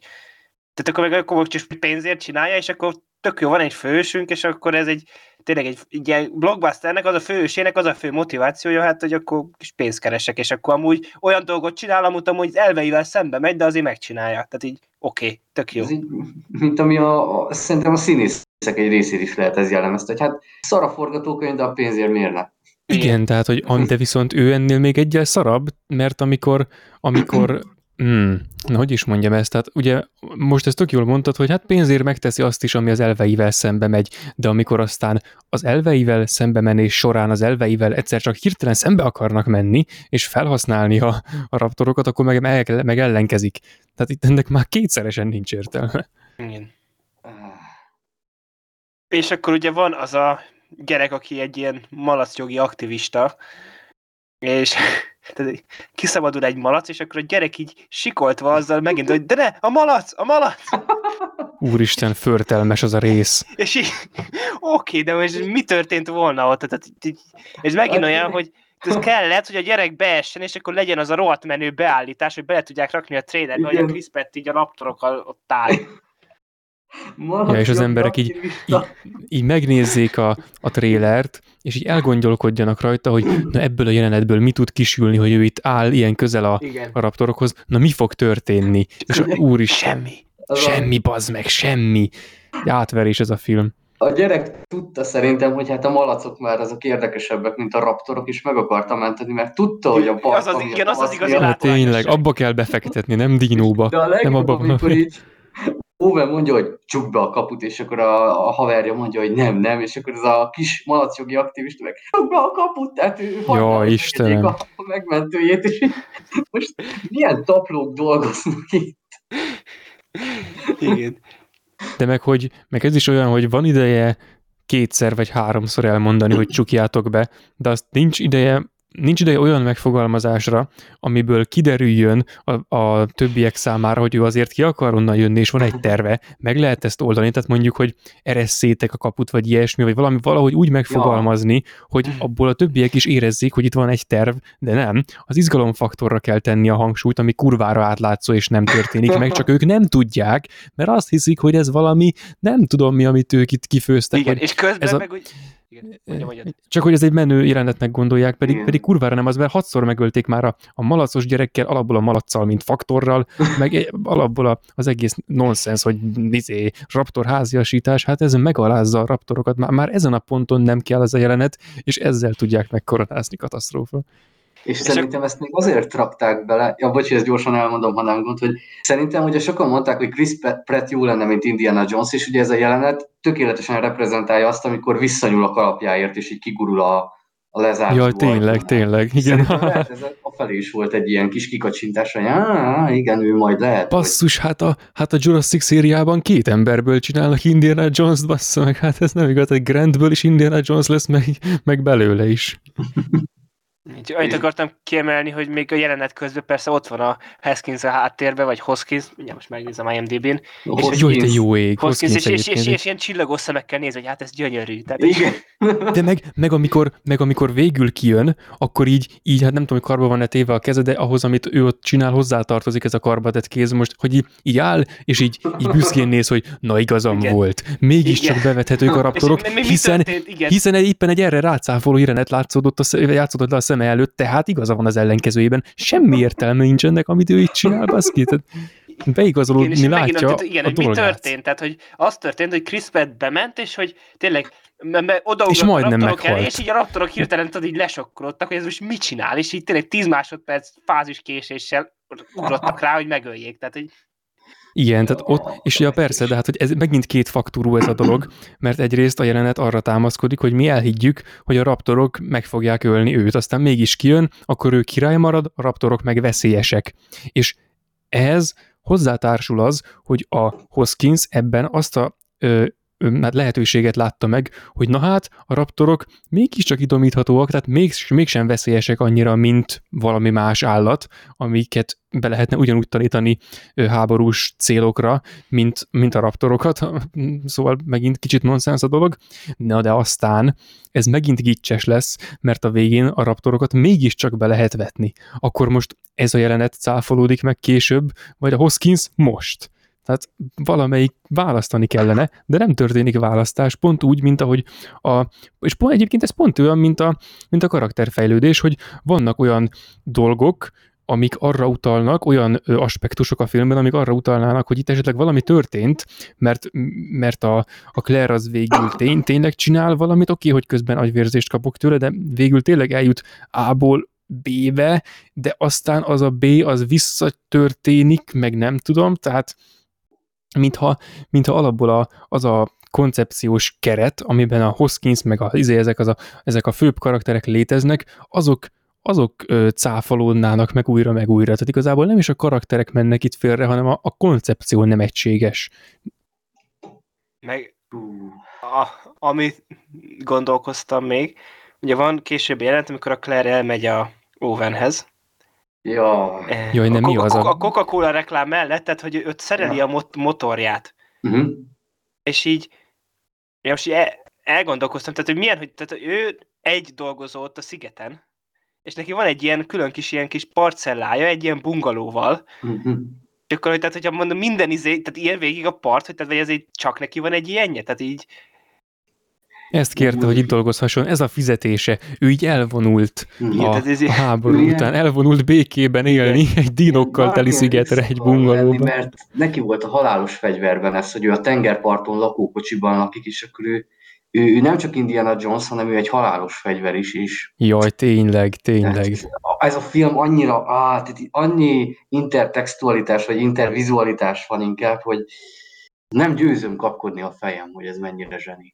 Tehát akkor meg akkor csak pénzért csinálja, és akkor tök jó, van egy fősünk, és akkor ez egy tényleg egy, egy ilyen blockbusternek, az a fősének az a fő motivációja, hát, hogy akkor kis pénzt keresek, és akkor amúgy olyan dolgot csinál, amit amúgy az elveivel szembe megy, de azért megcsinálja. Tehát így oké, okay, tök jó. Ez így, mint ami a, a, szerintem a színészek egy részét is lehet ez jellemezte, hogy hát szar a forgatókönyv, de a pénzért miért ne? Igen, tehát, hogy de [laughs] viszont ő ennél még egyel szarabb, mert amikor, amikor [clears throat] Hmm, na, hogy is mondjam ezt? Tehát ugye most ezt tök jól mondtad, hogy hát pénzért megteszi azt is, ami az elveivel szembe megy, de amikor aztán az elveivel szembe menés során az elveivel egyszer csak hirtelen szembe akarnak menni, és felhasználni a, a raptorokat, akkor meg, meg, meg ellenkezik. Tehát itt ennek már kétszeresen nincs értelme. Igen. És akkor ugye van az a gyerek, aki egy ilyen malacjogi aktivista, és [laughs] tehát kiszabadul egy malac, és akkor a gyerek így sikoltva azzal megint, hogy de ne, a malac, a malac! [laughs] Úristen, förtelmes az a rész. [laughs] És így, oké, de most mi történt volna ott? Tehát, így, és megint olyan, hogy ez kellett, hogy a gyerek beessen, és akkor legyen az a rohadt menő beállítás, hogy bele tudják rakni a trailerbe, hogy a. Chris Pratt így a raptorokkal ott áll. Ja, és az emberek így, így, így megnézzék a, a trélert, és így elgondolkodjanak rajta, hogy na ebből a jelenetből mi tud kisülni, hogy ő itt áll ilyen közel a, Igen. a raptorokhoz, na mi fog történni? És a, úr is, Semmi. semmi, bazd meg, semmi. Átverés ez a film. A gyerek tudta szerintem, hogy hát a malacok már azok érdekesebbek, mint a raptorok, is meg akarta menteni, mert tudta, hogy a Az az- igen, az az igazi tényleg, abba kell befektetni, nem dinóba. De a Nem legjobb, abba amikor így Owen mondja, hogy csukd be a kaput, és akkor a, a haverja mondja, hogy nem, nem, és akkor ez a kis malacjogi aktivista meg csukd be a kaput, tehát ő hogy Istenem. A, megmentőjét, és most milyen taplók dolgoznak itt. Igen. De meg, hogy, meg ez is olyan, hogy van ideje kétszer vagy háromszor elmondani, hogy csukjátok be, de azt nincs ideje, nincs ideje olyan megfogalmazásra, amiből kiderüljön a, a többiek számára, hogy ő azért ki akar onnan jönni, és van egy terve, meg lehet ezt oldani, tehát mondjuk, hogy eresszétek a kaput, vagy ilyesmi, vagy valami, valahogy úgy megfogalmazni, hogy abból a többiek is érezzék, hogy itt van egy terv, de nem. Az izgalomfaktorra kell tenni a hangsúlyt, ami kurvára átlátszó, és nem történik meg, csak ők nem tudják, mert azt hiszik, hogy ez valami, nem tudom mi, amit ők itt kifőztek, Igen, és közben ez a- meg úgy... Igen, csak hogy ez egy menő jelenetnek gondolják, pedig, Igen. pedig kurvára nem az, mert hatszor megölték már a, a malacos gyerekkel, alapból a malacsal, mint faktorral, [laughs] meg alapból a, az egész nonsens, hogy izé, raptor háziasítás, hát ez megalázza a raptorokat. Már, már ezen a ponton nem kell ez a jelenet, és ezzel tudják megkoronázni katasztrófa. És, szerintem ezt még azért rakták bele, ja, bocs, hogy ezt gyorsan elmondom, ha nem gond, hogy szerintem ugye sokan mondták, hogy Chris Pratt jó lenne, mint Indiana Jones, és ugye ez a jelenet tökéletesen reprezentálja azt, amikor visszanyúl a kalapjáért, és így kigurul a, a lezárt Jaj, tényleg, tényleg, igen. Szerintem lehet, ez a felé is volt egy ilyen kis kikacsintás, hogy á, igen, ő majd lehet, hogy Basszus, hát a, hát a Jurassic szériában két emberből csinálnak Indiana Jones-t, bassza meg, hát ez nem igaz, egy Grantből is Indiana Jones lesz, meg, meg belőle is. Úgyhogy Annyit akartam kiemelni, hogy még a jelenet közben persze ott van a Haskins a háttérben, vagy Hoskins, mindjárt most megnézem IMDb-n, Hoskins. Jó, te jó ég, Hoskins, és, Hoskins és, és, egyébként. és, ilyen csillagos szemekkel néz, hogy hát ez gyönyörű. Tehát, Igen. De meg, meg, amikor, meg amikor végül kijön, akkor így, így hát nem tudom, hogy karba van-e téve a keze, de ahhoz, amit ő ott csinál, hozzátartozik ez a karba tett kéz most, hogy így, így áll, és így, így büszkén néz, hogy na igazam Igen. volt. Mégiscsak Igen. bevethetők a [laughs] raptorok, és hiszen, hiszen éppen egy erre rácáfoló jelenet látszódott a, játszódott le a szeme előtt, tehát igaza van az ellenkezőjében. Semmi értelme nincs ennek, amit ő itt csinál, baszki. Tehát beigazolódni és megint, látja tehát, igen, a hogy mi dolgát. történt? Tehát, hogy az történt, hogy Chris Pratt bement, és hogy tényleg odaugrott És majdnem a elé, meghalt. és így a raptorok hirtelen tudod, így lesokkolódtak, hogy ez most mit csinál, és így tényleg 10 másodperc fázis késéssel ugrottak rá, hogy megöljék. Tehát, hogy Igen, tehát ott, és ja persze, de hát hogy ez megint két faktúrú ez a dolog, mert egyrészt a jelenet arra támaszkodik, hogy mi elhiggyük, hogy a raptorok meg fogják ölni őt, aztán mégis kijön, akkor ő király marad, a raptorok meg veszélyesek. És ehhez hozzátársul az, hogy a Hoskins ebben azt a hát lehetőséget látta meg, hogy na hát, a raptorok mégiscsak idomíthatóak, tehát még, mégsem veszélyesek annyira, mint valami más állat, amiket be lehetne ugyanúgy tanítani háborús célokra, mint, mint a raptorokat, [laughs] szóval megint kicsit nonsens a dolog, na de aztán ez megint gicses lesz, mert a végén a raptorokat mégiscsak be lehet vetni. Akkor most ez a jelenet cáfolódik meg később, vagy a Hoskins most? Tehát valamelyik választani kellene, de nem történik választás, pont úgy, mint ahogy a, és pont egyébként ez pont olyan, mint a, mint a karakterfejlődés, hogy vannak olyan dolgok, amik arra utalnak, olyan aspektusok a filmben, amik arra utalnának, hogy itt esetleg valami történt, mert, mert a, a Claire az végül tény, tényleg csinál valamit, oké, hogy közben agyvérzést kapok tőle, de végül tényleg eljut A-ból B-be, de aztán az a B az visszatörténik, meg nem tudom, tehát mintha, mintha alapból a, az a koncepciós keret, amiben a Hoskins meg a, izé, ezek, az a, ezek a főbb karakterek léteznek, azok azok ö, cáfolódnának meg újra meg újra. Tehát igazából nem is a karakterek mennek itt félre, hanem a, a koncepció nem egységes. Meg a, amit gondolkoztam még, ugye van később jelent, amikor a Claire elmegy a Owenhez, Ja. Jaj, nem a mi az a... A Coca-Cola reklám mellett, tehát hogy őt szereli ja. a mot- motorját. Uh-huh. És így, ja, most így el, elgondolkoztam, tehát hogy milyen, hogy tehát ő egy dolgozó ott a szigeten, és neki van egy ilyen külön kis ilyen kis parcellája, egy ilyen bungalóval, uh-huh. és akkor, hogy, tehát, hogyha mondom, minden izé, tehát ilyen végig a part, hogy tehát vagy azért csak neki van egy ilyenje, tehát így ezt kérte, hogy itt dolgozhasson, ez a fizetése. Ő így elvonult a, a háború Igen. után, elvonult békében élni Igen. egy dínokkal teli szigetre, egy bungalóban. Mert neki volt a halálos fegyverben ez, hogy ő a tengerparton lakókocsiban lakik, és akkor ő, ő, ő nem csak Indiana Jones, hanem ő egy halálos fegyver is. is. Jaj, tényleg, tényleg. Ez a film annyira, á, tehát annyi intertextualitás, vagy intervizualitás van inkább, hogy nem győzöm kapkodni a fejem, hogy ez mennyire zseni.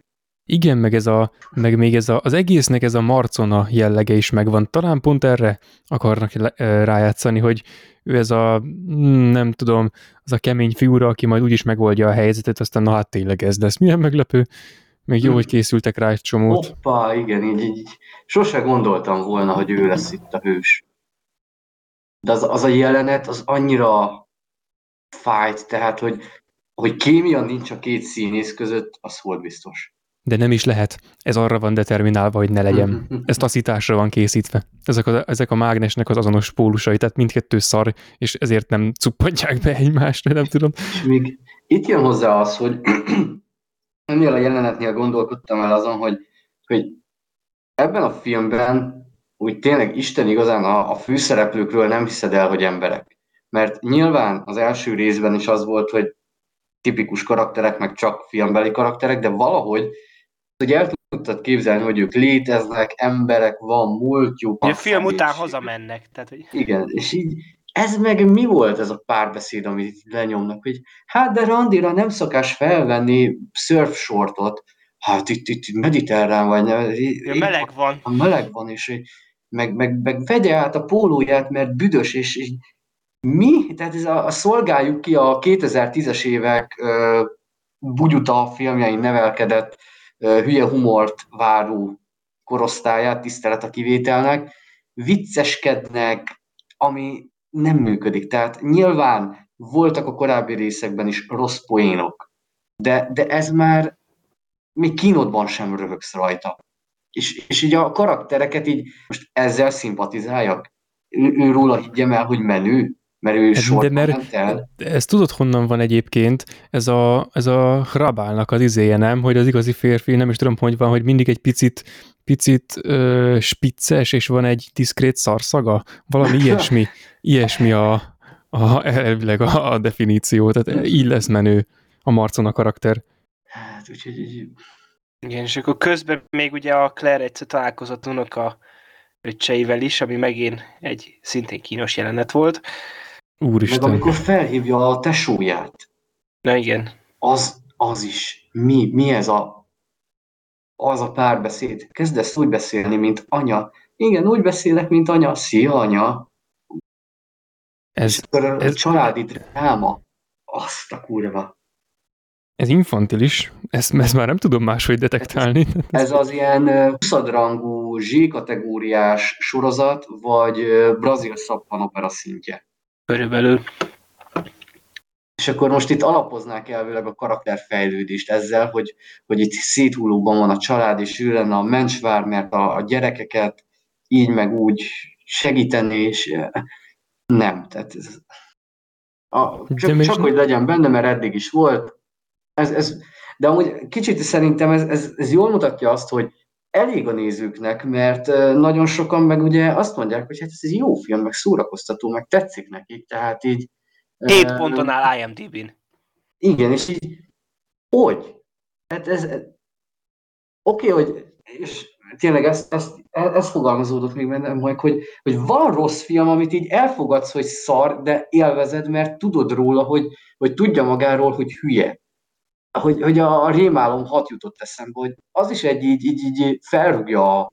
Igen, meg, ez a, meg még ez a, az egésznek ez a marcona jellege is megvan. Talán pont erre akarnak rájátszani, hogy ő ez a, hmm, nem tudom, az a kemény figura, aki majd úgyis megoldja a helyzetet, aztán na hát tényleg ez lesz. Milyen meglepő. Még jó, hogy készültek rá egy csomót. Hoppa, igen, így, így. Sose gondoltam volna, hogy ő lesz itt a hős. De az, az a jelenet, az annyira fájt, tehát, hogy, hogy kémia nincs a két színész között, az volt biztos. De nem is lehet. Ez arra van determinálva, hogy ne legyen. Ez taszításra van készítve. Ezek a, ezek a mágnesnek az azonos pólusai, tehát mindkettő szar, és ezért nem cuppantják be egymást, nem tudom. És még itt jön hozzá az, hogy [clears throat] ennél a jelenetnél gondolkodtam el azon, hogy, hogy ebben a filmben úgy tényleg Isten igazán a, a főszereplőkről nem hiszed el, hogy emberek. Mert nyilván az első részben is az volt, hogy tipikus karakterek, meg csak filmbeli karakterek, de valahogy hogy el tudtad képzelni, hogy ők léteznek, emberek, van múltjuk. A film után hazamennek. Tehát, hogy... Igen, és így ez meg mi volt ez a párbeszéd, amit lenyomnak, hogy hát de Randira nem szokás felvenni surfshortot, hát itt, itt mediterrán vagy. Ja, meleg van. A meleg van, és meg, meg, meg vegye át a pólóját, mert büdös, és, és mi? Tehát ez a, a szolgáljuk ki a 2010-es évek uh, bugyuta filmjein nevelkedett hülye humort váró korosztályát, tisztelet a kivételnek, vicceskednek, ami nem működik. Tehát nyilván voltak a korábbi részekben is rossz poénok, de, de ez már még kínodban sem röhögsz rajta. És, és így a karaktereket így most ezzel szimpatizáljak? Ő, ő róla higgyem el, hogy menő? Mert ő hát, de mert el. ezt tudod honnan van egyébként, ez a, ez a Hrabálnak az izéje, nem? Hogy az igazi férfi, nem is tudom, hogy van, hogy mindig egy picit, picit ö, spicces, és van egy diszkrét szarszaga. Valami [laughs] ilyesmi, ilyesmi a, a, elvileg a, a definíció, tehát így lesz menő a Marcon a karakter. Hát, úgyhogy így... Igen, és akkor közben még ugye a Claire egyszer találkozott unoka öccseivel is, ami megint egy szintén kínos jelenet volt Meg Úristen. amikor felhívja a tesóját, Na igen. az, az is. Mi, mi ez a, az a párbeszéd? Kezdesz úgy beszélni, mint anya. Igen, úgy beszélek, mint anya. Szia, anya. Ez, a ez- családi dráma. Azt a kurva. ez infantilis, ezt, ezt már nem tudom máshogy detektálni. Ez az ilyen ö, 20 rangú Z-kategóriás sorozat, vagy brazil szappanopera szintje. Körülbelül. És akkor most itt alapoznák elvileg a karakterfejlődést ezzel, hogy, hogy itt széthulóban van a család, és ő lenne a mencsvár, mert a, a gyerekeket így meg úgy segíteni, és eh, nem. Tehát ez, a, De csak, még- csak hogy legyen benne, mert eddig is volt. Ez, ez, de amúgy kicsit szerintem ez, ez, ez jól mutatja azt, hogy elég a nézőknek, mert nagyon sokan meg ugye azt mondják, hogy hát ez egy jó film, meg szórakoztató, meg tetszik nekik, tehát így 7 eh, ponton áll IMDb-n. igen, és így, hogy? Hát ez, ez oké, okay, hogy, és tényleg ez, ez, ez fogalmazódott még bennem, majd, hogy, hogy van rossz film, amit így elfogadsz, hogy szar, de élvezed, mert tudod róla, hogy, hogy tudja magáról, hogy hülye. Hogy, hogy a rémálom hat jutott eszembe, hogy az is egy így, így, így felrúgja a-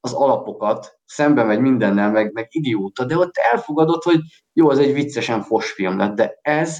az alapokat, szembe megy mindennel, meg, meg idióta, de ott elfogadod, hogy jó, az egy viccesen fos film lett, de ez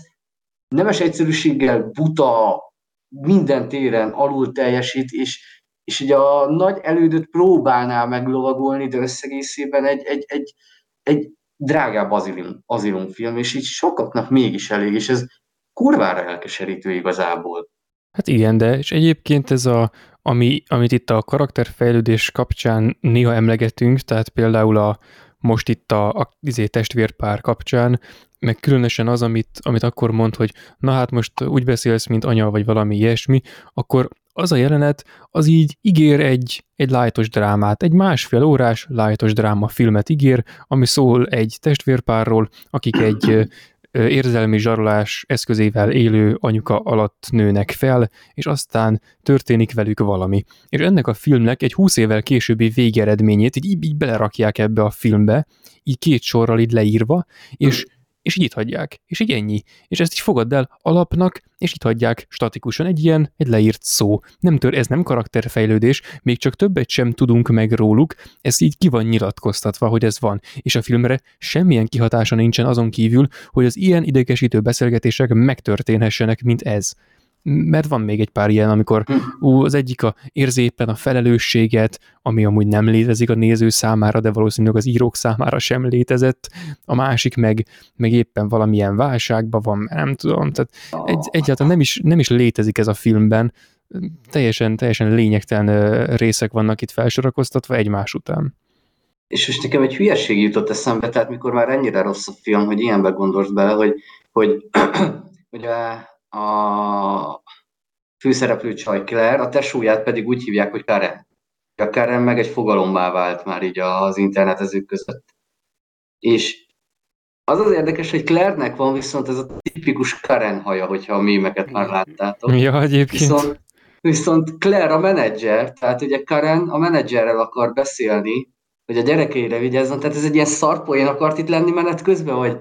nemes egyszerűséggel buta, minden téren alul teljesít, és, és ugye a nagy elődöt próbálná meglovagolni, de összegészében egy, egy, egy, egy drágább azilum, azilum film, és így sokaknak mégis elég, és ez kurvára elkeserítő igazából. Hát igen, de és egyébként ez a, ami, amit itt a karakterfejlődés kapcsán néha emlegetünk, tehát például a most itt a, a izé, testvérpár kapcsán, meg különösen az, amit, amit akkor mond, hogy na hát most úgy beszélsz, mint anya, vagy valami ilyesmi, akkor az a jelenet, az így ígér egy, egy lájtos drámát, egy másfél órás lájtos dráma filmet ígér, ami szól egy testvérpárról, akik egy érzelmi zsarolás eszközével élő anyuka alatt nőnek fel, és aztán történik velük valami. És ennek a filmnek egy 20 évvel későbbi végeredményét így, így belerakják ebbe a filmbe, így két sorral így leírva, és, és így itt hagyják, és így ennyi. És ezt így fogadd el alapnak, és itt hagyják statikusan egy ilyen, egy leírt szó. Nem tör, ez nem karakterfejlődés, még csak többet sem tudunk meg róluk, ez így ki van nyilatkoztatva, hogy ez van. És a filmre semmilyen kihatása nincsen azon kívül, hogy az ilyen idegesítő beszélgetések megtörténhessenek, mint ez. Mert van még egy pár ilyen, amikor ú, az egyik a érzi éppen a felelősséget, ami amúgy nem létezik a néző számára, de valószínűleg az írók számára sem létezett, a másik meg, meg éppen valamilyen válságban van, nem tudom, tehát egy, egyáltalán nem is, nem is létezik ez a filmben, teljesen, teljesen lényegtelen részek vannak itt felsorakoztatva egymás után. És most nekem egy hülyeség jutott eszembe, tehát mikor már ennyire rossz a film, hogy ilyenbe gondolsz bele, hogy, hogy, [clears throat] hogy a, a főszereplő csaj Claire, a tesóját pedig úgy hívják, hogy Karen. A Karen meg egy fogalommá vált már így az internetezők között. És az az érdekes, hogy Claire-nek van viszont ez a tipikus Karen haja, hogyha a mémeket már láttátok. Ja, egyébként. Viszont, viszont Claire a menedzser, tehát ugye Karen a menedzserrel akar beszélni, hogy a gyerekeire vigyázzon, tehát ez egy ilyen szarpoén akart itt lenni menet közben, vagy,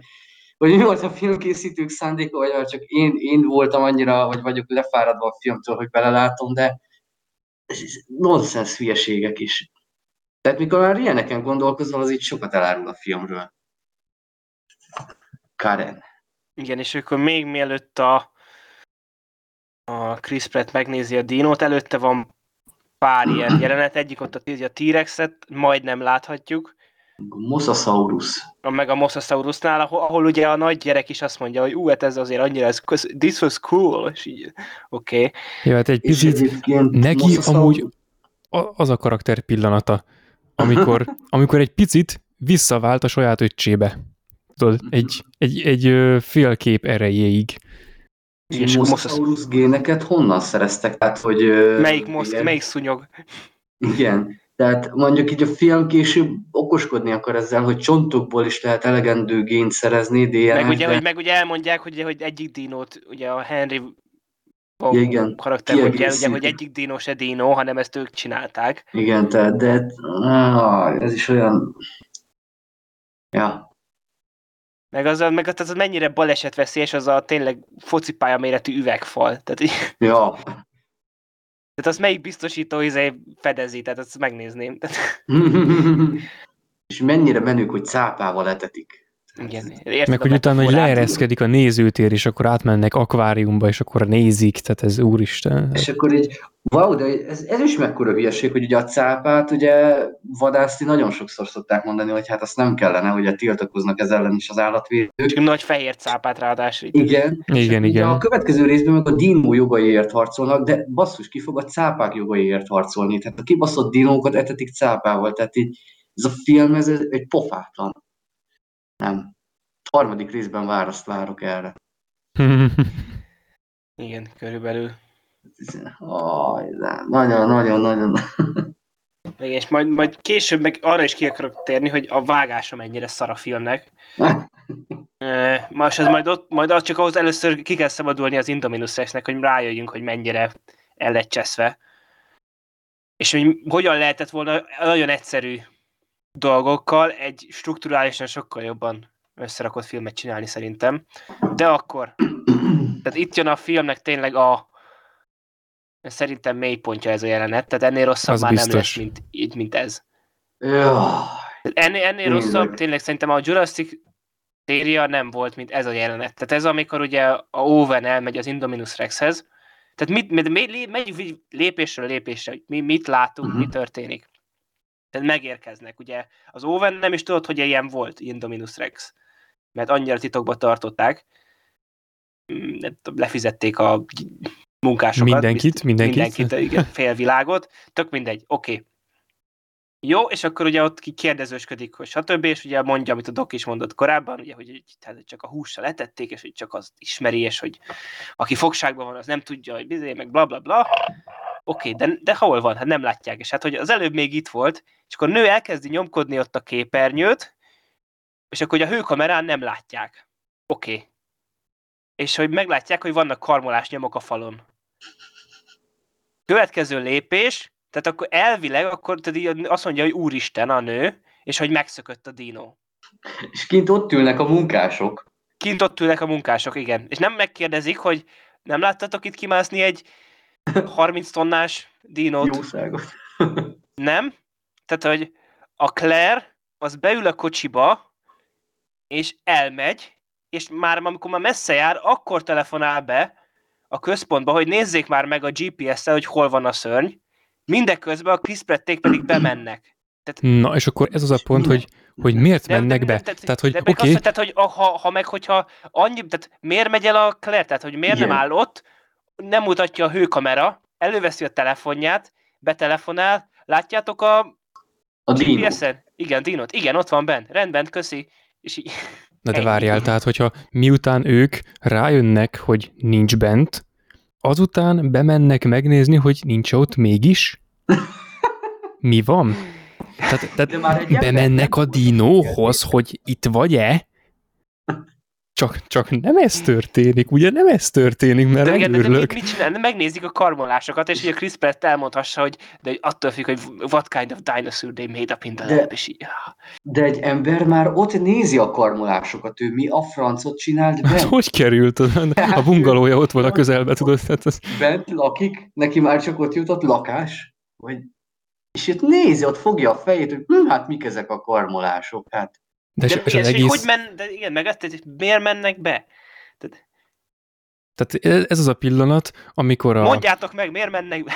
vagy mi volt a filmkészítők szándéka, vagy már csak én, én voltam annyira, vagy vagyok lefáradva a filmtől, hogy belelátom, de nonsens hülyeségek is. Tehát mikor már ilyeneken gondolkozol, az így sokat elárul a filmről. Karen. Igen, és akkor még mielőtt a, a Chris Pratt megnézi a dinót, előtte van pár ilyen jelenet, egyik ott a, a T-Rexet majdnem láthatjuk, Mosasaurus. a- meg a Mosasaurusnál, ahol, ahol ugye a nagy gyerek is azt mondja, hogy ú, hát ez azért annyira, ez, this was cool, és így, oké. Okay. Ja, hát egy picit neki Mosasaurus- amúgy az a karakter pillanata, amikor, [laughs] amikor egy picit visszavált a saját öccsébe. Tudod, egy, egy, egy ö, fél kép erejéig. És Mosasaurus géneket honnan szereztek? Tehát, hogy... Melyik, mosz, igen, melyik szúnyog? Igen. Tehát mondjuk így a film később okoskodni akar ezzel, hogy csontokból is lehet elegendő gént szerezni, DNS, Meg ugye, hogy, meg ugye elmondják, hogy, hogy egyik dinót, ugye a Henry Ja, igen. karakter mondja, ugye, hogy egyik dinó se dinó, hanem ezt ők csinálták. igen, tehát de ez is olyan... Ja. Meg az, meg az, az mennyire balesetveszélyes az a tényleg focipálya méretű üvegfal. Tehát, így- Ja. Tehát azt melyik biztosító izé fedezi, tehát azt megnézném. [laughs] És mennyire menők, hogy cápával etetik. Igen, érted Meg a hogy utána, hogy leereszkedik a nézőtér, és akkor átmennek akváriumba, és akkor nézik, tehát ez úristen. És akkor így, wow, de ez, ez is mekkora hülyeség, hogy ugye a cápát ugye vadászni nagyon sokszor szokták mondani, hogy hát azt nem kellene, ugye tiltakoznak ez ellen is az állatvédők. Csak nagy fehér cápát ráadásul. Igen. Igen, Ugye a igen. következő részben meg a dinó jogaiért harcolnak, de basszus, ki fog a cápák jogaiért harcolni? Tehát a kibaszott dinókat etetik cápával, tehát így ez a film, ez egy pofátlan. Nem. Harmadik részben választ várok erre. [laughs] Igen, körülbelül. Aj, de nagyon, nagyon, nagyon. Igen, és majd, majd később meg arra is ki akarok térni, hogy a vágása mennyire szar a filmnek. [laughs] Ö, Most ez majd, ott, majd az csak ahhoz először ki kell szabadulni az Indominus Rexnek, hogy rájöjjünk, hogy mennyire el lett cseszve. És hogy hogyan lehetett volna nagyon egyszerű dolgokkal egy strukturálisan sokkal jobban összerakott filmet csinálni szerintem. De akkor, tehát itt jön a filmnek tényleg a szerintem mélypontja ez a jelenet, tehát ennél rosszabb Az már nem biztos. lesz, mint, így, mint ez. Jaj. Ennél, ennél rosszabb, tényleg szerintem a Jurassic széria nem volt, mint ez a jelenet. Tehát ez, amikor ugye a Owen elmegy az Indominus Rexhez, tehát mit, mit, mit, így lépésről lépésre, hogy mi mit látunk, uh-huh. mi Mhm. történik. Tehát megérkeznek, ugye. Az Owen nem is tudott, hogy ilyen volt Indominus Rex, mert annyira titokba tartották. Mm, Lefizették a munkásokat. Mindenkit, bizt- mindenkit. Mindenkit, igen, félvilágot. Tök mindegy, oké. Okay. Jó, és akkor ugye ott kérdezősködik, hogy stb. És ugye mondja, amit a Doc is mondott korábban, ugye, hogy tehát csak a hússal letették, és hogy csak azt ismeri, és hogy aki fogságban van, az nem tudja, hogy bizony, meg bla bla bla. Oké, de, de hol van? Hát nem látják. És hát, hogy az előbb még itt volt, és akkor a nő elkezdi nyomkodni ott a képernyőt, és akkor hogy a hőkamerán nem látják. Oké. És hogy meglátják, hogy vannak karmolás nyomok a falon. Következő lépés, tehát akkor elvileg akkor tehát azt mondja, hogy úristen a nő, és hogy megszökött a dino. És kint ott ülnek a munkások. Kint ott ülnek a munkások, igen. És nem megkérdezik, hogy nem láttatok itt kimászni egy 30 tonnás dinót? Jószágot. Nem? Tehát, hogy a Claire az beül a kocsiba, és elmegy, és már amikor már messze jár, akkor telefonál be a központba, hogy nézzék már meg a GPS-szel, hogy hol van a szörny. Mindeközben a Chris Pratték pedig bemennek. Na, és akkor ez az a pont, hogy, hogy miért mennek be. Tehát, hogy de oké, azt, tehát, hogy ha, ha meg, hogyha annyi, tehát miért megy el a Claire, tehát, hogy miért Igen. nem áll ott, nem mutatja a hőkamera, előveszi a telefonját, betelefonál, látjátok a A dino. Igen, Dinot. Igen, ott van benn. Rendben, köszi. És így, Na de várjál, tehát hogyha miután ők rájönnek, hogy nincs bent, azután bemennek megnézni, hogy nincs ott mégis? Mi van? Tehát, De tehát már egy ember bemennek a dinóhoz, hogy itt vagy-e? Csak, csak nem ez történik, ugye nem ez történik, mert de, igen, de, de mit, mit csinál? Megnézik a karmolásokat, és ugye Chris Pratt elmondhassa, hogy de hogy attól függ, hogy what kind of dinosaur they made up in the De- lab, és így. De egy ember már ott nézi a karmolásokat, ő mi a francot csinált Az [laughs] bent? hogy került? [laughs] A bungalója ott van a közelbe, tudod? Tehát az... Bent lakik, neki már csak ott jutott lakás? Vagy... És itt nézi, ott fogja a fejét, hogy hm, hát mik ezek a karmolások, hát. De és, De, és és hogy, hogy egész... men, de igen, meg ezt, hogy miért mennek be? Tehát ez az a pillanat, amikor a... Mondjátok meg, miért mennek be?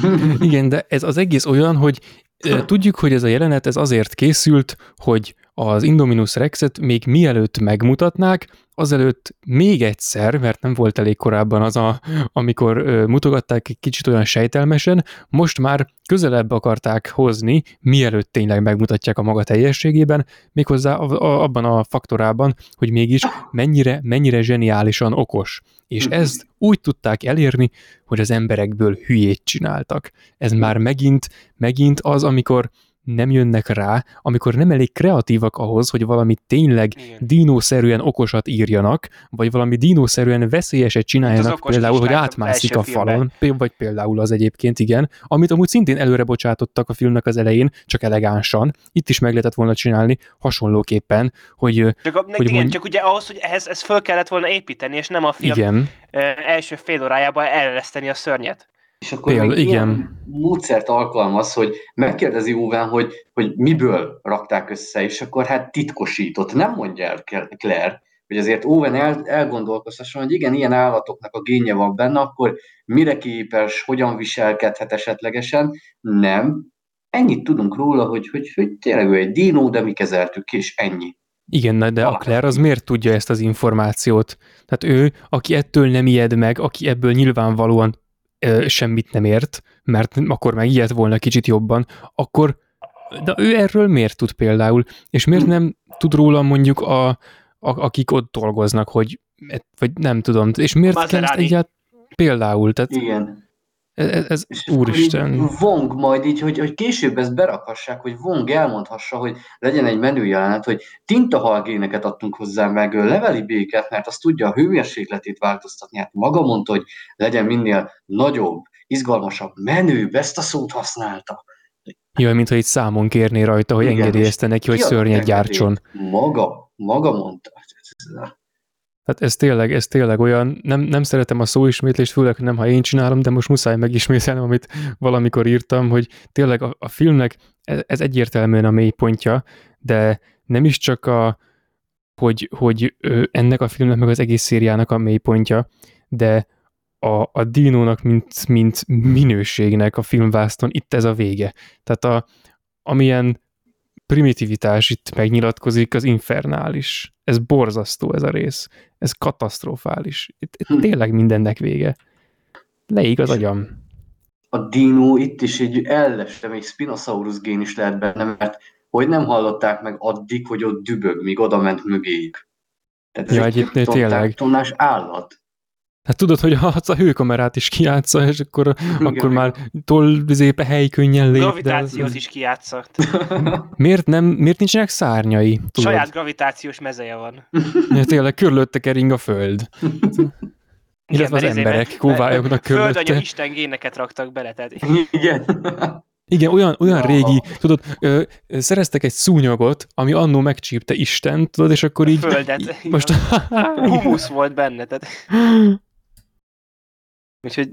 [laughs] Igen, de ez az egész olyan, hogy ö, tudjuk, hogy ez a jelenet ez azért készült, hogy az Indominus Rexet még mielőtt megmutatnák, azelőtt még egyszer, mert nem volt elég korábban az, a, amikor ö, mutogatták egy kicsit olyan sejtelmesen, most már közelebb akarták hozni, mielőtt tényleg megmutatják a maga teljességében, méghozzá a, a, abban a faktorában, hogy mégis mennyire, mennyire zseniálisan okos. És Mhm. ezt úgy tudták elérni, hogy az emberekből hülyét csináltak. Ez már megint, megint az, amikor nem jönnek rá, amikor nem elég kreatívak ahhoz, hogy valami tényleg Igen. dinószerűen okosat írjanak, vagy valami dinószerűen veszélyeset csináljanak, okos például, hogy átmászik a filmben. falon, vagy például az egyébként, igen, amit amúgy szintén előre bocsátottak a filmnek az elején, csak elegánsan. Itt is meg lehetett volna csinálni hasonlóképpen, hogy Csak, a, hogy igen, mondj- csak ugye ahhoz, hogy ehhez ezt föl kellett volna építeni, és nem a film igen, első fél órájában elreszteni a szörnyet. És akkor Például, még igen. módszert alkalmaz, hogy megkérdezi Owen, hogy, hogy miből rakták össze, és akkor hát titkosított. Nem mondja el Claire, hogy azért Owen el, elgondolkoztasson, hogy igen, ilyen állatoknak a génje van benne, akkor mire képes, hogyan viselkedhet esetlegesen. Nem. Ennyit tudunk róla, hogy, hogy, hogy tényleg ő egy dinó, de mi kezeltük és ennyi. Igen, de a. Claire az miért tudja ezt az információt? Tehát ő, aki ettől nem ijed meg, aki ebből nyilvánvalóan semmit nem ért, mert akkor meg ilyet volna kicsit jobban, akkor de ő erről miért tud például? És miért nem tud róla mondjuk a, a akik ott dolgoznak, hogy vagy nem tudom, és miért kell egyáltalán például, tehát Igen. Ez, ez úristen. Vong majd így, hogy, hogy később ezt berakhassák, hogy Vong elmondhassa, hogy legyen egy menü jelenet, hogy tintahalgéneket adtunk hozzá, meg leveli béket, mert azt tudja a hőmérsékletét változtatni. Hát maga mondta, hogy legyen minél nagyobb, izgalmasabb, menőbb, ezt a szót használta. Jaj, mintha itt számon kérné rajta, hogy engedélyezte neki, hogy szörnyet gyártson. Maga, maga mondta. Tehát ez tényleg, ez tényleg olyan, nem, nem szeretem a szóismétlést, főleg nem, ha én csinálom, de most muszáj megismételnem, amit valamikor írtam, hogy tényleg a, a filmnek ez, ez egyértelműen a mélypontja, de nem is csak a, hogy, hogy ennek a filmnek, meg az egész szériának a mélypontja, de a, a dinónak, mint, mint minőségnek a filmvászton itt ez a vége. Tehát a, amilyen primitivitás itt megnyilatkozik, az infernális. Ez borzasztó ez a rész. Ez katasztrofális. Itt, itt Hm. tényleg mindennek vége. Leég az agyam. a dino itt is egy elleste, még Spinosaurus gén is lehet benne, mert hogy nem hallották meg addig, hogy ott dübög, míg oda ment mögéjük. Tehát ez Ja, egy tényleg. tonnás állat. Hát tudod, hogy ha a hőkamerát is kiátsza, és akkor, akkor Igen. már toll zépe hely könnyen lép. de Gravitációt ez- is kijátszott. [laughs] Miért, nem, miért nincsenek szárnyai? Tudod? Saját gravitációs mezeje van. [laughs] Ja, tényleg körülötte kering a föld. [laughs] Illetve az emberek kóvályognak mert Földanya körülötte. Isten géneket raktak bele, tehát Igen. Igen, olyan, olyan régi, tudod, ö, ö, szereztek egy szúnyogot, ami annó megcsípte Isten, tudod, és akkor így... földet. így most... humusz volt benne, tehát úgyhogy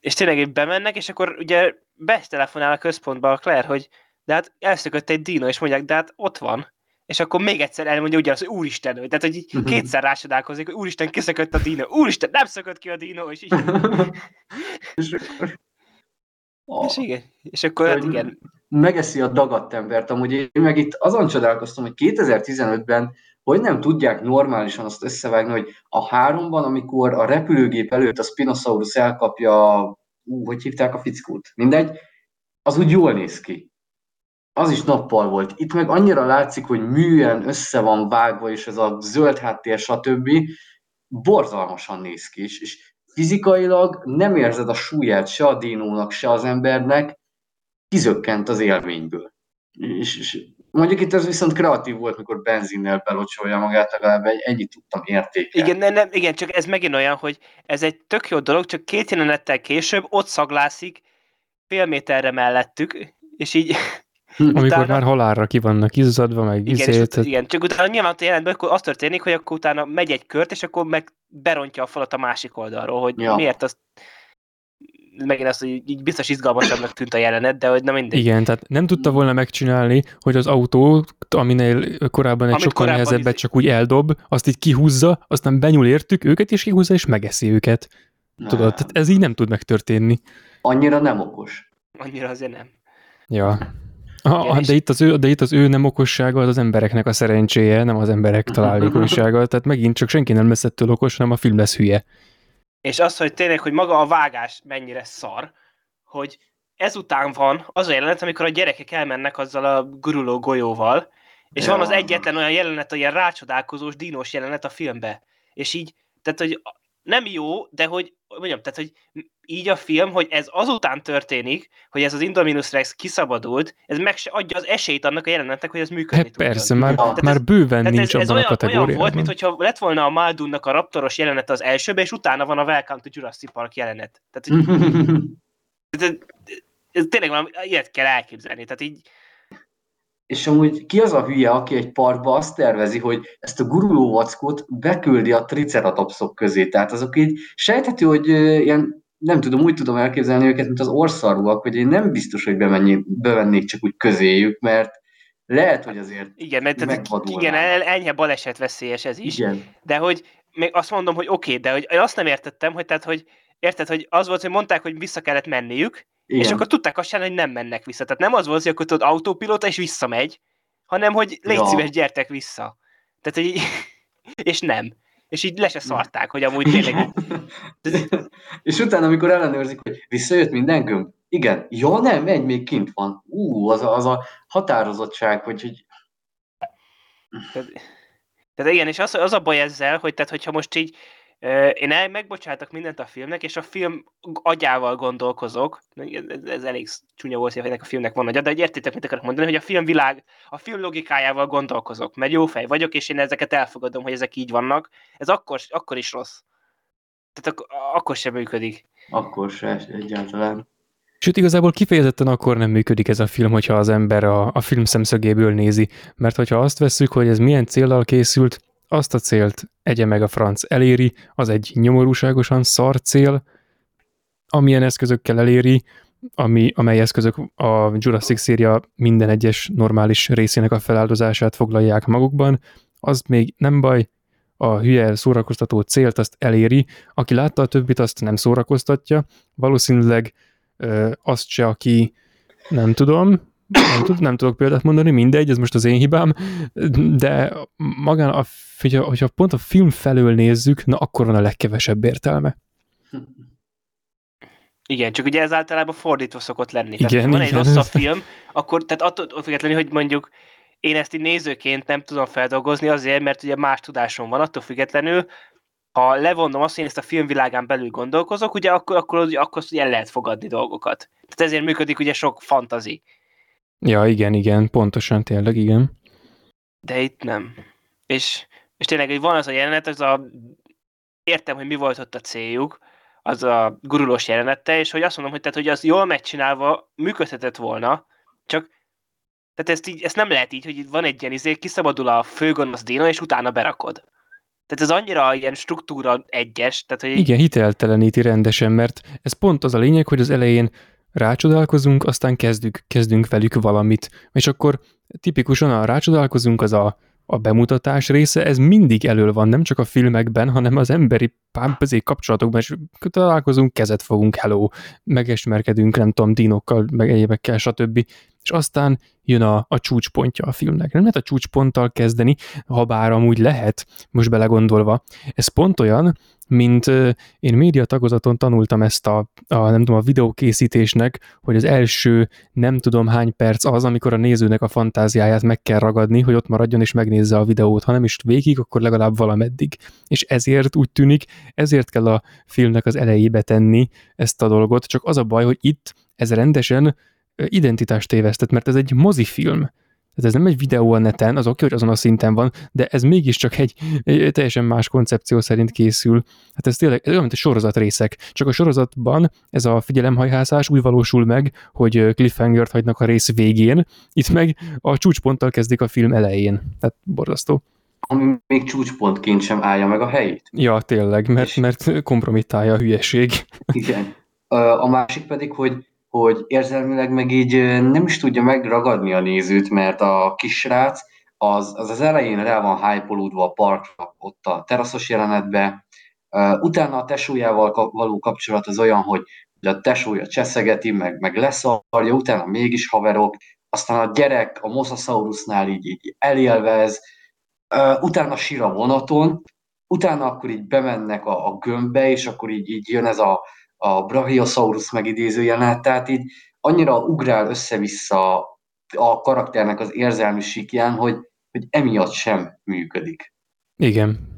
és tényleg bemennek, és akkor ugye betelefonál a központba a Claire, hogy de hát elszökött egy dino, és mondják, de hát ott van. És akkor még egyszer elmondja ugyanazt, hogy úristen, hogy- tehát hogy Mhm. kétszer rásodálkozik, hogy úristen, kiszökött a dino, úristen, nem szökött ki a dino, és így, [laughs] és, akkor- és igen, és akkor hát igen, megeszi a dagadt embert. Amúgy én meg itt azon csodálkoztam, hogy 2015-ben hogy nem tudják normálisan azt összevágni, hogy a háromban, amikor a repülőgép előtt a Spinosaurus elkapja, ú, hogy hívták a fickót, mindegy, az úgy jól néz ki. Az is nappal volt. Itt meg annyira látszik, hogy műen össze van vágva, és ez a zöld háttér, stb. borzalmasan néz ki, és, és fizikailag nem érzed a súlyát se a dinónak, se az embernek, kizökkent az élményből. És, és mondjuk itt ez viszont kreatív volt, mikor benzinnel belocsolja magát, legalább egy, ennyit tudtam értékelni. igen, nem, nem, igen, csak ez megint olyan, hogy ez egy tök jó dolog, csak két jelenettel később ott szaglászik fél méterre mellettük, és így Amikor utána- már halálra ki vannak izzadva, meg Igen, izét, ut- igen, csak utána nyilván a jelenetben akkor az történik, hogy akkor utána megy egy kört, és akkor meg berontja a falat a másik oldalról, hogy ja. miért azt megint azt, hogy így biztos izgalmasabbnak tűnt a jelenet, de hogy nem mindegy. Igen, tehát nem tudta volna megcsinálni, hogy az autó, aminél korábban egy Amit sokkal korábban nehezebbet csak úgy eldob, azt így kihúzza, aztán benyúl értük őket, és kihúzza, és megeszi őket. Tudod, Nem. tehát ez így nem tud megtörténni. Annyira nem okos. Annyira azért nem. Ja. Ah, Igen, de, itt az ő, de itt az ő nem okossága az az embereknek a szerencséje, nem az emberek találékonysága, tehát megint csak senki nem lesz ettől okos, hanem a film lesz hülye. És az, hogy tényleg, hogy maga a vágás mennyire szar, hogy ezután van az a jelenet, amikor a gyerekek elmennek azzal a guruló golyóval, és van az Ja. egyetlen olyan jelenet, olyan rácsodálkozós, dínos jelenet a filmbe. És így, tehát, hogy nem jó, de hogy mondjam, tehát, hogy így a film, hogy ez azután történik, hogy ez az Indominus Rex kiszabadult, ez meg se adja az esélyt annak a jelenetnek, hogy ez működni Hát persze, már, Tehát már ez- bőven Tehát nincs ez, ez abban a olyan, olyan kategóriában. volt, mintha lett volna a Maldunnak a raptoros jelenet az elsőbe, és utána van a Welcome to Jurassic Park jelenet. Tehát, hogy [laughs] ez, ez tényleg valami, ilyet kell elképzelni. Tehát így, És amúgy ki az a hülye, aki egy parkba azt tervezi, hogy ezt a guruló vackot beküldi a triceratopszok közé. Tehát azok így sejthető, hogy ilyen, nem tudom, úgy tudom elképzelni őket, mint az orszarúak, hogy én nem biztos, hogy bemennék, bevennék csak úgy közéjük, mert lehet, hogy azért igen, mert tehát, igen, el, enyhe baleset veszélyes ez is. igen. De hogy még azt mondom, hogy oké, okay, de hogy azt nem értettem, hogy tehát, hogy érted, hogy az volt, hogy mondták, hogy vissza kellett menniük, Igen. és akkor tudták azt sem, hogy nem mennek vissza. Tehát nem az volt, hogy akkor tudod autópilóta és visszamegy, hanem hogy légy Ja. szíves, gyertek vissza. Tehát, hogy [laughs] és nem. És így le se szarták, hogy amúgy tényleg [laughs] és utána, amikor ellenőrzik, hogy visszajött minden gömb, igen, jó, nem, egy még kint van. Ú, az a, az a határozottság, hogy, hogy Tehát, tehát igen, és az, az a baj ezzel, hogy tehát, hogyha most így én el, megbocsátok mindent a filmnek, és a film agyával gondolkozok, ez, elég csúnya volt, hogy ennek a filmnek van agya, de értitek, mit akarok mondani, hogy a film világ, a film logikájával gondolkozok, mert jó fej vagyok, és én ezeket elfogadom, hogy ezek így vannak, ez akkor, akkor is rossz. Tehát ak- akkor sem működik. akkor se egyáltalán. Sőt, igazából kifejezetten akkor nem működik ez a film, hogyha az ember a, a film szemszögéből nézi. Mert hogyha azt vesszük, hogy ez milyen céllal készült, azt a célt egye meg a franc eléri, az egy nyomorúságosan szar cél, amilyen eszközökkel eléri, ami, amely eszközök a Jurassic széria minden egyes normális részének a feláldozását foglalják magukban, az még nem baj, a hülye szórakoztató célt azt eléri, aki látta a többit, azt nem szórakoztatja, valószínűleg ö, azt se, aki nem tudom, nem, tud, nem tudok példát mondani, mindegy, ez most az én hibám, de magán, a, hogyha, hogyha pont a film felől nézzük, na akkor van a legkevesebb értelme. Igen, csak ugye ez általában fordítva szokott lenni. Igen, tehát, ha van egy rosszabb film, akkor tehát attól attól függetlenül, hogy mondjuk én ezt így nézőként nem tudom feldolgozni azért, mert ugye más tudásom van, attól függetlenül, ha levonom azt, hogy én ezt a filmvilágán belül gondolkozok, ugye akkor, akkor, akkor, akkor el lehet fogadni dolgokat. Tehát ezért működik ugye sok fantazi. Ja, igen, igen, pontosan, tényleg, igen. De itt nem. És, és tényleg, hogy van az a jelenet, az a... Értem, hogy mi volt ott a céljuk, az a gurulós jelenette, és hogy azt mondom, hogy, tehát, hogy az jól megcsinálva működhetett volna, csak tehát ezt, így, ezt nem lehet így, hogy itt van egy ilyen izé, kiszabadul a főgonosz Dino, és utána berakod. Tehát ez annyira ilyen struktúra egyes, tehát hogy Igen, hitelteleníti rendesen, mert ez pont az a lényeg, hogy az elején rácsodálkozunk, aztán kezdünk, kezdünk velük valamit. És akkor tipikusan a rácsodálkozunk az a, a bemutatás része, ez mindig elől van, nem csak a filmekben, hanem az emberi pámpezé kapcsolatokban, és találkozunk, kezet fogunk, hello, megesmerkedünk, nem tudom, dinokkal, meg egyébekkel, stb. És aztán jön a, a csúcspontja a filmnek. Nem lehet a csúcsponttal kezdeni, ha bár amúgy lehet, most belegondolva. Ez pont olyan, mint én média tagozaton tanultam ezt a, a, nem tudom, a videókészítésnek, hogy az első nem tudom hány perc az, amikor a nézőnek a fantáziáját meg kell ragadni, hogy ott maradjon és megnézze a videót, ha nem is végig, akkor legalább valameddig. És ezért úgy tűnik, ezért kell a filmnek az elejébe tenni ezt a dolgot, csak az a baj, hogy itt ez rendesen identitást tévesztett, mert ez egy mozifilm. Tehát ez nem egy videó a neten, az oké, hogy azon a szinten van, de ez mégiscsak egy, egy teljesen más koncepció szerint készül. Hát ez tényleg olyan, mint egy sorozat részek. Csak a sorozatban ez a figyelemhajhászás úgy valósul meg, hogy ö, cliffhangert hagynak a rész végén, itt meg a csúcsponttal kezdik a film elején. Tehát borzasztó. Ami még csúcspontként sem állja meg a helyét. Ja, tényleg, mert, mert kompromittálja a hülyeség. Igen. A másik pedig, hogy, hogy érzelmileg meg így nem is tudja megragadni a nézőt, mert a kisrác az az, az elején rá van hype a parkra, ott a teraszos jelenetbe, utána a tesójával való kapcsolat az olyan, hogy a tesója cseszegeti, meg, meg leszarja, utána mégis haverok, aztán a gyerek a Mosasaurusnál így, így elélvez, utána sír a vonaton, utána akkor így bemennek a, a gömbbe, és akkor így, így jön ez a, a Brachiosaurus megidéző jelenet, tehát így annyira ugrál össze-vissza a karakternek az érzelmi síkján, hogy, hogy emiatt sem működik. Igen.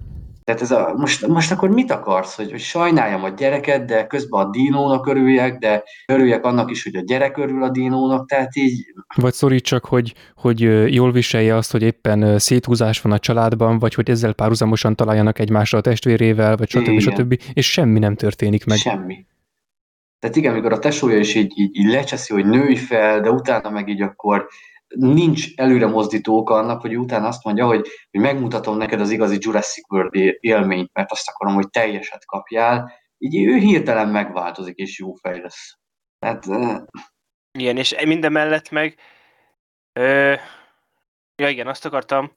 Tehát ez a, most, most akkor mit akarsz, hogy, hogy sajnáljam a gyereket, de közben a dinónak örüljek, de örüljek annak is, hogy a gyerek örül a dinónak, tehát így... Vagy szorítsak, hogy, hogy jól viselje azt, hogy éppen széthúzás van a családban, vagy hogy ezzel párhuzamosan találjanak egymásra a testvérével, vagy stb. stb. És semmi nem történik meg. Semmi. Tehát igen, amikor a tesója is így, így, így lecseszi, hogy nőj fel, de utána meg így akkor nincs előre mozdító oka annak, hogy utána azt mondja, hogy, hogy megmutatom neked az igazi Jurassic World élményt, mert azt akarom, hogy teljeset kapjál. Így ő hirtelen megváltozik, és jó fej lesz. Tehát, Igen, és minden mellett meg ö, ja igen, azt akartam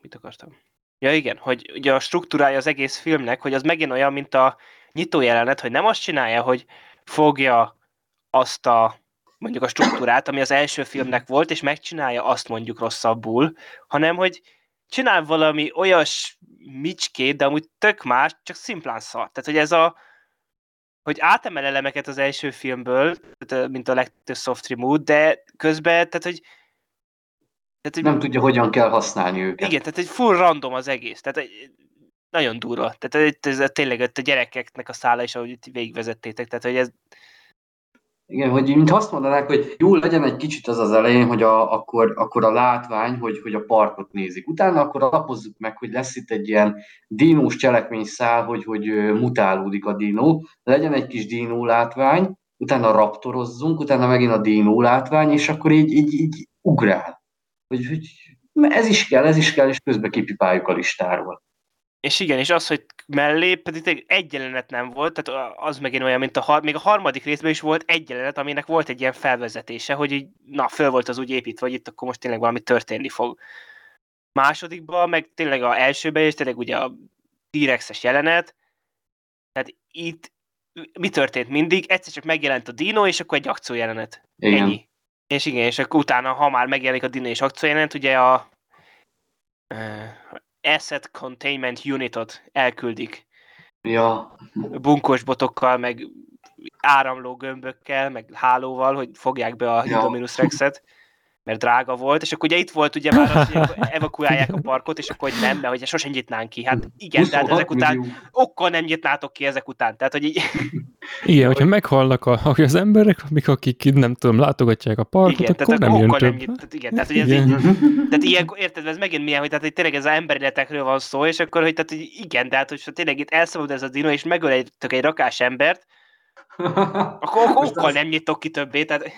mit akartam? Ja igen, hogy ugye a struktúrája az egész filmnek, hogy az megint olyan, mint a nyitó jelenet, hogy nem azt csinálja, hogy fogja azt a mondjuk a struktúrát, ami az első filmnek volt, és megcsinálja azt mondjuk rosszabbul, hanem hogy csinál valami olyas micskét, de amúgy tök más, csak szimplán szar. Tehát, hogy ez a hogy átemel elemeket az első filmből, mint a legtöbb soft remove, de közben, tehát, hogy tehát, hogy nem tudja, hogyan kell használni őket. Igen, tehát egy full random az egész. Tehát nagyon durva. Tehát ez, ez tényleg a gyerekeknek a szála is, ahogy itt végigvezettétek. Tehát, hogy ez, igen, hogy mint azt mondanák, hogy jó legyen egy kicsit az az elején, hogy a, akkor, akkor a látvány, hogy, hogy a parkot nézik. Utána akkor alapozzuk meg, hogy lesz itt egy ilyen dinós cselekményszál, hogy, hogy mutálódik a dinó. Legyen egy kis dinó látvány, utána raptorozzunk, utána megint a dinó látvány, és akkor így, így, így ugrál. Hogy, hogy ez is kell, ez is kell, és közben kipipáljuk a listáról. És igen, és az, hogy mellé pedig egy jelenet nem volt, tehát az megint olyan, mint a, még a harmadik részben is volt egy jelenet, aminek volt egy ilyen felvezetése, hogy így, na, föl volt az úgy építve, hogy itt akkor most tényleg valami történni fog. Másodikban, meg tényleg a elsőben is tényleg ugye a T-Rexes jelenet, tehát itt mi történt mindig? Egyszer csak megjelent a Dino, és akkor egy akciójelenet. Igen. Ennyi. És igen, és akkor utána, ha már megjelenik a Dino és akciójelenet, ugye a Asset Containment Unitot elküldik. Ja. Bunkos botokkal, meg áramló gömbökkel, meg hálóval, hogy fogják be a ja. Indominus Rexet [laughs] mert drága volt, és akkor ugye itt volt ugye már az, hogy evakuálják a parkot, és akkor hogy nem, mert hogy sosem nyitnánk ki. Hát igen, tehát ezek után, millió. okkal nem nyitnátok ki ezek után, tehát hogy így... Igen, hogyha meghalnak a, az emberek, amik akik nem tudom, látogatják a parkot, igen, akkor tehát nem jön több. Nem nyit, tehát igen, tehát hogy ez igen. így, tehát ilyen, érted, ez megint milyen, hogy tehát hogy tényleg ez az emberületekről van szó, és akkor, hogy tehát hogy igen, tehát hogy tényleg itt elszabad ez a dino, és megöl egy, egy rakás embert, akkor okkal nem nyitok ki többé, tehát...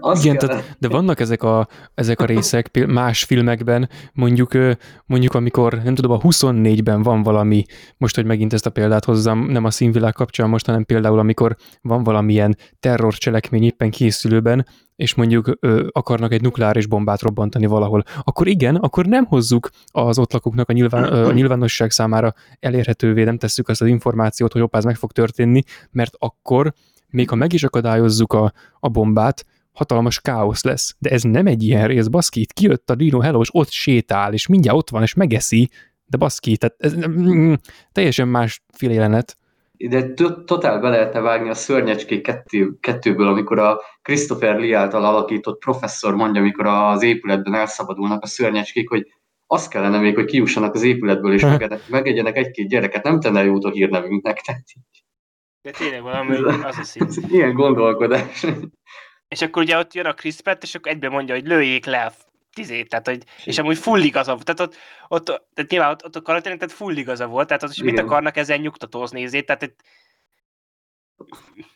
Azt Igen, tehát, de vannak ezek a, ezek a részek más filmekben, mondjuk, mondjuk amikor, nem tudom, a 24-ben van valami, most, hogy megint ezt a példát hozzam, nem a színvilág kapcsán most, hanem például, amikor van valamilyen terrorcselekmény éppen készülőben, és mondjuk ö, akarnak egy nukleáris bombát robbantani valahol, akkor igen, akkor nem hozzuk az ott lakóknak a, nyilván, ö, a nyilvánosság számára elérhetővé, nem tesszük azt az információt, hogy hoppá, ez meg fog történni, mert akkor még ha meg is akadályozzuk a, a bombát, hatalmas káosz lesz. De ez nem egy ilyen rész, baszki, itt kijött a Dino Hello, és ott sétál, és mindjárt ott van, és megeszi, de baszki, tehát ez mm, teljesen más félélenet. De totál be lehetne vágni a Szörnyecskék kettő, kettőből, amikor a Christopher Lee által alakított professzor mondja, amikor az épületben elszabadulnak a szörnyecskék, hogy az kellene még, hogy kiussanak az épületből, és megegyenek egy-két gyereket, nem tenne jót a hírnevünknek. Tehát De tényleg valami az a szint. [laughs] Ilyen gondolkodás. És akkor ugye ott jön a Chris Pratt, és akkor egyben mondja, hogy lőjék le a tizét, tehát, hogy, és amúgy full igaza volt. Tehát ott, ott tehát nyilván ott, ott a karakternek tehát full igaza volt, tehát az is mit akarnak ezen nyugtatózni, ezért, tehát itt,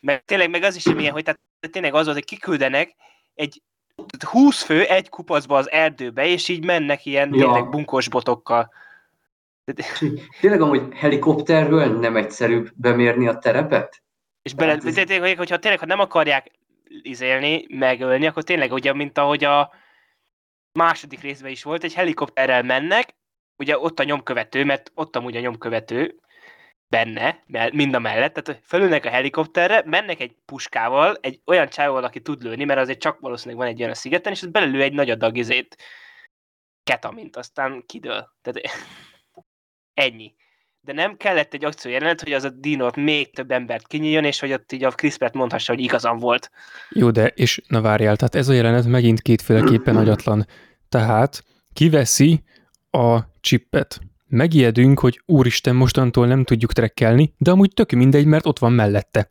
meg tényleg meg az is ilyen, hogy tehát tényleg az az, hogy kiküldenek egy 20 fő egy kupacba az erdőbe, és így mennek ilyen ja. tényleg bunkos botokkal. Tényleg amúgy helikopterről nem egyszerűbb bemérni a terepet? És bele, ez... tényleg, hogyha tényleg, ha nem akarják izélni, megölni, akkor tényleg ugye, mint ahogy a második részben is volt, egy helikopterrel mennek, ugye ott a nyomkövető, mert ott amúgy a nyomkövető benne, mind a mellett, tehát fölülnek a helikopterre, mennek egy puskával, egy olyan csávóval, aki tud lőni, mert azért csak valószínűleg van egy olyan a szigeten, és belelő egy nagy adag izét, ketamint, aztán kidől. Tehát [laughs] ennyi de nem kellett egy akció jelenet, hogy az a dinót még több embert kinyíljon, és hogy ott így a Chris Pratt mondhassa, hogy igazam volt. Jó, de és na várjál, tehát ez a jelenet megint kétféleképpen agyatlan. Tehát kiveszi a csippet, megijedünk, hogy úristen, mostantól nem tudjuk trekkelni, de amúgy tök mindegy, mert ott van mellette.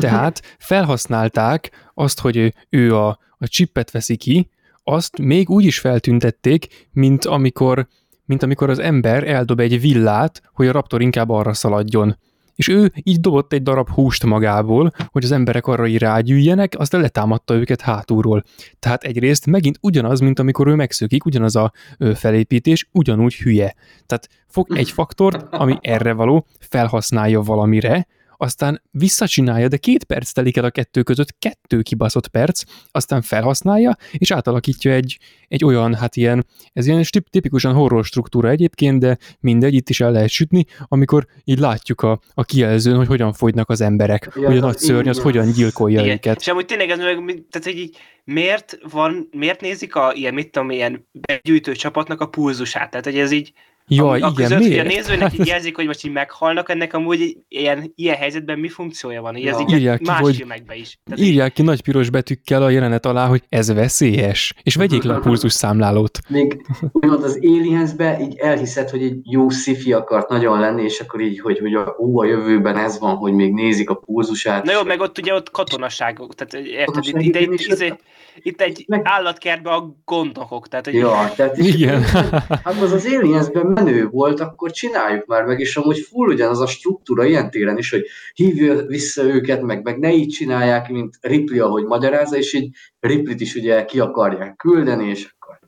Tehát felhasználták azt, hogy ő- a, a csippet veszi ki, azt még úgy is feltüntették, mint amikor, mint amikor az ember eldob egy villát, hogy a raptor inkább arra szaladjon. És ő így dobott egy darab húst magából, hogy az emberek arra rágyűjjenek, aztán letámadta őket hátulról. Tehát egyrészt megint ugyanaz, mint amikor ő megszökik, ugyanaz a felépítés, ugyanúgy hülye. Tehát fog egy faktort, ami erre való, felhasználja valamire, aztán visszacsinálja, de két perc telik el a kettő között, kettő kibaszott perc, aztán felhasználja, és átalakítja egy, egy olyan, hát ilyen, ez ilyen tipikusan horror struktúra egyébként, de mindegy, itt is el lehet sütni, amikor így látjuk a, a kijelzőn, hogy hogyan fogynak az emberek, Ja, hogy a nagy szörny az hogyan gyilkolja Igen. őket. És amúgy tényleg ez meg, tehát hogy így, miért van, miért nézik a ilyen, mit tudom, ilyen begyűjtő csapatnak a pulzusát? Tehát, hogy ez így, Jaj, a, igen, között, hogy a miért? nézőnek így jelzik, hogy most így meghalnak, ennek amúgy ilyen, ilyen helyzetben mi funkciója van? Így ez Ja. így Írják ki, más hogy- filmekben is. Tehát így, Írják ki nagy piros betűkkel a jelenet alá, hogy ez veszélyes, és vegyék le a pulzus számlálót. Még úgymond az Aliensbe így elhiszed, hogy egy jó sci akart nagyon lenni, és akkor így, hogy, hogy a, ó, a jövőben ez van, hogy még nézik a pulzusát. Na jó, meg ott ugye ott katonaság, tehát érted, itt, ide, itt, izé, ott- itt egy meg- állatkertben a gondnokok, tehát hogy Ja, tehát Igen. [laughs] hát az az Aliensben menő volt, akkor csináljuk már meg, és amúgy full ugyanaz a struktúra ilyen téren is, hogy hívja vissza őket, meg, meg ne így csinálják, mint Ripley, ahogy magyarázza, és így Ripley-t is ugye ki akarják küldeni, és akkor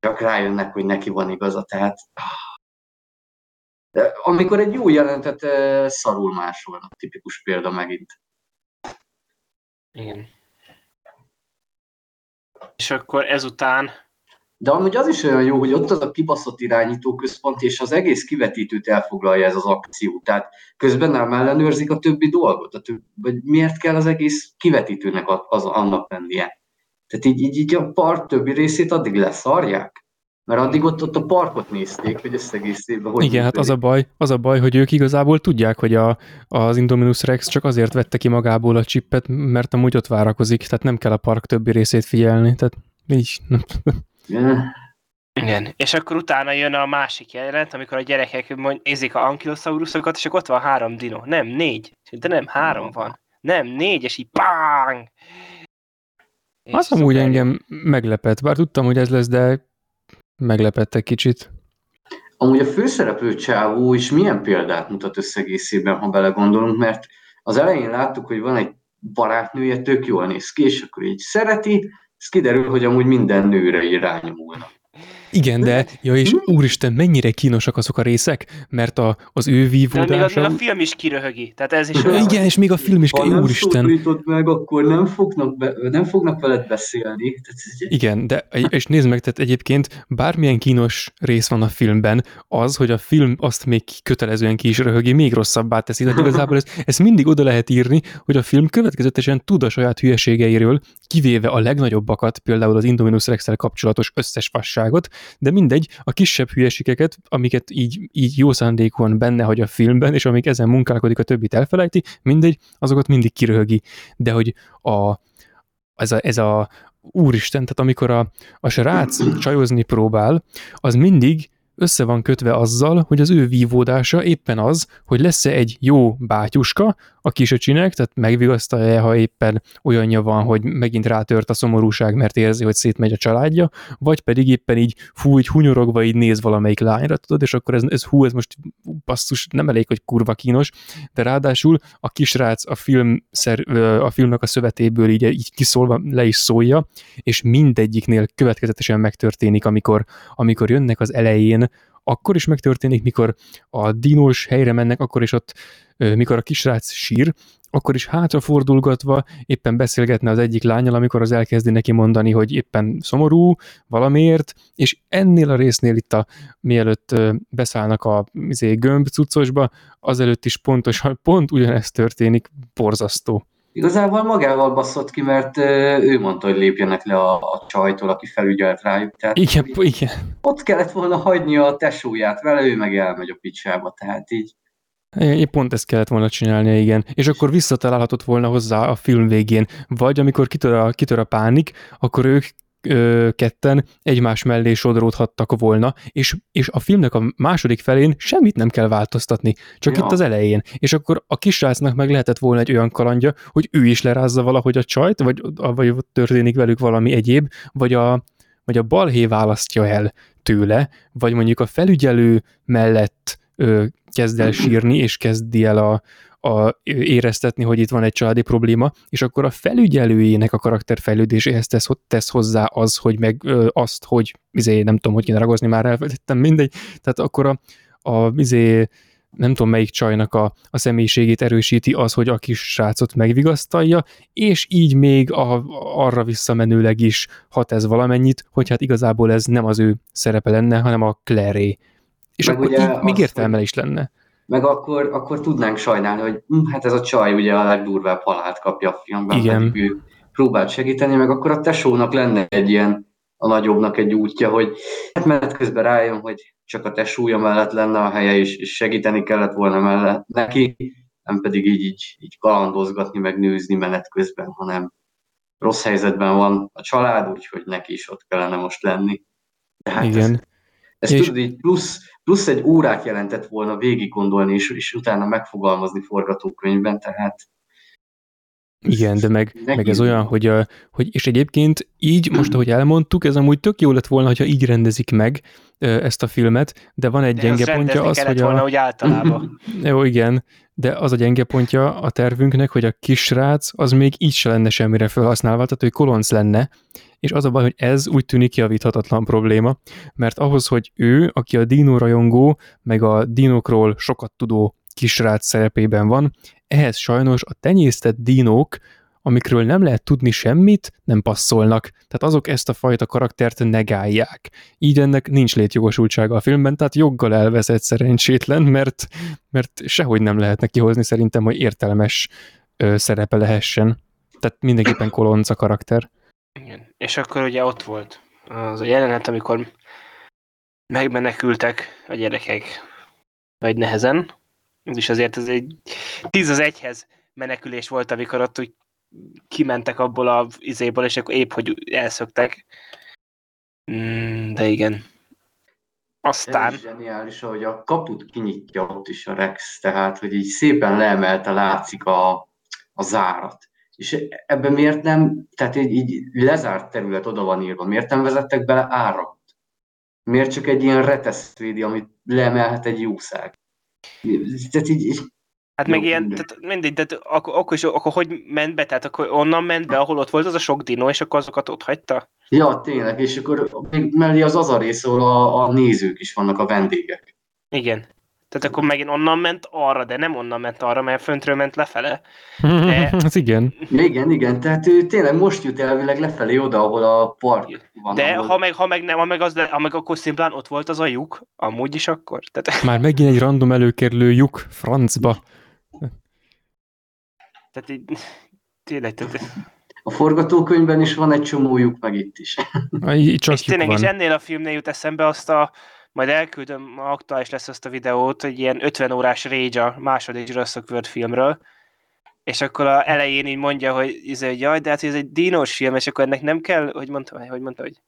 csak rájönnek, hogy neki van igaza, tehát de amikor egy jó jelentet szarul másolnak, tipikus példa megint. Igen. És akkor ezután, De amúgy az is olyan jó, hogy ott az a kibaszott irányítóközpont, és az egész kivetítőt elfoglalja ez az akció. Tehát közben nem ellenőrzik a többi dolgot. A több, vagy miért kell az egész kivetítőnek az, annak lennie? Tehát így, így, így a park többi részét addig leszarják? Mert addig ott, ott a parkot nézték, hogy ezt egész évben hogy Igen, hát az a baj, az a baj, hogy ők igazából tudják, hogy a, az Indominus Rex csak azért vette ki magából a csippet, mert amúgy ott várakozik, tehát nem kell a park többi részét figyelni, tehát így. Igen. és akkor utána jön a másik jelenet, amikor a gyerekek mond, nézik a ankilosaurusokat, és akkor ott van három dino. Nem, négy. De nem, három van. Nem, négy, és így bang! És Az amúgy szuper. engem meglepett, bár tudtam, hogy ez lesz, de meglepett egy kicsit. Amúgy a főszereplő csávó is milyen példát mutat összegészében, ha belegondolunk, mert az elején láttuk, hogy van egy barátnője, tök jól néz ki, és akkor így szereti, ez kiderül, hogy amúgy minden nőre irányulnak. Igen, de, ja és úristen, mennyire kínosak azok a részek, mert a, az ő De még a, vívódása... film is kiröhögi. Tehát ez is olyan, Igen, és még a film is, Ha nem úristen. meg, akkor nem fognak, be, nem fognak veled beszélni. Tehát ez- Igen, de és nézd meg, tehát egyébként bármilyen kínos rész van a filmben, az, hogy a film azt még kötelezően ki is röhögi, még rosszabbá teszi. Tehát [laughs] igazából ezt, ezt mindig oda lehet írni, hogy a film következetesen tud a saját hülyeségeiről, kivéve a legnagyobbakat, például az Indominus rex kapcsolatos összes fasságot, de mindegy, a kisebb hülyeségeket, amiket így, így jó szándékúan benne hagy a filmben, és amik ezen munkálkodik, a többit elfelejti, mindegy, azokat mindig kiröhögi. De hogy a, ez a, ez a úristen, tehát amikor a, a srác csajozni próbál, az mindig össze van kötve azzal, hogy az ő vívódása éppen az, hogy lesz-e egy jó bátyuska a kisöcsinek, tehát megvigasztalja, ha éppen olyanja van, hogy megint rátört a szomorúság, mert érzi, hogy szétmegy a családja, vagy pedig éppen így fú, így hunyorogva így néz valamelyik lányra, tudod, és akkor ez, ez hú, ez most basszus, nem elég, hogy kurva kínos, de ráadásul a kisrác a, film szer, a filmnek a szövetéből így, így kiszólva le is szólja, és mindegyiknél következetesen megtörténik, amikor, amikor jönnek az elején, akkor is megtörténik, mikor a dinós helyre mennek, akkor is ott, mikor a kisrác sír, akkor is hátrafordulgatva éppen beszélgetne az egyik lányal, amikor az elkezdi neki mondani, hogy éppen szomorú valamiért, és ennél a résznél itt a, mielőtt beszállnak a izé, gömb cuccosba, azelőtt is pontosan, pont ugyanezt történik, borzasztó. Igazából magával baszott ki, mert ő mondta, hogy lépjenek le a, a csajtól, aki felügyelt rájuk. Tehát Igen, igen. ott kellett volna hagynia a tesóját vele, ő meg elmegy a picsába, tehát így. Épp pont ezt kellett volna csinálnia, igen. És akkor visszatalálhatott volna hozzá a film végén. Vagy amikor kitör a, kitör a pánik, akkor ők ö, ketten egymás mellé sodródhattak volna, és, és a filmnek a második felén semmit nem kell változtatni, csak Ja. itt az elején. És akkor a kisrácnak meg lehetett volna egy olyan kalandja, hogy ő is lerázza valahogy a csajt, vagy, vagy történik velük valami egyéb, vagy a, vagy a balhé választja el tőle, vagy mondjuk a felügyelő mellett ö, kezd el sírni, és kezdi el a, a, éreztetni, hogy itt van egy családi probléma, és akkor a felügyelőjének a karakterfejlődéséhez tesz, tesz hozzá az, hogy meg ö, azt, hogy izé, nem tudom, hogy kéne ragozni, már elfelejtettem, mindegy. Tehát akkor a, a izé, nem tudom melyik csajnak a, a személyiségét erősíti az, hogy a kis srácot megvigasztalja, és így még a, arra visszamenőleg is hat ez valamennyit, hogy hát igazából ez nem az ő szerepe lenne, hanem a Claire És Meg akkor ugye így még értelme is lenne. Meg akkor, akkor tudnánk sajnálni, hogy hm, hát ez a csaj ugye a legdurvább halált kapja a filmben, Igen. pedig ő próbált segíteni, meg akkor a tesónak lenne egy ilyen, a nagyobbnak egy útja, hogy hát menet közben rájön, hogy csak a tesója mellett lenne a helye, és, és segíteni kellett volna mellett neki, nem pedig így, így, így kalandozgatni, meg nőzni menet közben, hanem rossz helyzetben van a család, úgyhogy neki is ott kellene most lenni. De hát Igen. Ez, ez És- tudod, így plusz, plusz egy órát jelentett volna végig gondolni, és, és utána megfogalmazni forgatókönyvben, tehát Igen, de meg, meg ez olyan, hogy, a, hogy és egyébként így, most ahogy elmondtuk, ez amúgy tök jó lett volna, hogyha így rendezik meg ezt a filmet, de van egy De gyenge pontja az, kellett hogy volna a... úgy általában. [laughs] Jó, igen, de az a gyenge pontja a tervünknek, hogy a kisrác az még így se lenne semmire felhasználva, tehát hogy kolonc lenne, és az a baj, hogy ez úgy tűnik javíthatatlan probléma, mert ahhoz, hogy ő, aki a dino rajongó, meg a dinokról sokat tudó kisrác szerepében van, ehhez sajnos a tenyésztett dinók, amikről nem lehet tudni semmit, nem passzolnak. Tehát azok ezt a fajta karaktert negálják. Így ennek nincs létjogosultsága a filmben, tehát joggal elveszett szerencsétlen, mert, mert sehogy nem lehet neki hozni szerintem, hogy értelmes ö, szerepe lehessen. Tehát mindenképpen kolonca karakter. Igen. És akkor ugye ott volt az a jelenet, amikor megmenekültek a gyerekek vagy nehezen. Ez is azért ez egy tíz az egyhez menekülés volt, amikor ott úgy kimentek abból a izéból, és akkor épp, hogy elszöktek. Mm, de igen. Aztán... Ez is zseniális, hogy a kaput kinyitja ott is a Rex, tehát, hogy így szépen leemelte, látszik a, a zárat. És ebben miért nem, tehát így, így lezárt terület oda van írva, miért nem vezettek bele áramot? Miért csak egy ilyen retesz védi, amit leemelhet egy jószág? Tehát így, így Hát meg ilyen, tehát mindegy, tehát akkor, akkor, is, akkor hogy ment be? Tehát akkor onnan ment be, ahol ott volt az a sok dino, és akkor azokat ott hagyta? Ja, tényleg, és akkor még mellé az az a rész, ahol a, a nézők is vannak, a vendégek. Igen. Tehát akkor megint onnan ment arra, de nem onnan ment arra, mert föntről ment lefele. Ez [laughs] igen. Igen, igen, tehát ő tényleg most jut elvileg lefelé oda, ahol a park van. De ahol... ha meg, ha meg nem, ha meg, az, ha meg akkor szimplán ott volt az a lyuk, amúgy is akkor. Tehát, [laughs] Már megint egy random előkerülő lyuk, francba. tehát így, tényleg, tehát, A forgatókönyvben is van egy csomó lyuk, meg itt is. Így Csak és tényleg, lyuk és van. ennél a filmnél jut eszembe azt a, majd elküldöm, ma aktuális lesz azt a videót, egy ilyen 50 órás rage a második Jurassic World filmről, és akkor a elején így mondja, hogy, izé, hogy jaj, de hát ez egy dínos film, és akkor ennek nem kell, hogy mondta, hogy mondta, hogy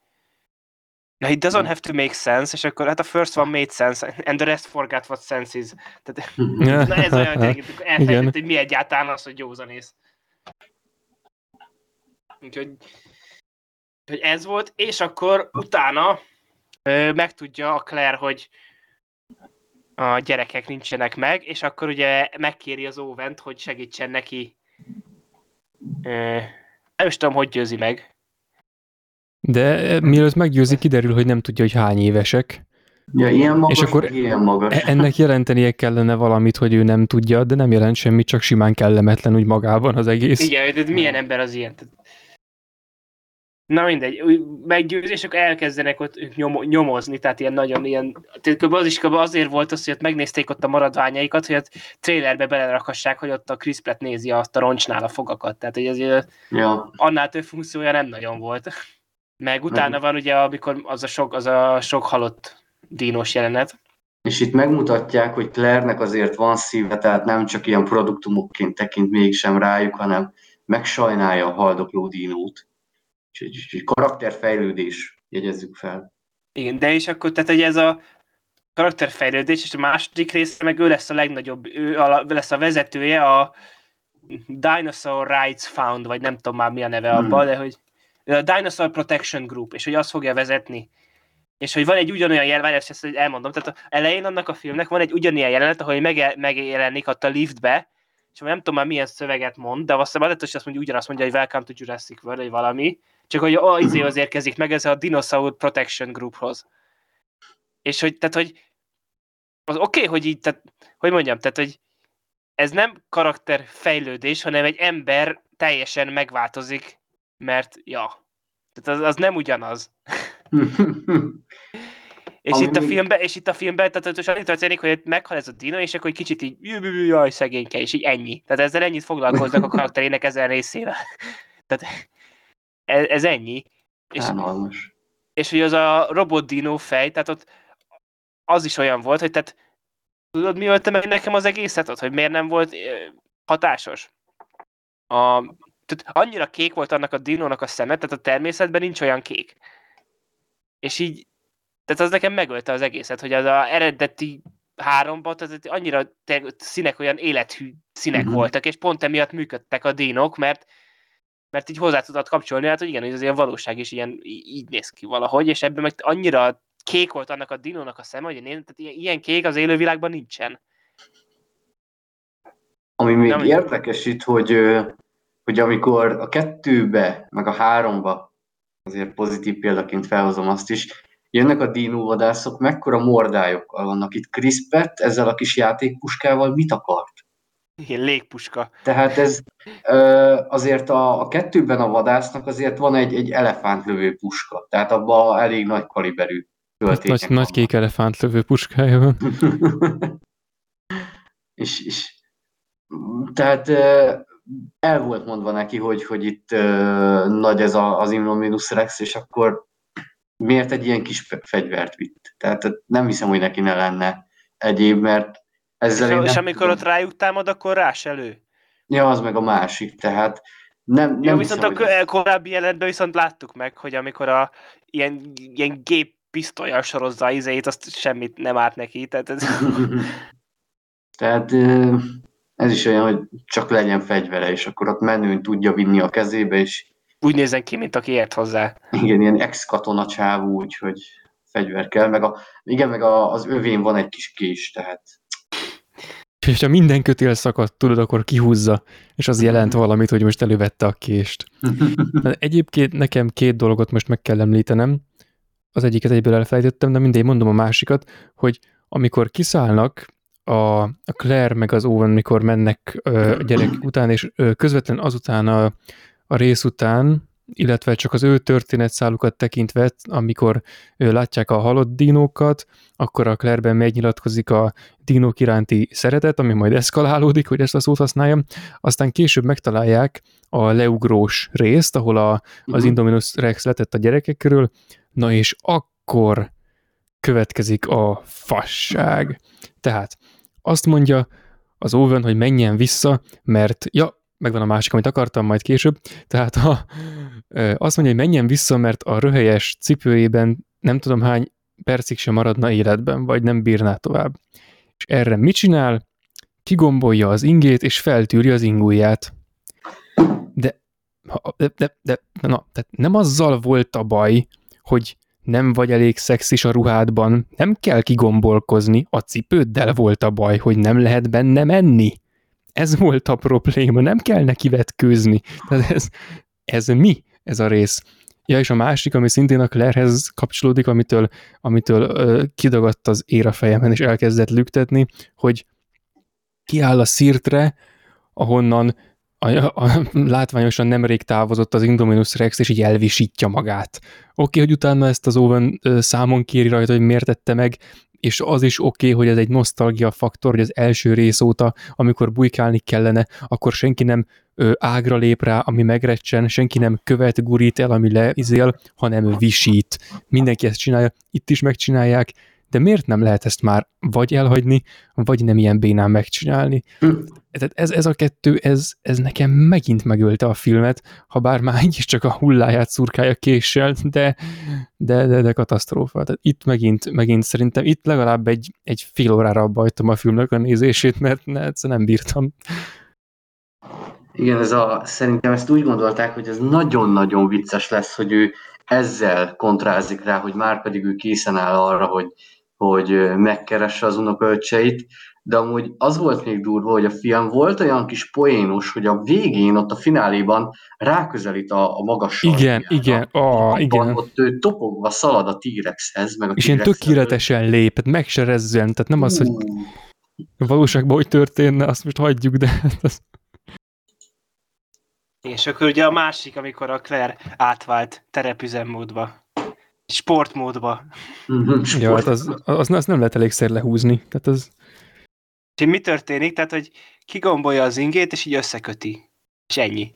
Na, it doesn't have to make sense, és akkor hát a first one made sense, and the rest forgot what sense is. Tehát, na ez olyan, [laughs] hogy elfelejtett, hogy mi egyáltalán az, hogy józanész. Úgyhogy hogy ez volt, és akkor utána ö, megtudja a Claire, hogy a gyerekek nincsenek meg, és akkor ugye megkéri az Óvent, hogy segítsen neki. Ö, nem is tudom, hogy győzi meg. De mielőtt meggyőzi, kiderül, hogy nem tudja, hogy hány évesek. Ja, ilyen magas, És akkor ilyen magas. E- Ennek jelentenie kellene valamit, hogy ő nem tudja, de nem jelent semmit, csak simán kellemetlen úgy magában az egész. Igen, de milyen ember az ilyen? Na mindegy, meggyőz, és akkor elkezdenek ott ők nyomo- nyomozni, tehát ilyen nagyon ilyen, tehát kb. az is kb. azért volt az, hogy ott megnézték ott a maradványaikat, hogy ott trailerbe belerakassák, hogy ott a Chris Pratt nézi azt a roncsnál a fogakat, tehát hogy azért Ja, annál több funkciója nem nagyon volt. Meg utána van ugye, amikor az a sok, az a sok halott dínos jelenet. és itt megmutatják, hogy Claire-nek azért van szíve, tehát nem csak ilyen produktumokként tekint mégsem rájuk, hanem megsajnálja a haldokló dinót. Úgyhogy, úgyhogy karakterfejlődés, jegyezzük fel. Igen, de és akkor, tehát hogy ez a karakterfejlődés, és a második része meg ő lesz a legnagyobb, ő a, lesz a vezetője a Dinosaur Rights Found, vagy nem tudom már mi a neve Hmm. abban, de hogy a Dinosaur Protection Group, és hogy azt fogja vezetni. És hogy van egy ugyanolyan jelenet, ezt, ezt elmondom, tehát a elején annak a filmnek van egy ugyanilyen jelenet, ahol mege, megjelenik ott a liftbe, és nem tudom már milyen szöveget mond, de azt hiszem, hogy azt mondja, ugyanazt mondja, hogy Welcome to Jurassic World, vagy valami, csak hogy az izéhoz érkezik meg, ez a Dinosaur Protection Grouphoz. És hogy, tehát, hogy az oké, okay, hogy így, tehát, hogy mondjam, tehát, hogy ez nem karakterfejlődés, hanem egy ember teljesen megváltozik, mert, ja, tehát az, az nem ugyanaz. És Ami itt, a filmben, és itt a filmben, tehát most annyi történik, hogy meghal ez a dino, és akkor egy kicsit így, jaj, szegényke, és így ennyi. Tehát ezzel ennyit foglalkoznak a [laughs] karakterének ezen részével. Tehát ez, ez ennyi. És, és hogy az a robot dino fej, tehát ott az is olyan volt, hogy tehát tudod, mi ölte meg nekem az egészet ott, hogy miért nem volt hatásos? A, tehát annyira kék volt annak a dinónak a szeme, tehát a természetben nincs olyan kék. És így, tehát az nekem megölte az egészet, hogy az a eredeti háromban, tehát annyira te, színek olyan élethű színek Mhm. uh-huh. voltak, és pont emiatt működtek a dinók, mert mert így hozzá tudod kapcsolni, hát hogy igen, hogy az ilyen valóság is ilyen így néz ki valahogy, és ebben meg annyira kék volt annak a dinónak a szeme, hogy én, tehát ilyen, ilyen kék az élővilágban nincsen. Ami még Nem, érdekes itt, hogy, hogy amikor a kettőbe, meg a háromba, azért pozitív példaként felhozom azt is, jönnek a dinóvadászok, mekkora mordályokkal vannak itt. Chris Pratt ezzel a kis játékpuskával mit akart? Ilyen légpuska. Tehát ez azért a, a kettőben a vadásznak azért van egy, egy elefántlövő puska, tehát abban elég nagy kaliberű Nagy, töltékek nagy kék elefánt lövő puskája van. [laughs] és, és tehát el volt mondva neki, hogy, hogy itt nagy ez a, az Indominus Rex, és akkor miért egy ilyen kis fe- fegyvert vitt? Tehát nem hiszem, hogy neki ne lenne egyéb, mert ezzel És, én és amikor ott rájuk támad, akkor rás elő. Ja, az meg a másik, tehát nem, nem Jó, hiszem, viszont a hogy korábbi jelentben viszont láttuk meg, hogy amikor a ilyen, ilyen gép pisztolyal sorozza a izét, azt semmit nem árt neki. Tehát ez, [laughs] Tehát ez is olyan, hogy csak legyen fegyvere, és akkor ott menőn tudja vinni a kezébe, és úgy nézzen ki, mint aki ért hozzá. igen, ilyen ex-katona csávú, úgyhogy fegyver kell, meg a, igen, meg a, az övén van egy kis kés, tehát És ha minden kötél szakadt, tudod, akkor kihúzza, és az jelent valamit, hogy most elővette a kést. [laughs] Egyébként nekem két dolgot most meg kell említenem. Az egyiket egyből elfelejtettem, de mindegy, mondom a másikat, hogy amikor kiszállnak a, a Claire meg az Owen, mikor mennek ö, a gyerek után, és ö, közvetlen azután a, a rész után, illetve csak az ő történetszálukat tekintve, amikor látják a halott dinókat, akkor a Claire-ben megnyilatkozik a dinók iránti szeretet, ami majd eszkalálódik, hogy ezt a szót használjam, aztán később megtalálják a leugrós részt, ahol a, az Mhm. Indominus Rex letett a gyerekek körül, na és akkor következik a fasság. Tehát azt mondja az Owen, hogy menjen vissza, mert, ja, megvan a másik, amit akartam majd később, tehát a, ö, azt mondja, hogy menjen vissza, mert a röhelyes cipőjében nem tudom hány percig sem maradna életben, vagy nem bírná tovább. És erre mit csinál? Kigombolja az ingét, és feltűri az ingujját. De, ha- de, de, de na, tehát nem azzal volt a baj, hogy nem vagy elég szexis a ruhádban, nem kell kigombolkozni, a cipőddel volt a baj, hogy nem lehet benne menni. Ez volt a probléma, nem kell neki vetkőzni. Tehát ez, ez mi, ez a rész? Ja, és a másik, ami szintén a Clairehez kapcsolódik, amitől, amitől ö, kidagadt az ér a fejemen, és elkezdett lüktetni, hogy kiáll a szirtre, ahonnan a, a, látványosan nemrég távozott az Indominus Rex, és így elvisítja magát. Oké, okay, hogy utána ezt az Owen számon kéri rajta, hogy miért tette meg, és az is oké, okay, hogy ez egy nosztalgia faktor, hogy az első rész óta, amikor bujkálni kellene, akkor senki nem ö, ágra lép rá, ami megrecsen, senki nem követ, gurít el, ami leizél, hanem visít. Mindenki ezt csinálja, itt is megcsinálják, de miért nem lehet ezt már vagy elhagyni, vagy nem ilyen bénán megcsinálni? Hm. Tehát ez, ez a kettő, ez, ez nekem megint megölte a filmet, ha bár már így is csak a hulláját szurkálja késsel, de, de, de, de katasztrófa. Tehát itt megint, megint szerintem itt legalább egy, egy fél órára abba a filmnek a nézését, mert ne, egyszerűen nem bírtam. Igen, ez a, szerintem ezt úgy gondolták, hogy ez nagyon-nagyon vicces lesz, hogy ő ezzel kontrázik rá, hogy már pedig ő készen áll arra, hogy, hogy megkeresse az unokaöccseit, de amúgy az volt még durva, hogy a film volt olyan kis poénos, hogy a végén, ott a fináléban ráközelít a, a magas Igen, sarkjára. igen, ah, igen. Ott ő topogva szalad a T-rexhez, meg a És ilyen tökéletesen lép, tehát meg se rezzen, tehát nem az, hogy valóságban hogy történne, azt most hagyjuk, de hát az, És akkor ugye a másik, amikor a Claire átvált terepüzemmódba. Sportmódba. mhm, ja, hát az, az, az, nem lehet elégszer lehúzni. Tehát az, És mi történik? Tehát, hogy kigombolja az ingét, és így összeköti. És ennyi.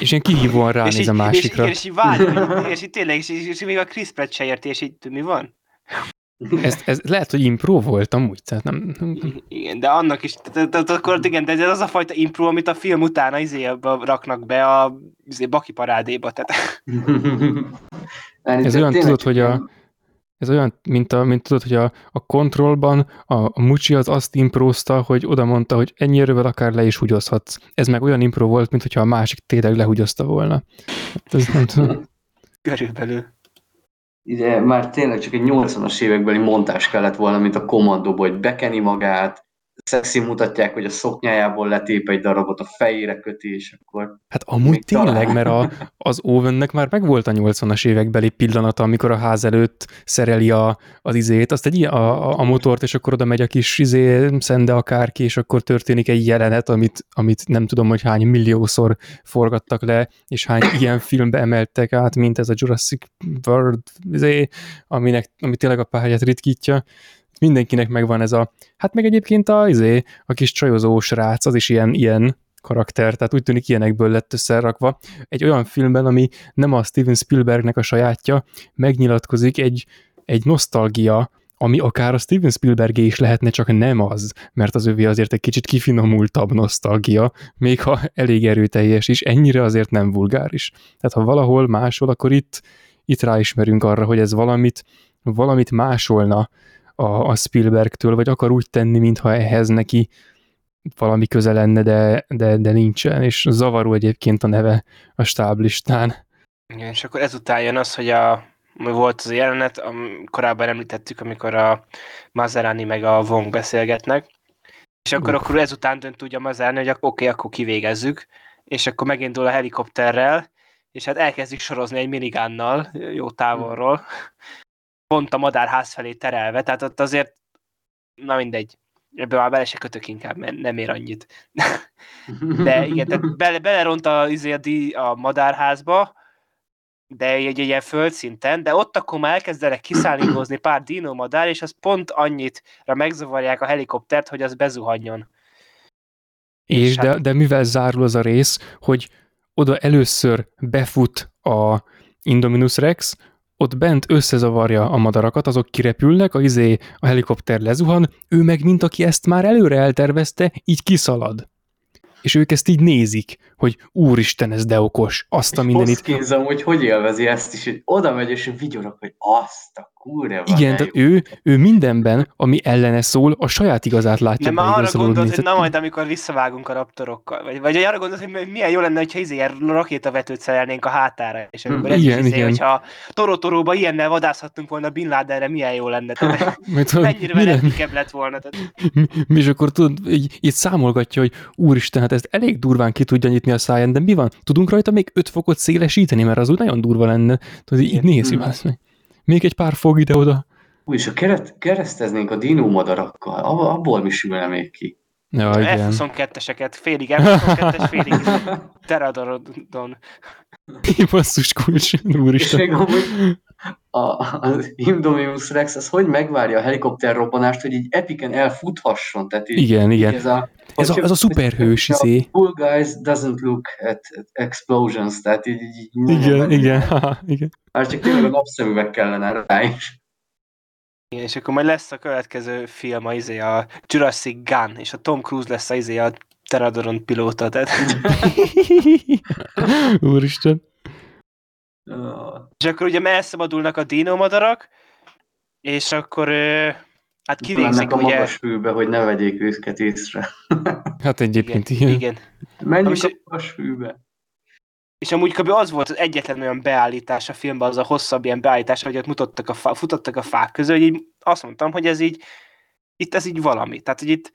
és ilyen kihívóan [laughs] és ránéz így, a másikra. És, és, így várja, [laughs] és így tényleg, és, és, és még a Chris Pratt se érti, és így mi van? Ez, ez lehet, hogy impro volt amúgy, tehát nem, nem, nem. Igen, de annak is, tehát- akkor igen, de ez az a fajta impro, amit a film után izébe raknak be a izé, Baki parádéba, tehát [laughs] Ez olyan, tudod, hogy a, ez olyan, mint, a, mint tudod, hogy a, a kontrollban a, a Mucsi az azt imprózta, hogy oda mondta, hogy ennyi erővel akár le is húgyozhatsz. Ez meg olyan impro volt, mint hogyha a másik tényleg lehúgyozta volna. Hát ez nem tudom. körülbelül. Ide már tényleg csak egy 80-as évekbeli montás kellett volna, mint a kommandóból, hogy bekeni magát, szexi mutatják, hogy a szoknyájából letép egy darabot, a fejére köti, és akkor... Hát amúgy tényleg, talán. mert a, az Owennek már megvolt a 80-as évekbeli pillanata, amikor a ház előtt szereli a, az izét, azt egy a, a, a motort, és akkor oda megy a kis izé, szende akárki, és akkor történik egy jelenet, amit, amit nem tudom, hogy hány milliószor forgattak le, és hány ilyen filmbe emeltek át, mint ez a Jurassic World, izé, aminek, ami tényleg a pályát ritkítja. Mindenkinek megvan ez a, hát meg egyébként a, izé, a kis csajozó srác, az is ilyen, ilyen karakter, tehát úgy tűnik ilyenekből lett összerakva. Egy olyan filmben, ami nem a Steven Spielbergnek a sajátja, megnyilatkozik egy, egy nosztalgia, ami akár a Steven Spielbergé is lehetne, csak nem az, mert az övé azért egy kicsit kifinomultabb nosztalgia, még ha elég erőteljes is, ennyire azért nem vulgáris. Tehát ha valahol máshol, akkor itt, itt ráismerünk arra, hogy ez valamit, valamit másolna a, a Spielbergtől, vagy akar úgy tenni, mintha ehhez neki valami köze lenne, de, de, de nincsen, és zavaró egyébként a neve a stáblistán. Igen, és akkor ezután jön az, hogy a, volt az a jelenet, am, korábban említettük, amikor a Mazerani meg a Wong beszélgetnek, és akkor, Uff. akkor ezután dönt úgy a Mazerani, hogy oké, akkor kivégezzük, és akkor megindul a helikopterrel, és hát elkezdik sorozni egy minigánnal, jó távolról, pont a madárház felé terelve, tehát ott azért, na mindegy, ebbe már bele se kötök inkább, mert nem ér annyit. De igen, tehát bele, beleront a, izé a, a madárházba, de egy, egy ilyen földszinten, de ott akkor már elkezdenek kiszállítózni pár dino madár, és az pont annyit megzavarják a helikoptert, hogy az bezuhanjon. És, És de, hát- de mivel zárul az a rész, hogy oda először befut a Indominus Rex, ott bent összezavarja a madarakat, azok kirepülnek, a, izé, a helikopter lezuhan, ő meg, mint aki ezt már előre eltervezte, így kiszalad. És ők ezt így nézik, hogy úristen, ez de okos, azt a mindenit. Hoskins hogy hogy élvezi ezt is, hogy oda megy és vigyorog, hogy azt a kurva. Igen, tehát ő, ő mindenben, ami ellene szól, a saját igazát látja Nem, már arra gondolt, hogy na majd amikor visszavágunk a raptorokkal, vagy, vagy arra gondolt, hogy milyen jó lenne, hogyha izé ilyen rakétavetőt szerelnénk a hátára, és akkor ez Igen, is izé, igen. hogyha Torotoróba ilyennel vadászhattunk volna Bin Ladenre, milyen jó lenne. Tehát, [laughs] mennyire veletükebb lett volna. Tehát, mi, mi is akkor tudod, így, így számolgatja, hogy úristen, hát ezt elég durván ki tudja nyitni a száján, de mi van? Tudunk rajta még 5 fokot szélesíteni, mert az úgy nagyon durva lenne. Tudod, így nézi, Mm. azt meg. Még egy pár fog ide-oda. Ú, és ha keret, kereszteznénk a dinó madarakkal, ab- abból mi sülne még ki. Ja, igen. F-22-eseket, félig F-22-es, félig [laughs] Pterodon. Basszus kulcs, És úristen. még amúgy a, az Indominus Rex az hogy megvárja a helikopter robbanást, hogy így epiken elfuthasson. Tehát így, Igen, így igen. Ez a, Ez a, ez a szuperhős, a izé. Cool guys doesn't look at, at explosions, tehát így, így, Igen, igen, haha, [laughs] igen. Már csak tényleg a napszemüveg kellene rá is. Igen, és akkor majd lesz a következő film, a, izé, a Jurassic Gun, és a Tom Cruise lesz a, izé, a Pterodon pilóta, tehát... [laughs] Úristen. És akkor ugye elszabadulnak a dinómadarak, és akkor hát kivégzik a ugye... magas fűbe, hogy ne vegyék őket észre. [laughs] Hát egyébként igen, igen. igen. Menjünk Ami a magas fűbe. És amúgy kb. az volt az egyetlen olyan beállítás a filmben, az a hosszabb ilyen beállítás, hogy ott mutattak a fá, futottak a fák közül, hogy így azt mondtam, hogy ez így, itt ez így valami. Tehát, hogy itt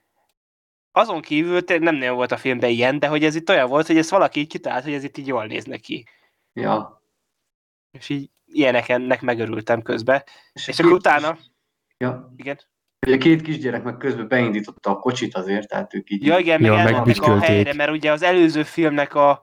azon kívül nem nagyon volt a filmben ilyen, de hogy ez itt olyan volt, hogy ezt valaki így kitalált, hogy ez itt így jól néz neki. Ja. És így ilyeneknek megörültem közben. És a akkor utána, kis- Ja. igen. Ugye a két kisgyerek meg közben beindította a kocsit azért, tehát ők így... Ja, igen, meg Ja, elmentek a megbüstykölték. helyre, mert ugye az előző filmnek a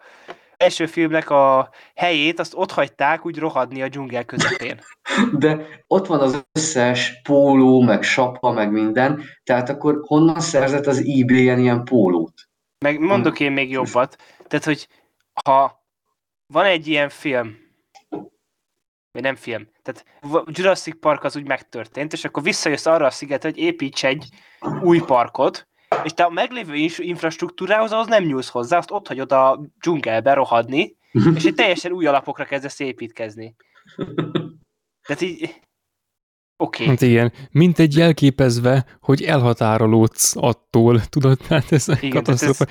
első filmnek a helyét, azt ott hagyták úgy rohadni a dzsungel közepén. [laughs] De ott van az összes póló, meg sapka, meg minden, tehát akkor honnan szerzett az eBay-en ilyen pólót? Meg mondok én még jobbat. Tehát, hogy ha van egy ilyen film, vagy nem film, tehát Jurassic Park az úgy megtörtént, és akkor visszajössz arra a szigetre, hogy építs egy új parkot, és te a meglévő infrastruktúrához ahhoz nem nyúlsz hozzá, azt ott hagyod a dzsungelbe rohadni, és egy teljesen új alapokra kezdesz építkezni. Tehát így... Oké. Okay. Hát igen, mint egy jelképezve, hogy elhatárolódsz attól, tudod, hát ez Igen, katasztrófa.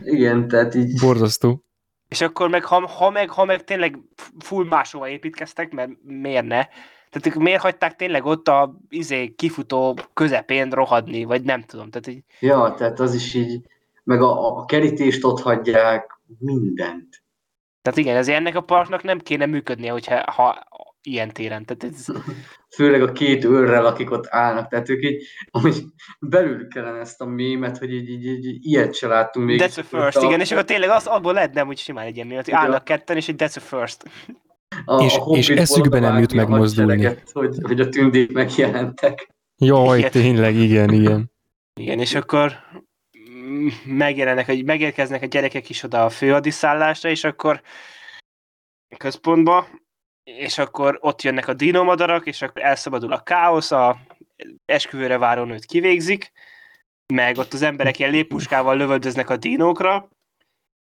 Igen, tehát így... Borzasztó. És akkor meg, ha, ha, meg, ha meg tényleg full máshova építkeztek, mert miért ne? Tehát ők miért hagyták tényleg ott a izé, kifutó közepén rohadni, vagy nem tudom. Tehát így, Ja, tehát az is így... Meg a, a kerítést ott hagyják, mindent. tehát igen, ez ennek a parknak nem kéne működnie, hogyha ha ilyen téren. Tehát ez, [laughs] Főleg a két őrrel, akik ott állnak, tehát ők így, amúgy belül kellene ezt a mémet, hogy így, így, így, így ilyet se láttunk még. that's a first, igen, és akkor tényleg az, abból lehet nem úgy simán egy ilyen méret, hogy állnak ketten, és egy that's a first. A, És- a és eszükbe nem jut a megmozdulni. Hogy, hogy a tündék megjelentek. Jaj, Igen. tényleg, igen, igen. Igen, és akkor megjelennek, hogy megérkeznek a gyerekek is oda a főadiszállásra, és akkor a központba, és akkor ott jönnek a dinómadarak, és akkor elszabadul a káosz, a esküvőre váró nőt kivégzik, meg ott az emberek ilyen léppuskával lövöldöznek a dinókra,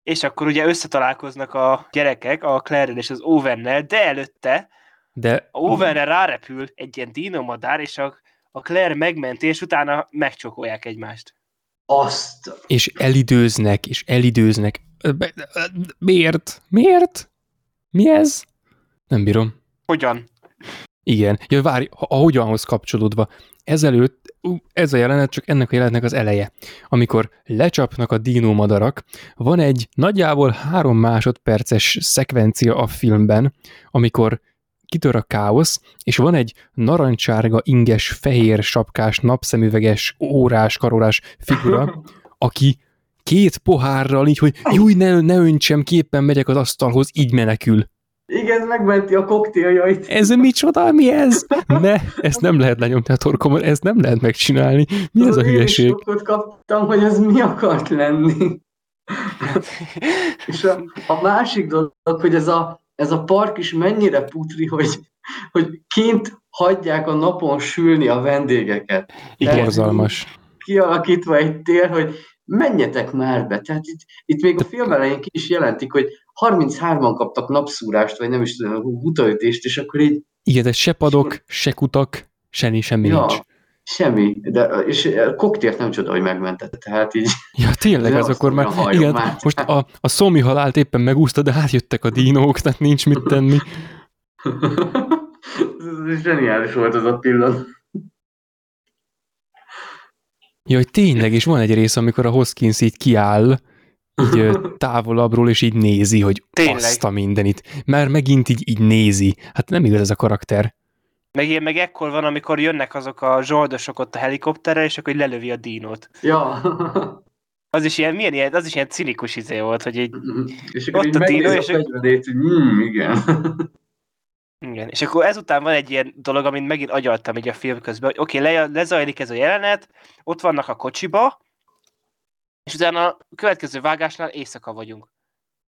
és akkor ugye összetalálkoznak a gyerekek, a claire és az Ovennel, de előtte De a Owenre rárepül egy ilyen dinómadár, és a, a Claire megmenti, és utána megcsokolják egymást. Azt, és elidőznek, és elidőznek. Miért? Miért? Mi ez? Nem bírom. Hogyan? Igen. Ja, várj, a hogyanhoz kapcsolódva. Ezelőtt, ez a jelenet csak ennek a jelenetnek az eleje. Amikor lecsapnak a dinómadarak, van egy nagyjából három másodperces szekvencia a filmben, amikor kitör a káosz, és van egy narancsárga, inges, fehér sapkás, napszemüveges, órás, karolás figura, [laughs] aki két pohárral így, hogy júj, ne, ne öntsem, képpen megyek az asztalhoz, így menekül. Igen, megmenti a koktéljait. Ez micsoda? Mi ez? Ne, ezt nem lehet lenyomni a torkomon, ezt nem lehet megcsinálni. Mi ez a Én is hülyeség? kaptam, hogy ez mi akart lenni. És a, a másik dolog, hogy ez a, ez a park is mennyire putri, hogy, hogy kint hagyják a napon sülni a vendégeket. Igen. Borzalmas. Kialakítva egy tér, hogy menjetek már be. Tehát itt, itt még a film elején ki is jelentik, hogy 33-an kaptak napszúrást, vagy nem is tudom, hutaütést, és akkor így Igen, de se padok, se kutak, semmi, semmi Ja. nincs. semmi. De, és koktélt nem csoda, hogy megmentette. Tehát így Ja, tényleg, azt akkor már, igen, már. most a, a szomi halált éppen megúszta, de hát jöttek a dínók, tehát nincs mit tenni. [laughs] Ez Zseniális volt az a pillanat. Jaj, tényleg, és van egy rész, amikor a Hoskins így kiáll, így [laughs] távolabbról, és így nézi, hogy Tényleg. azt a mindenit. Már megint így, így nézi. Hát nem igaz ez a karakter. Meg ilyen meg ekkor van, amikor jönnek azok a zsoldosok ott a helikopterre, és akkor így lelövi a dínót. Ja. [laughs] Az is ilyen, milyen ilyen, az is ilyen cinikus izé volt, hogy így, [laughs] és akkor Ott így a megnéz Dino, a és- fegyverét, hogy mm, igen. Igen. És akkor ezután van egy ilyen dolog, amit megint agyaltam így a film közben, hogy oké, okay, le, lezajlik ez a jelenet, ott vannak a kocsiba, és utána a következő vágásnál éjszaka vagyunk.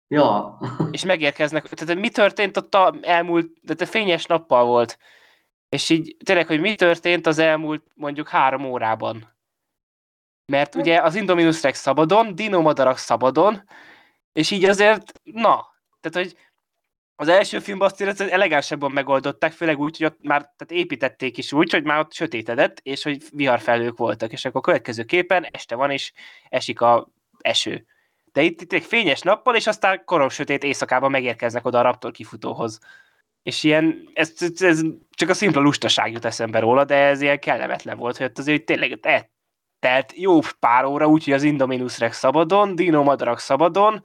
Ja. És megérkeznek, tehát mi történt ott a elmúlt, tehát a fényes nappal volt. És így tényleg, hogy mi történt az elmúlt mondjuk három órában. Mert ugye az Indominus Rex szabadon, Dino Madarak szabadon, és így azért, na, tehát hogy az első filmben azt éreztem, hogy elegánsabban megoldották, főleg úgy, hogy ott már tehát építették is úgy, hogy már ott sötétedett, és hogy viharfelők voltak, és akkor a következő képen este van, és esik a eső. De itt, itt egy fényes nappal, és aztán korom sötét éjszakában megérkeznek oda a Raptor kifutóhoz. És ilyen, ez, ez, ez csak a szimpla lustaság jut eszembe róla, de ez ilyen kellemetlen volt, hogy ott azért tényleg telt jó pár óra, úgyhogy az Indominus Rex szabadon, Dino Madarak szabadon,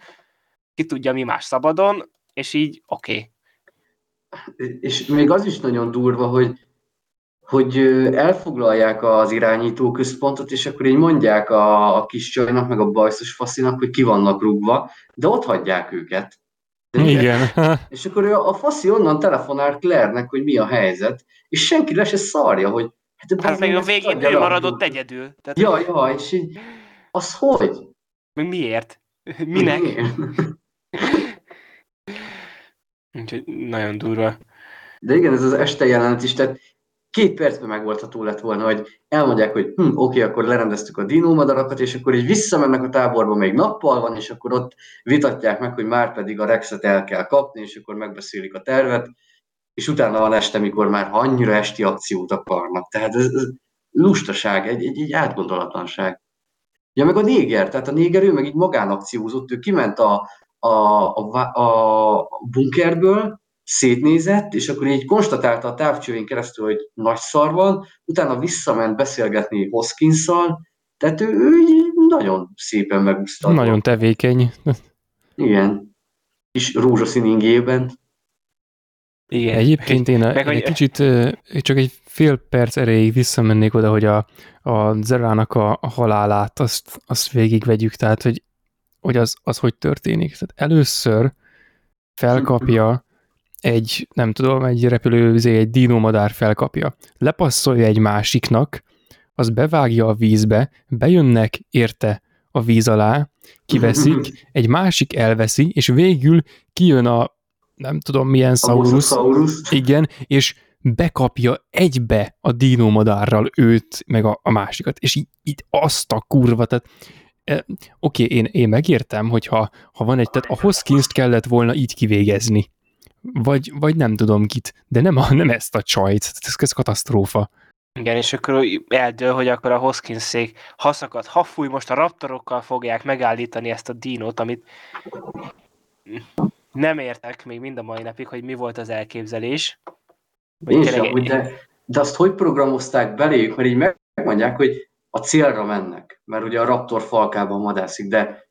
ki tudja mi más szabadon, és így oké. Okay. És még az is nagyon durva, hogy, hogy elfoglalják az irányító központot, és akkor így mondják a, a kis csajnak, meg a bajszos faszinak, hogy ki vannak rúgva, de ott hagyják őket. De Igen. [laughs] És akkor a faszi onnan telefonál Claire-nek, hogy mi a helyzet, és senki le se szarja, hogy Hát, hát meg a végén ő maradott egyedül. Tehát... Ja, ja, és így, az hogy? Meg miért? Minek? Miért? [laughs] Úgyhogy nagyon durva. De igen, ez az este jelenet is, tehát két percben megvoltható lett volna, hogy elmondják, hogy hm, oké, akkor lerendeztük a dinómadarakat, és akkor így visszamennek a táborba, még nappal van, és akkor ott vitatják meg, hogy már pedig a Rexet el kell kapni, és akkor megbeszélik a tervet, és utána van este, mikor már annyira esti akciót akarnak. Tehát ez, ez lustaság, egy, egy, egy átgondolatlanság. Ja, meg a néger, tehát a néger ő meg így magánakciózott, ő kiment a, a, a, a bunkerből, szétnézett, és akkor így konstatálta a távcsőjén keresztül, hogy nagy szar van, utána visszament beszélgetni hoskins tehát ő, ő így nagyon szépen megúszta. Nagyon tevékeny. Igen. És rózsaszín ingében. Igen. Egyébként én, Meg, én hogy... egy kicsit csak egy fél perc erejéig visszamennék oda, hogy a, a Zerának a, a halálát azt, azt végigvegyük, tehát hogy, hogy az, az hogy történik. Tehát először felkapja egy, nem tudom, egy repülő, egy dinomadár felkapja, lepasszolja egy másiknak, az bevágja a vízbe, bejönnek érte a víz alá, kiveszik, [laughs] egy másik elveszi, és végül kijön a nem tudom milyen Saurus, igen, és bekapja egybe a dinomadárral őt, meg a, a másikat, és így, így azt a kurva, tehát oké, okay, én, én megértem, hogyha ha van egy, tehát a hoskins kellett volna így kivégezni, vagy, vagy nem tudom kit, de nem, a, nem ezt a csajt, ez, ez katasztrófa. Igen, és akkor eldől, hogy akkor a Hoskins szék haszakad, ha fúj, most a raptorokkal fogják megállítani ezt a dinót, amit nem értek még mind a mai napig, hogy mi volt az elképzelés. Én sem, de, de azt hogy programozták beléjük, mert így megmondják, hogy a célra mennek, mert ugye a raptor falkában vadászik, de,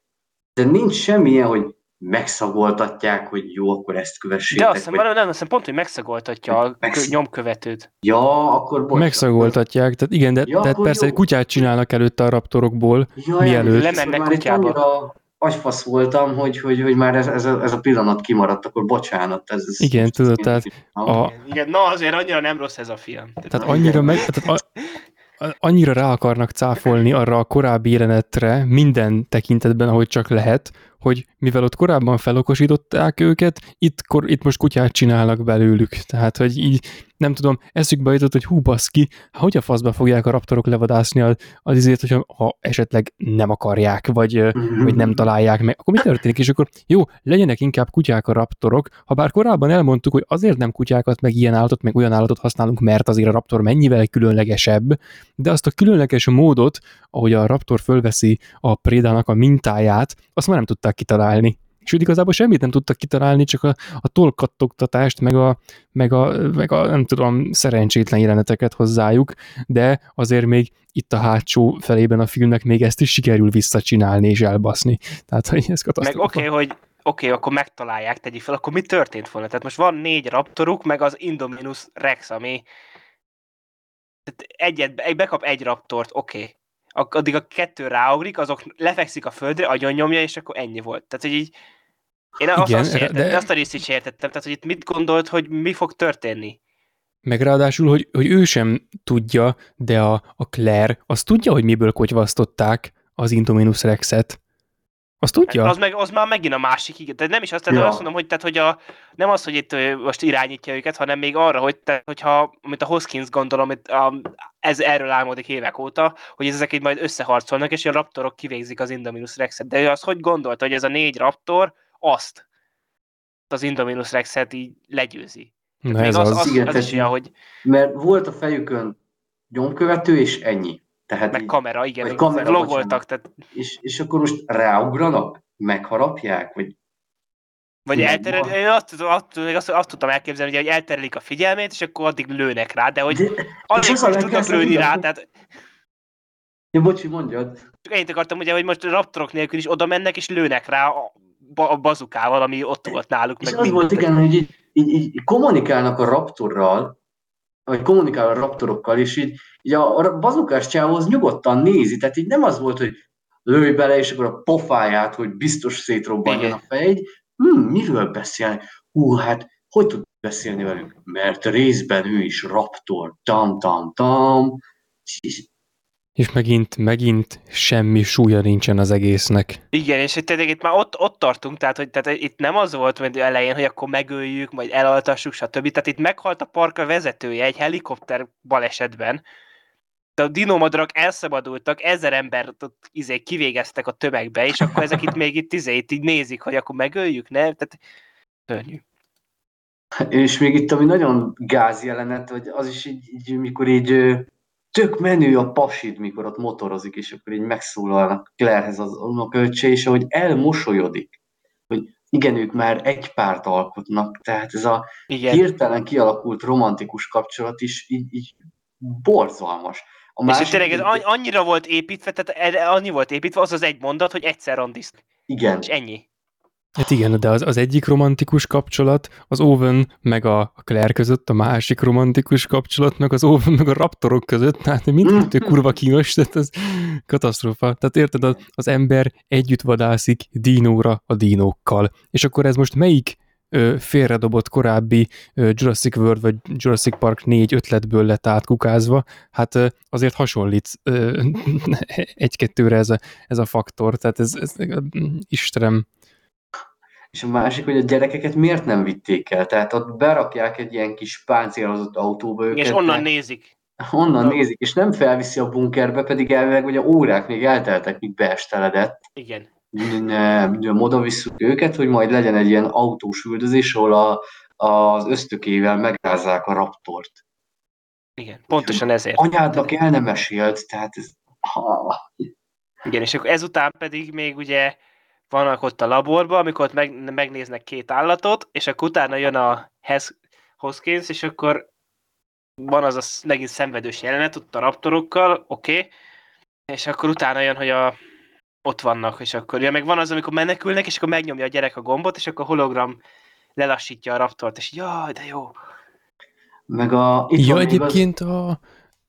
de nincs semmilyen, hogy megszagoltatják, hogy jó, akkor ezt kövessék. De azt hiszem, vagy... nem, azt pont, hogy megszagoltatja a Megsz... nyomkövetőt. Ja, akkor bocs. Megszagoltatják, tehát igen, de ja, tehát persze jó. egy kutyát csinálnak előtte a raptorokból, ja, mielőtt. Lemennek kutyába. Annyira agyfasz voltam, hogy, hogy, hogy már ez, ez, a, ez a pillanat kimaradt, akkor bocsánat. Ez, ez igen, tudod, tehát... A... Igen, na azért annyira nem rossz ez a film. Tehát annyira meg... Tehát a, [laughs] annyira rá akarnak cáfolni arra a korábbi jelenetre minden tekintetben, ahogy csak lehet, hogy mivel ott korábban felokosították őket, itt, kor, itt most kutyát csinálnak belőlük. Tehát, hogy így nem tudom, eszükbe jutott, hogy hú, baszki, hogy a faszba fogják a raptorok levadászni az, az izért, hogyha ha esetleg nem akarják, vagy, mm-hmm. vagy nem találják meg, akkor mi történik? És akkor jó, legyenek inkább kutyák a raptorok, ha bár korábban elmondtuk, hogy azért nem kutyákat, meg ilyen állatot, meg olyan állatot használunk, mert azért a raptor mennyivel különlegesebb, de azt a különleges módot, ahogy a raptor fölveszi a prédának a mintáját, azt már nem tudták kitalálni. Sőt, igazából semmit nem tudtak kitalálni, csak a, a tolkattogtatást, meg a, meg, a, meg a, nem tudom, szerencsétlen jeleneteket hozzájuk, de azért még itt a hátsó felében a filmnek még ezt is sikerül visszacsinálni és elbaszni. Tehát, hogy ez katasztrófa. Meg oké, okay, hogy oké, okay, akkor megtalálják, tegyük fel, akkor mi történt volna? Tehát most van négy raptoruk, meg az Indominus Rex, ami egyet, bekap egy raptort, oké. Okay addig a kettő ráugrik, azok lefekszik a földre, agyon nyomja, és akkor ennyi volt. Tehát, hogy így én azt, Igen, azt, értettem, de... azt a részt is értettem, tehát, hogy itt mit gondolt, hogy mi fog történni. Meg ráadásul, hogy, hogy ő sem tudja, de a, a Claire az tudja, hogy miből kotyvasztották az Indominus Rexet. Azt tudja? Az, meg, az már megint a másik, igen. Tehát nem is azt, tehát Ja. azt mondom, hogy, tehát, hogy a, nem az, hogy itt most irányítja őket, hanem még arra, hogy tehát, hogyha, amit a Hoskins gondolom, itt, a, ez erről álmodik évek óta, hogy ezek így majd összeharcolnak, és a raptorok kivégzik az Indominus Rexet. De ő azt hogy gondolta, hogy ez a négy raptor azt az Indominus Rexet így legyőzi. Na Még ez az, az. az, Igen, az, is olyan, hogy Mert volt a fejükön nyomkövető, és ennyi. Tehát meg így, kamera, igen, meg kamera, vlogoltak, tehát és, és akkor most ráugranak? Megharapják? Vagy Vagy van. én azt, azt, azt, azt, tudtam elképzelni, hogy elterelik a figyelmét, és akkor addig lőnek rá, de hogy De, anélkül az a is tudnak lőni rá, tehát ja, bocsi, mondjad. csak ennyit akartam, ugye, hogy most raptorok nélkül is oda mennek, és lőnek rá a, a bazukával, ami ott volt náluk. És meg az volt, igen, hogy így, így, így kommunikálnak a raptorral, vagy kommunikál a raptorokkal, és így, így a, a bazukás csávó az nyugodtan nézi, tehát így nem az volt, hogy lőj bele, és akkor a pofáját, hogy biztos szétrobbanjon a fej, hm, miről beszélnek? Hú, hát hogy tud beszélni velünk? Mert részben ő is raptor, tam, tam, tam, és És megint, megint semmi súlya nincsen az egésznek. Igen, és tényleg itt már ott, ott tartunk, tehát, hogy tehát itt nem az volt mint elején, hogy akkor megöljük, majd elaltassuk, stb. Tehát itt meghalt a parka vezetője egy helikopter balesetben. De a dinomadarak elszabadultak, ezer embert ott izé, kivégeztek a tömegbe, és akkor ezek itt még itt, izé, itt így nézik, hogy akkor megöljük, ne? Tehát szörnyű. És még itt, ami nagyon gáz jelenet, hogy az is így, így mikor így tök menő a pasid, mikor ott motorozik, és akkor így megszólalnak Clairehez az unokaöccse, és ahogy elmosolyodik, hogy igen, ők már egy párt alkotnak, tehát ez a Igen. hirtelen kialakult romantikus kapcsolat is így, így borzalmas. A És hogy tényleg ez anny- annyira volt építve, tehát annyi volt építve, az az egy mondat, hogy egyszer randiszk. igen, És ennyi. Hát igen, de az, az egyik romantikus kapcsolat az Owen meg a a Claire között, a másik romantikus kapcsolat meg az Owen meg a raptorok között, tehát mindkettő [laughs] kurva kínos, tehát ez katasztrófa. Tehát érted, az, az ember együtt vadászik dinóra a dinókkal. És akkor ez most melyik ö, félredobott korábbi ö, Jurassic World vagy Jurassic Park 4 ötletből lett átkukázva, hát ö, azért hasonlít ö, [laughs] egy-kettőre ez a, ez a faktor, tehát ez, ez Istenem, és a másik, hogy a gyerekeket miért nem vitték el, tehát ott berakják egy ilyen kis páncélozott autóba őket, és onnan nézik. Onnan Na. nézik, és nem felviszi a bunkerbe, pedig elvileg ugye órák még elteltek, míg beesteledett. Igen. Nem, oda visszük őket, hogy majd legyen egy ilyen autós üldözés, ahol a, az ösztökével megrázzák a raptort. Igen, pontosan ezért. Anyádnak el nem mesélt, tehát ez... Ha, Igen, és akkor ezután pedig még ugye vannak ott a laborban, amikor ott meg, megnéznek két állatot, és akkor utána jön a Hez, Hoskins, és akkor van az a megint szenvedős jelenet ott a raptorokkal, oké, okay. és akkor utána jön, hogy a, ott vannak, és akkor ja, meg van az, amikor menekülnek, és akkor megnyomja a gyerek a gombot, és akkor a hologram lelassítja a raptort, és jaj, de jó. meg a... Itt ja, egyébként a...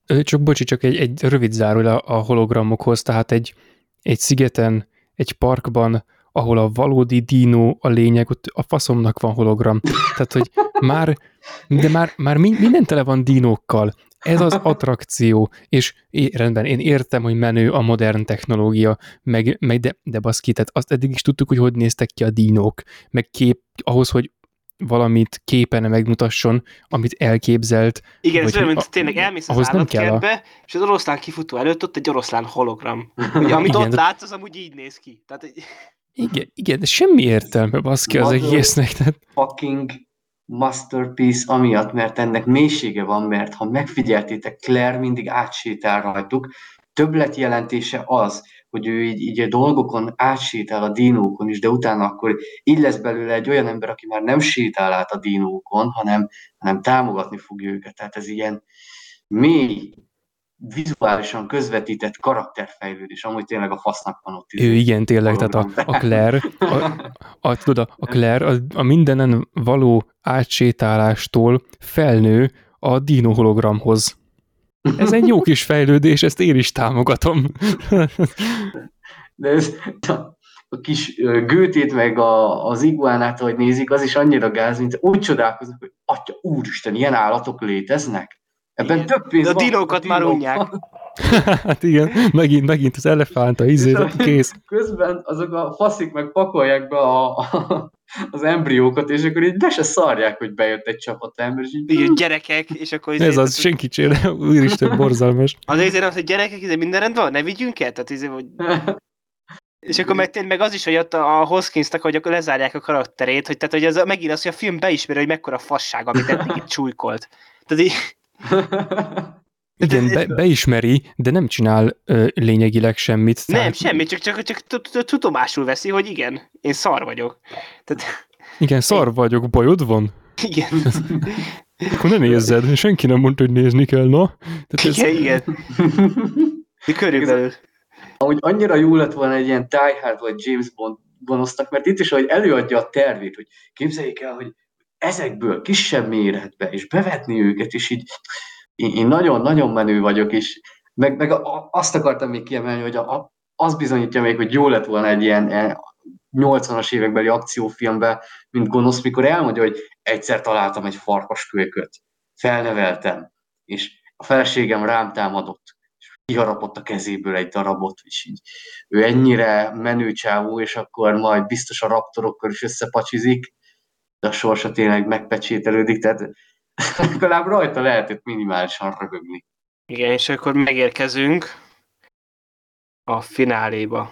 ö, Csak bocsi, csak egy, egy rövid záról a, a hologramokhoz, tehát egy, egy szigeten, egy parkban, ahol a valódi dino a lényeg, ott a faszomnak van hologram. Tehát, hogy már, de már, már mi- minden tele van dinókkal. Ez az attrakció, és rendben, én értem, hogy menő a modern technológia, meg, meg de, de baszki, tehát azt eddig is tudtuk, hogy hogy néztek ki a dinók, meg kép, ahhoz, hogy valamit képen megmutasson, amit elképzelt, Igen, ez olyan, hogy mint a- tényleg elmész az ahhoz nem kell a- állatkertbe, és az oroszlán kifutó előtt ott egy oroszlán hologram. Ugye, amit Igen, ott de- látsz, az amúgy így néz ki. Tehát, egy- Igen, igen, de semmi értelme baszki az egésznek. Tehát, fucking masterpiece amiatt, mert ennek mélysége van, mert ha megfigyeltétek, Claire mindig átsétál rajtuk. Többlet jelentése az, hogy ő így, így a dolgokon átsétál a dinókon is, de utána akkor így lesz belőle egy olyan ember, aki már nem sétál át a dinókon, hanem, hanem támogatni fogja őket. Tehát ez ilyen mély, vizuálisan közvetített karakterfejlődés, amúgy tényleg a fasznak van ott. ő igen, tényleg, tehát a, a Claire, a, a, tudod, a Claire a, a mindenen való átsétálástól felnő a dino hologramhoz. Ez egy jó kis fejlődés, ezt én is támogatom. De ez a, a kis gőtét meg a, az iguánát, ahogy nézik, az is annyira gáz, mint úgy csodálkoznak, hogy atya úristen, ilyen állatok léteznek? Ebben több pénz De a dinókat már unják. [laughs] hát igen, megint, megint az elefánt, a izé, kész. Közben azok a faszik meg pakolják be a, a, [laughs] az embriókat, és akkor így be se szarják, hogy bejött egy csapat ember, és így... Igen, gyerekek, és akkor... izé- Ez az, senki csinál, [laughs] úristen, borzalmas. Az azért az, hogy gyerekek, izé minden rendben van, ne vigyünk el? Tehát izé, hogy... És akkor meg, meg az is, hogy ott a Hoskinsnak, hogy akkor lezárják a karakterét, hogy, tehát, hogy ez a- megint az, hogy a film beismeri, hogy mekkora fasság, amit eddig itt csújkolt. Tehát így, Igen, be, beismeri, de nem csinál ö, lényegileg semmit. nem, tehát- semmi, csak, csak, csak tu- tudomásul veszi, hogy igen, én szar vagyok. Tehát, Igen, szar vagyok, bajod van? igen, [laughs] Akkor ne nézzed, senki nem mondta, hogy nézni kell, na? Tehát ez, igen, igen. De körülbelül. Amúgy annyira jó lett volna egy ilyen Die Hard vagy James Bond gonosznak, mert itt is, hogy előadja a tervét, hogy képzeljék el, hogy ezekből kisebb méretbe, és bevetni őket, és így én, nagyon-nagyon menő vagyok, és meg, meg azt akartam még kiemelni, hogy a, az bizonyítja még, hogy jó lett volna egy ilyen, ilyen 80-as évekbeli akciófilmben, mint gonosz, mikor elmondja, hogy egyszer találtam egy farkaskölyköt, felneveltem, és a feleségem rám támadott, és kiharapott a kezéből egy darabot, és így ő ennyire menő csávó, és akkor majd biztos a raptorokkal is összepacsizik, de a sorsa tényleg megpecsételődik, tehát legalább rajta lehetett minimálisan rögögni. Igen, és akkor megérkezünk a fináléba,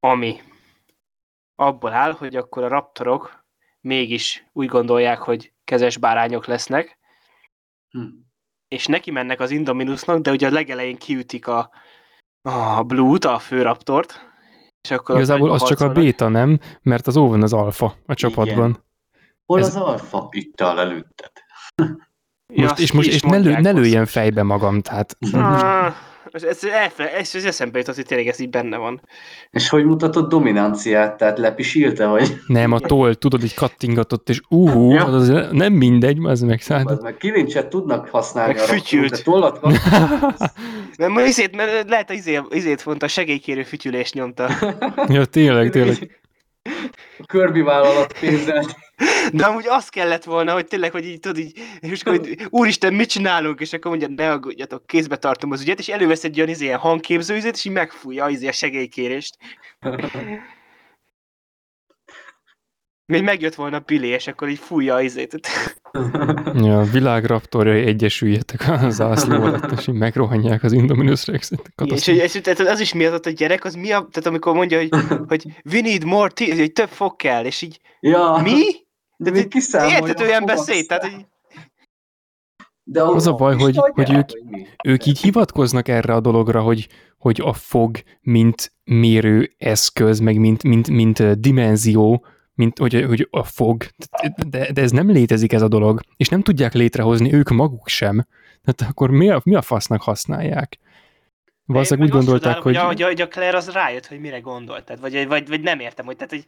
ami abból áll, hogy akkor a raptorok mégis úgy gondolják, hogy kezes bárányok lesznek, Hm. és neki mennek az Indominusnak, de ugye a legelején kiütik a, a Blue-t, a főraptort, és akkor igazából az csak a béta, nem? Mert az Owen az alfa a csapatban. Hol Ez- az alfa? Itt áll előtted. Ja, Most, és most és ne, lő, ne lőjen fejbe magam, tehát Ah, [laughs] ez, ez, elfe, ez, ez eszembe jutott, hogy tényleg ez így benne van. És hogy mutatott dominanciát? Tehát lepisílte, vagy? nem, a toll, tudod, így kattingatott, és úhú, Ja. az az nem mindegy, az meg tehát. Az meg kilincset tudnak használni Meg fütyült. de tollat. [laughs] Mert ma izét, mert lehet, hogy izé, izét mondta, a segélykérő fütyülést nyomta. ja, tényleg, tényleg. [laughs] A Kirby vállalat pénzzel. De amúgy az kellett volna, hogy tényleg, hogy így tudod, így, és akkor, hogy úristen, mit csinálunk? És akkor mondja, ne aggódjatok, kézbe tartom az ügyet, és elővesz egy olyan izé, ilyen és így megfújja izé, a segélykérést. Még megjött volna Billy, és akkor így fújja az izét. Ja, a világraptorjai egyesüljetek a zászló alatt, és így megrohanják az Indominus Rexet. És, és, és tehát az is miatt a gyerek, az mi a, tehát amikor mondja, hogy, hogy we need more tea, hogy több fog kell, és így, Ja, mi? De Tehát még kiszámolja Értetően a beszéd, tehát hogy De Az a baj, hogy- hogy ők-? Ők így hivatkoznak erre a dologra, hogy, hogy a fog, mint mérő eszköz, meg mint, mint, mint dimenzió, mint hogy, hogy a fog, de, de ez nem létezik ez a dolog, és nem tudják létrehozni ők maguk sem. Tehát akkor mi a, mi a fasznak használják? Valószínűleg úgy gondolták, hogy... csodálom, hogy, a, hogy a Claire az rájött, hogy mire gondolt, vagy, vagy, vagy nem értem, hogy tehát, hogy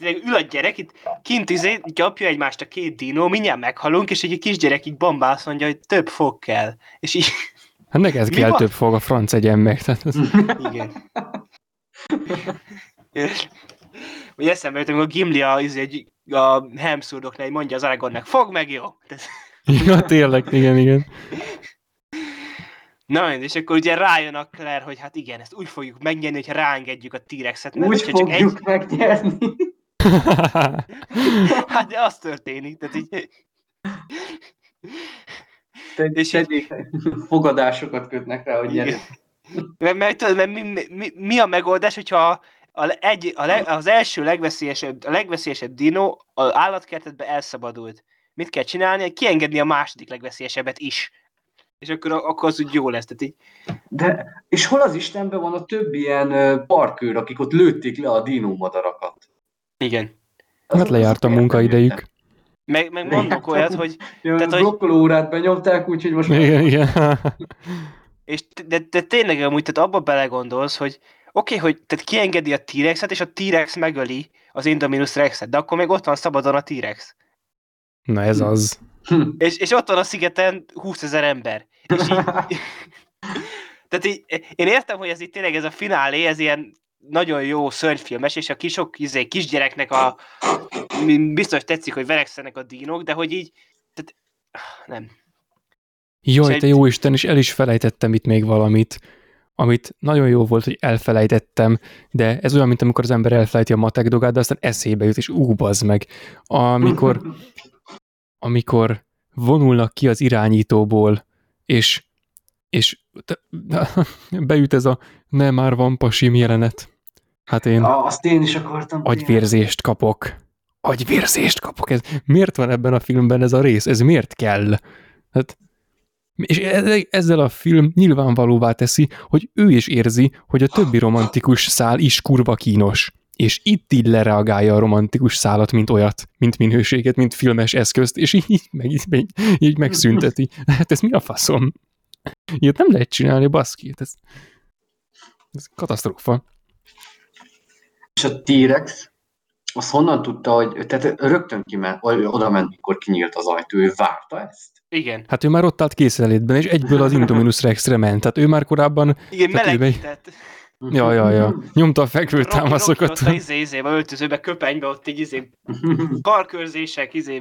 ül a gyerek, itt kint izé, gyapja egymást a két dinó, mindjárt meghalunk, és egy kisgyerek így bombász mondja, hogy több fog kell. És így, Hát neked kell van? több fog, a franc egyen meg. Tehát ez, igen. És- Vagy eszembe jött, amikor Gimli a, izé, egy, a Hemszurdoknál így mondja az Aragornnak, fog meg, jó? Ja, tényleg, igen, igen. Na, és akkor ugye rájön a Claire, hogy hát igen, ezt úgy fogjuk megnyerni, hogyha ráengedjük a T-rexet, mert Úgy hogyha csak egy, fogjuk megnyerni. Hát de az történik, tehát így... Te- És tegyék, fogadásokat kötnek rá, hogy nyerünk. Mert, mert, tudod, mert mi, mi, mi, a megoldás, hogyha a, egy, a leg, az első legveszélyesebb, a legveszélyesebb dino az állatkertetbe elszabadult. Mit kell csinálni? Kiengedni a második legveszélyesebbet is. És akkor, akkor az úgy jó lesz. Tehát így, De, és hol az Istenben van a több ilyen parkőr, akik ott lőtték le a dinómadarakat? Igen. Hát lejárt a munkaidejük. Meg, meg mondok olyat, hogy Ja, Tehát, hogy- blokkoló órát benyomták, úgyhogy most Igen, igen. és de, de tényleg amúgy, tehát abba belegondolsz, hogy oké, okay, hogy tehát kiengedi a T-rexet, és a T-rex megöli az Indominus Rexet, de akkor még ott van szabadon a T-rex. Na ez az. És, és ott van a szigeten 20 ezer ember. És így, [laughs] [laughs] tehát így, én értem, hogy ez itt tényleg ez a finálé, ez ilyen nagyon jó szörnyfilmes, és a kisok izé, kisgyereknek a biztos tetszik, hogy verekszenek a dínok, de hogy így, tehát, nem. Jaj, te jó Isten, és el is felejtettem itt még valamit, amit nagyon jó volt, hogy elfelejtettem, de ez olyan, mint amikor az ember elfelejti a matek dolgát, de aztán eszébe jut, és ú, bazd meg. Amikor, [laughs] amikor vonulnak ki az irányítóból, és, és [laughs] beüt ez a ne már van pasim jelenet. Hát én azt én is akartam. agyvérzést kapok. Agyvérzést kapok. Ez, miért van ebben a filmben ez a rész? Ez miért kell? Hát, és e- ezzel a film nyilvánvalóvá teszi, hogy ő is érzi, hogy a többi romantikus szál is kurva kínos. És itt így lereagálja a romantikus szálat, mint olyat, mint minőséget, mint filmes eszközt, és így, így, meg, így, így megszünteti. Hát ez mi a faszom? Ilyet nem lehet csinálni, baszki. Hát Ez, ez katasztrófa. És a T-Rex, az honnan tudta, hogy, tehát rögtön kiment, vagy oda ment, mikor kinyílt az ajtó, ő várta ezt? Igen. Hát ő már ott állt készenlétben, és egyből az Indominus Rexre ment. Tehát ő már korábban, Igen, melegített. ja, ja, ja, nyomta a fekvő Rocky, Rocky támaszokat. ott a izé, izébe, öltözőbe, köpenybe, ott így izé, [laughs] karkörzések, izé,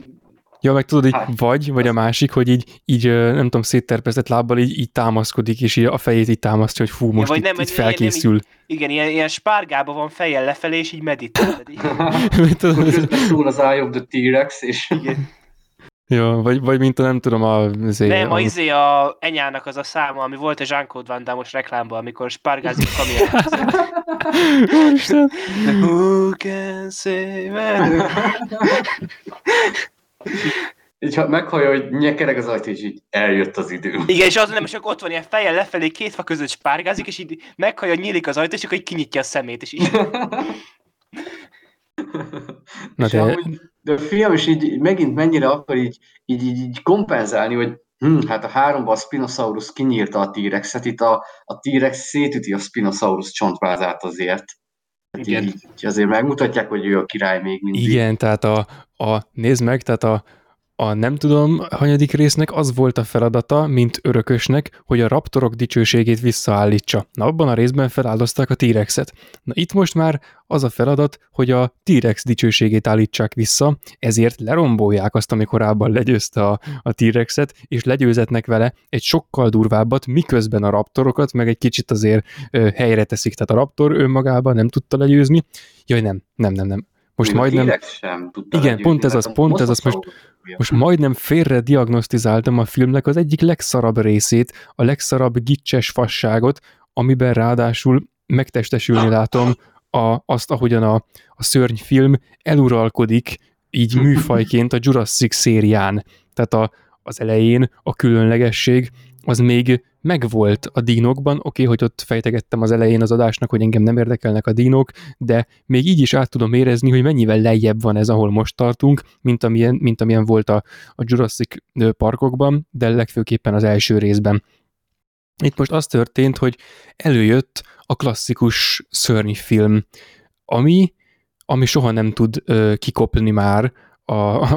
Ja, meg tudod, így Hát, vagy, vagy a másik, hogy így, így nem tudom, szétterpesztett lábbal így, így támaszkodik, és így a fejét így támasztja, hogy fú, most vagy itt, nem, itt vagy ilyen- ilyen- felkészül. igen, ilyen, ilyen spárgába van fejjel lefelé, és így meditál. Így- [laughs] szól az Eye of the T-Rex, és Igen. ja, vagy, vagy mint a nem tudom, a, azért, Nem, a a, izé a enyának az a száma, ami volt a Jean-Claude Van Damme-os reklámban, amikor spárgázik kamion. [laughs] Úristen. Who can save? [laughs] így ha meghallja, hogy nyekereg az ajtó, és így eljött az idő. Igen, és az nem, és akkor ott van ilyen fejjel lefelé, két fa között spárgázik, és így meghallja, nyílik az ajtó, és akkor így kinyitja a szemét, és így... [laughs] Na de- amúgy, de a film is így megint mennyire akar így, így, így, így kompenzálni, hogy hm, hát a háromban a Spinosaurus kinyírta a T-Rexet, itt a, a T-Rex szétüti a Spinosaurus csontvázát azért. Hát Igen. Így, azért megmutatják, hogy ő a király még mindig. Igen, tehát a, a nézd meg, tehát a, a nem tudom, hanyadik résznek az volt a feladata, mint örökösnek, hogy a raptorok dicsőségét visszaállítsa. Na, abban a részben feláldozták a T-Rexet. Na itt most már az a feladat, hogy a T-Rex dicsőségét állítsák vissza, ezért lerombolják azt, ami korábban legyőzte a, a T-Rexet, és legyőzetnek vele egy sokkal durvábbat, miközben a raptorokat meg egy kicsit azért ö, helyre teszik. Tehát a raptor önmagában nem tudta legyőzni. Jaj, nem, nem, nem, nem. Most Még a majdnem, T-Rex sem Igen, legyőzni, pont ez az, a pont ez az, most- most majdnem félre diagnosztizáltam a filmnek az egyik legszarabb részét, a legszarabb gicses fasságot, amiben ráadásul megtestesülni látom a, azt, ahogyan a, a szörnyfilm eluralkodik így műfajként a Jurassic szérián. Tehát a, az elején a különlegesség az még megvolt a dínokban, oké, okay, hogy ott fejtegettem az elején az adásnak, hogy engem nem érdekelnek a dínok, de még így is át tudom érezni, hogy mennyivel lejjebb van ez, ahol most tartunk, mint amilyen, mint amilyen volt a, a Jurassic parkokban, de legfőképpen az első részben. Itt most az történt, hogy előjött a klasszikus szörnyfilm, ami, ami soha nem tud ö, kikopni már a,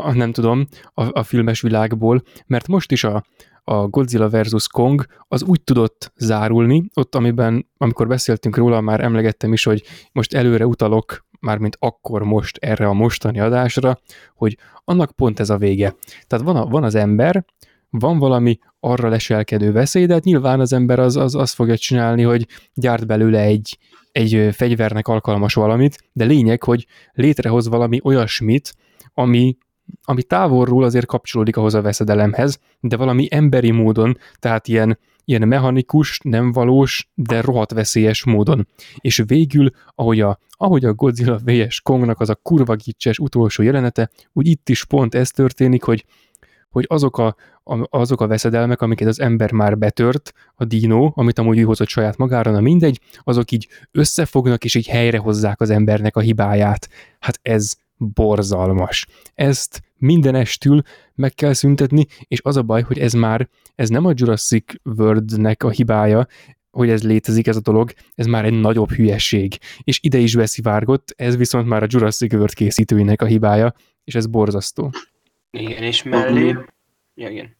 a, nem tudom, a, a filmes világból, mert most is a, a Godzilla vs. Kong az úgy tudott zárulni, ott amiben, amikor beszéltünk róla, már emlegettem is, hogy most előre utalok, mármint akkor most erre a mostani adásra, hogy annak pont ez a vége. Tehát van, a, van az ember, van valami arra leselkedő veszély, de hát nyilván az ember az, az azt fogja csinálni, hogy gyárt belőle egy, egy fegyvernek alkalmas valamit, de lényeg, hogy létrehoz valami olyasmit, ami, ami távolról azért kapcsolódik ahhoz a veszedelemhez, de valami emberi módon, tehát ilyen, ilyen mechanikus, nem valós, de rohadt veszélyes módon. És végül, ahogy a, ahogy a Godzilla vs. Kongnak az a kurva gicses utolsó jelenete, úgy itt is pont ez történik, hogy hogy azok a, a, azok a veszedelmek, amiket az ember már betört, a dino, amit amúgy ő hozott saját magára, na mindegy, azok így összefognak, és így helyrehozzák az embernek a hibáját. Hát ez borzalmas. Ezt mindenestül meg kell szüntetni, és az a baj, hogy ez már, ez nem a Jurassic World-nek a hibája, hogy ez létezik ez a dolog, ez már egy nagyobb hülyeség. És ide is beszivárgott, ez viszont már a Jurassic World készítőinek a hibája, és ez borzasztó. Igen, és mellé... Mhm. Ja, igen.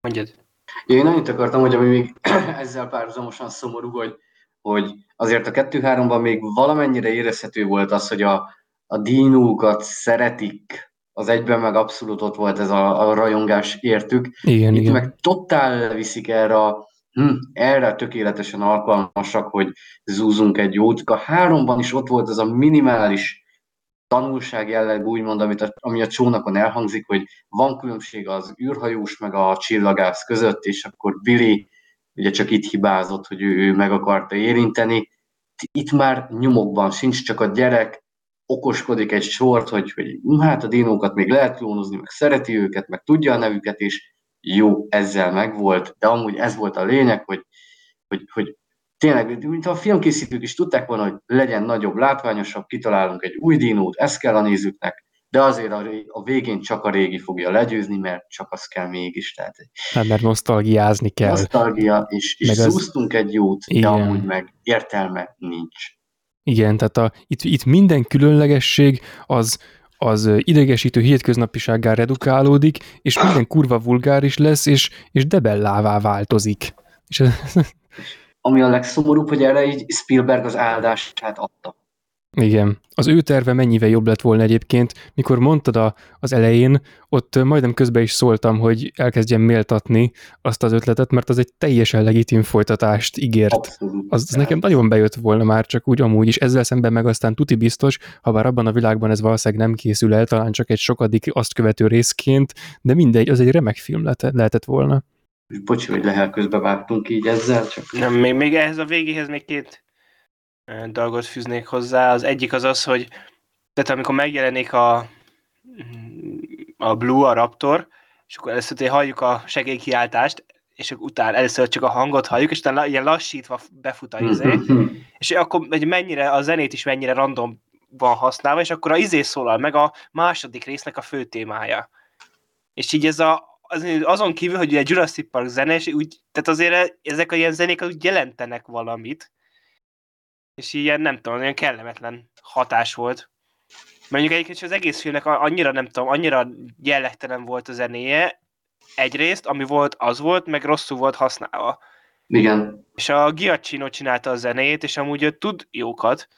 Mondjad. Én annyit akartam, hogy ami még [clears throat] ezzel párhuzamosan szomorú, hogy, hogy azért a 2-3-ban még valamennyire érezhető volt az, hogy a, a dinókat szeretik, az egyben meg abszolút ott volt ez a, a rajongás értük. Igen, Itt igen. meg totál viszik erre a hm, erre tökéletesen alkalmasak, hogy zúzunk egy jót. A háromban is ott volt az a minimális tanulság jelleg, úgymond, amit a, ami a csónakon elhangzik, hogy van különbség az űrhajós meg a csillagász között, és akkor Billy ugye csak itt hibázott, hogy ő, ő meg akarta érinteni. Itt már nyomokban sincs, csak a gyerek okoskodik egy sort, hogy, hogy hát a dinókat még lehet klónozni, meg szereti őket, meg tudja a nevüket, és jó, ezzel megvolt, de amúgy ez volt a lényeg, hogy, hogy, hogy tényleg, mint a filmkészítők is tudták volna, hogy legyen nagyobb, látványosabb, kitalálunk egy új dinót, ez kell a nézőknek, de azért a, a végén csak a régi fogja legyőzni, mert csak az kell mégis. Tehát, hát, mert nosztalgiázni kell. Nosztalgia, és, és szúztunk az... egy jót, Igen. de amúgy meg értelme nincs. Igen, tehát a, itt, itt minden különlegesség az, az idegesítő hétköznapisággá redukálódik, és minden kurva vulgáris lesz, és, és debellává változik. És ez... Ami a legszomorúbb, hogy erre így Spielberg az áldását adta. Igen. Az ő terve mennyivel jobb lett volna egyébként, mikor mondtad a, az elején, ott majdnem közben is szóltam, hogy elkezdjem méltatni azt az ötletet, mert az egy teljesen legitim folytatást ígért. Abszolút. Az, az nekem nagyon bejött volna már, csak úgy amúgy is. Ezzel szemben meg aztán tuti biztos, ha bár abban a világban ez valószínűleg nem készül el, talán csak egy sokadik azt követő részként, de mindegy, az egy remek film lehetett volna. Bocsi, hogy lehel közbe vágtunk így ezzel, csak... Nem, még, még ehhez a végéhez még két dolgot fűznék hozzá. Az egyik az az, hogy tehát amikor megjelenik a, a Blue, a Raptor, és akkor először halljuk a segélykiáltást, és utána először csak a hangot halljuk, és utána ilyen lassítva befut a izé, [laughs] és akkor hogy mennyire, a zenét is mennyire random van használva, és akkor a izé szólal meg a második résznek a fő témája. És így ez a, az, azon kívül, hogy egy Jurassic Park zene, és úgy, tehát azért ezek a ilyen zenék úgy jelentenek valamit, és ilyen nem tudom, olyan kellemetlen hatás volt. Mondjuk egyébként az egész filmnek annyira nem tudom, annyira jellegtelen volt a zenéje, egyrészt, ami volt, az volt, meg rosszul volt használva. Igen. És a Giacchino csinálta a zenét, és amúgy ő tud jókat,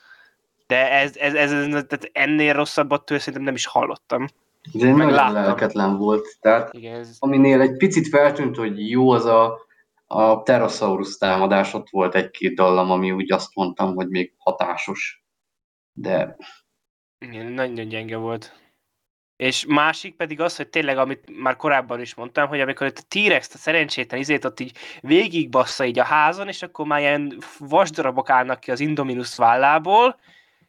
de ez, ez, ez, ez tehát ennél rosszabbat tőle szerintem nem is hallottam. Ez egy nagyon láttam. lelketlen volt. Tehát Igen, ez... aminél egy picit feltűnt, hogy jó az a a Pterosaurus támadás ott volt egy-két dallam, ami úgy azt mondtam, hogy még hatásos. De... Igen, nagyon gyenge volt. És másik pedig az, hogy tényleg, amit már korábban is mondtam, hogy amikor itt a T-Rex, a szerencsétlen izét ott így végigbassza így a házon, és akkor már ilyen vasdarabok állnak ki az Indominus vállából,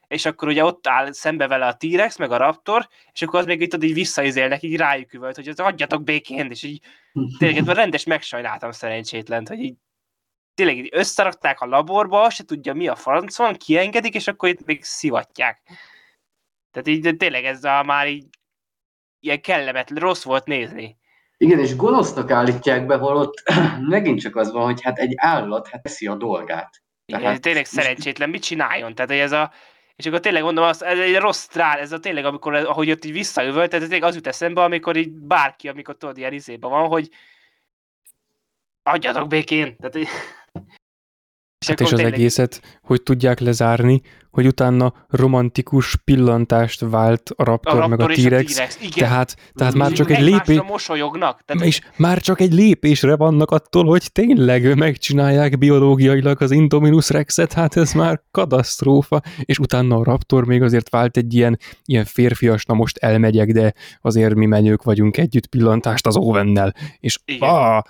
és akkor ugye ott áll szembe vele a T-Rex, meg a Raptor, és akkor az még itt így visszaizélnek, így rájuk üvölt, hogy az adjatok békén, és így tényleg rendes megsajnáltam szerencsétlent, hogy így tényleg így összerakták a laborba, se tudja mi a franc van, kiengedik, és akkor itt még szivatják. Tehát így tényleg ez a már így ilyen kellemetlen, rossz volt nézni. Igen, és gonosznak állítják be, holott [clears throat] megint csak az van, hogy hát egy állat hát teszi a dolgát. Tehát Igen, tényleg szerencsétlen, mit csináljon? Tehát, hogy ez a, és akkor tényleg mondom, az, ez egy rossz trál, ez a tényleg, amikor, ahogy ott így visszajövölt, tehát tényleg az jut eszembe, amikor így bárki, amikor tudod, ilyen izében van, hogy adjatok békén. Tehát, hát és az tényleg... egészet hogy tudják lezárni, hogy utána romantikus pillantást vált a Raptor, a Raptor meg a T-Rex. A T-Rex. Tehát, tehát már csak egy lépés... mosolyognak. Tehát, és már csak egy lépésre vannak attól, hogy tényleg megcsinálják biológiailag az Indominus Rexet, hát ez már katasztrófa. És utána a Raptor még azért vált egy ilyen, ilyen férfias, na most elmegyek, de azért mi menők vagyunk együtt pillantást az Owennel. És. Ah,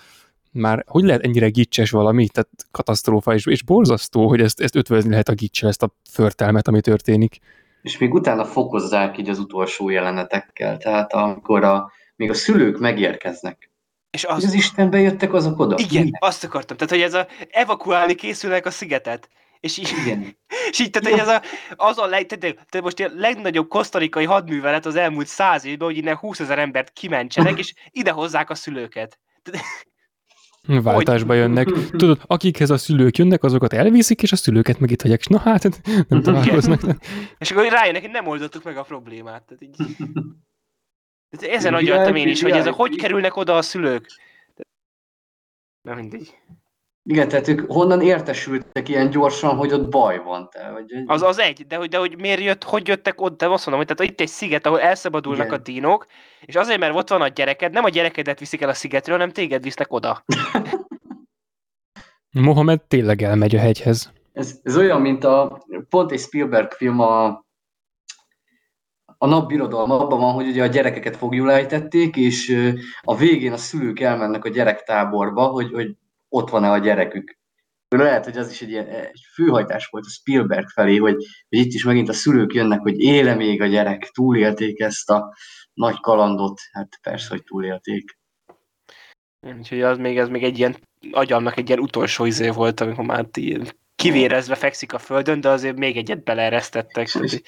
már hogy lehet ennyire gicses valami, tehát katasztrófa, és, és borzasztó, hogy ezt, ezt ötvözni lehet a gicsel, ezt a förtelmet, ami történik. És még utána fokozzák így az utolsó jelenetekkel, tehát amikor a, még a szülők megérkeznek. És az, az Istenbe jöttek azok oda? Igen, Mi? azt akartam. Tehát, hogy ez a evakuálni készülnek a szigetet. És így, Igen. [laughs] és így tehát, hogy ez a, az a leg, tehát, tehát most a legnagyobb kosztarikai hadművelet az elmúlt száz évben, hogy innen 20 ezer embert kimentsenek, és ide hozzák a szülőket. Tehát, [laughs] Váltásba jönnek. Tudod, akikhez a szülők jönnek, azokat elviszik, és a szülőket meg itt hagyják. Na hát, [laughs] nem találkoznak. [laughs] és akkor rájönnek, hogy nem oldottuk meg a problémát. Tehát így... Ezen agyaltam én is, hogy ez a, hogy kerülnek oda a szülők. Na mindig. Igen, tehát ők honnan értesültek ilyen gyorsan, hogy ott baj van? Te, vagy... Az az egy, de hogy, de hogy miért jött, hogy jöttek ott, de azt mondom, hogy tehát itt egy sziget, ahol elszabadulnak Igen. a dinók, és azért, mert ott van a gyereked, nem a gyerekedet viszik el a szigetről, hanem téged visznek oda. [laughs] Mohamed tényleg elmegy a hegyhez. Ez, ez olyan, mint a, pont egy Spielberg film a, a napbirodalma abban van, hogy ugye a gyerekeket fogjulejtették, és a végén a szülők elmennek a gyerektáborba, hogy, hogy ott van-e a gyerekük. Lehet, hogy az is egy ilyen egy főhajtás volt a Spielberg felé, hogy, hogy itt is megint a szülők jönnek, hogy éle még a gyerek, túlélték ezt a nagy kalandot. Hát persze, hogy túlélték. Úgyhogy az még, ez még egy ilyen, agyamnak egy ilyen utolsó izé volt, amikor már kivérezve fekszik a földön, de azért még egyet beleeresztettek. És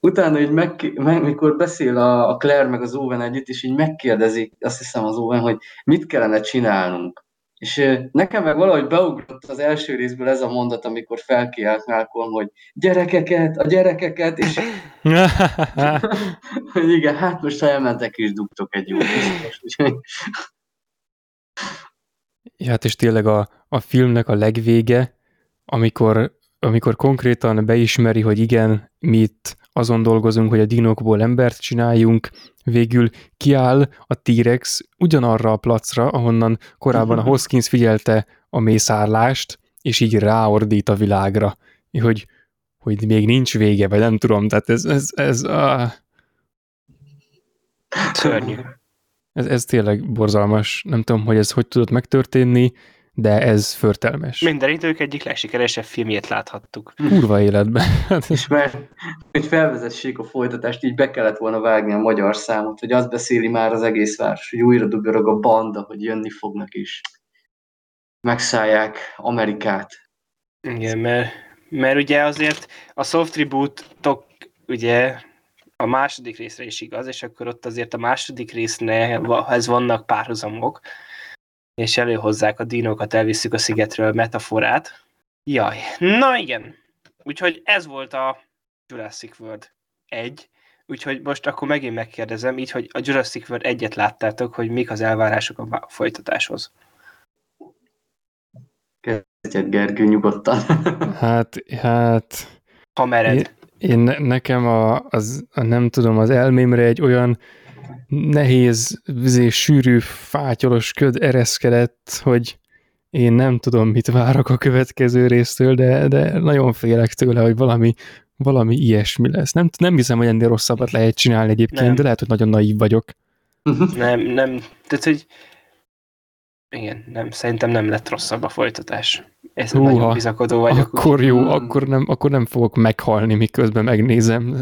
utána, hogy meg, meg, mikor beszél a, a Claire meg az Owen együtt, és így megkérdezi, azt hiszem az Owen, hogy mit kellene csinálnunk. És nekem meg valahogy beugrott az első részből ez a mondat, amikor felkiált Malcolm, hogy gyerekeket, a gyerekeket, és [laughs] igen, hát most ha elmentek és dugtok egy jó Ja, hát és tényleg a, a filmnek a legvége, amikor, amikor konkrétan beismeri, hogy igen, mi itt azon dolgozunk, hogy a dinokból embert csináljunk, végül kiáll a T-rex ugyanarra a placra, ahonnan korábban a [laughs] Hoskins figyelte a mészárlást, és így ráordít a világra, hogy, hogy még nincs vége, vagy nem tudom, tehát ez, ez, ez, ah, Szörnyű. ez, ez tényleg borzalmas. Nem tudom, hogy ez hogy tudott megtörténni, de ez förtelmes. Minden idők egyik legsikeresebb filmjét láthattuk. Kurva életben. Ez- [laughs] És mert, hogy felvezessék a folytatást, így be kellett volna vágni a magyar számot, hogy azt beszéli már az egész város, hogy újra duborog a banda, hogy jönni fognak is. Megszállják Amerikát. Igen, mert, mert ugye azért a soft reboot-tok ugye a második részre is igaz, és akkor ott azért a második részhez vannak párhuzamok, és előhozzák a dinókat, elviszük a szigetről metaforát. Jaj, na igen. Úgyhogy ez volt a Jurassic World 1. Úgyhogy most akkor megint megkérdezem, így, hogy a Jurassic World egyet láttátok, hogy mik az elvárások a folytatáshoz. Kezdjed Gergő nyugodtan. [laughs] Hát, hát Ha mered. Én- én ne- nekem a, az, a, nem tudom, az elmémre egy olyan nehéz, vizé, sűrű, fátyolos köd ereszkedett, hogy én nem tudom, mit várok a következő résztől, de, de nagyon félek tőle, hogy valami, valami ilyesmi lesz. Nem, nem hiszem, hogy ennél rosszabbat lehet csinálni egyébként, Nem. de lehet, hogy nagyon naív vagyok. [laughs] Nem, nem, tehát hogy igen, nem, szerintem nem lett rosszabb a folytatás. Ez Húha. nagyon bizakodó vagyok. Akkor jó, Hmm. akkor nem, akkor nem fogok meghalni, miközben megnézem.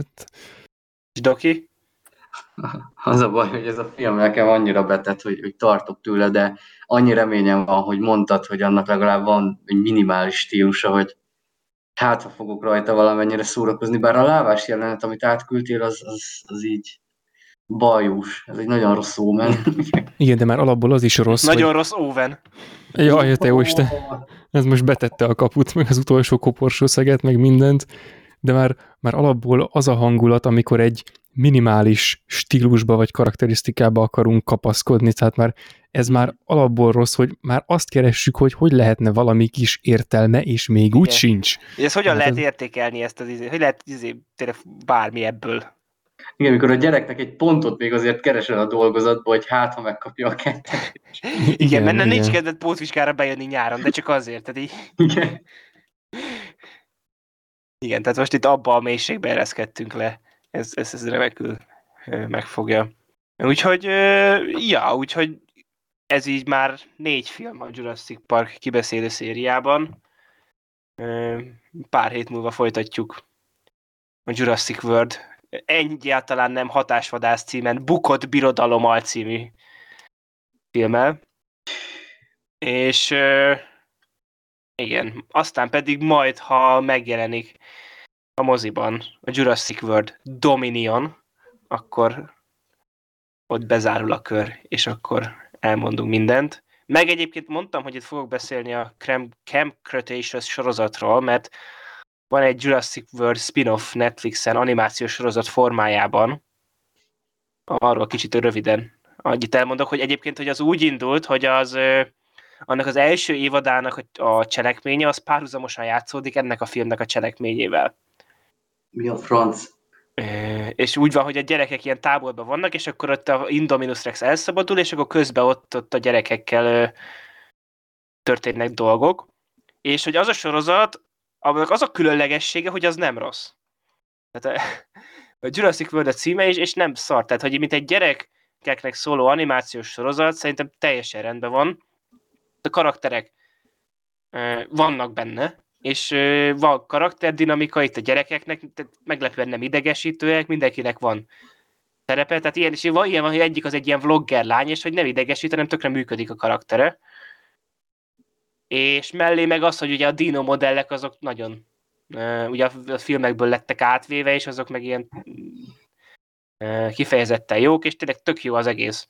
És Doki? [laughs] Az a baj, hogy ez a film nekem annyira betett, hogy, hogy tartok tőle, de annyi reményem van, hogy mondtad, hogy annak legalább van egy minimális stílusa, hogy hát ha fogok rajta valamennyire szórakozni, bár a lávás jelenet, amit átküldtél, az, az, az így bajós. Ez egy nagyon rossz ómen. [laughs] igen, de már alapból az is rossz, Nagyon rossz Owen. hogy... Jaj, te jó Isten! Ez most betette a kaput, meg az utolsó koporsó szeget, meg mindent, de már, már alapból az a hangulat, amikor egy minimális stílusba vagy karakterisztikába akarunk kapaszkodni, tehát már ez már alapból rossz, hogy már azt keressük, hogy hogy lehetne valami kis értelme, és még úgy Igen. sincs. És ezt hogyan Hát lehet ez- értékelni ezt az izé? Hogy lehet izé, tényleg bármi ebből? Igen, amikor a gyereknek egy pontot még azért keresel a dolgozatba, hogy hát, ha megkapja a kettőt. Igen, igen mert nincs kedved pótvizsgára bejönni nyáron, de csak azért. Tehát így, Igen. igen, tehát most itt abba a mélységbe ereszkedtünk le. Ez, ez, ez remekül megfogja. Úgyhogy, ja, úgyhogy ez így már négy film a Jurassic Park kibeszélő szériában. Pár hét múlva folytatjuk a Jurassic World egyáltalán nem hatásvadász címen Bukott Birodalom alcímű filmmel. És igen, aztán pedig majd, ha megjelenik a moziban a Jurassic World Dominion, akkor ott bezárul a kör, és akkor elmondunk mindent. Meg egyébként mondtam, hogy itt fogok beszélni a Camp, Cretaceous sorozatról, mert van egy Jurassic World spin-off Netflixen animációs sorozat formájában. Arról kicsit röviden annyit elmondok, hogy egyébként hogy az úgy indult, hogy az annak az első évadának a cselekménye az párhuzamosan játszódik ennek a filmnek a cselekményével. Mi a franc? Ö, és úgy van, hogy a gyerekek ilyen táborban vannak, és akkor ott a Indominus Rex elszabadul, és akkor közben ott, ott a gyerekekkel ö, történnek dolgok. és hogy az a sorozat, aminek az a különlegessége, hogy az nem rossz. Tehát a Jurassic World a címe is, és nem szar. Tehát, hogy mint egy gyerekeknek szóló animációs sorozat, szerintem teljesen rendben van. A karakterek vannak benne, és van karakterdinamika itt a gyerekeknek, tehát meglepően nem idegesítőek, mindenkinek van szerepe, tehát ilyen, és van ilyen, hogy egyik az egy ilyen vlogger lány, és hogy nem idegesít, hanem tökre működik a karaktere. És mellé meg az, hogy ugye a dino modellek azok nagyon, ugye a filmekből lettek átvéve, és azok meg ilyen uh, kifejezetten jók, és tényleg tök jó az egész.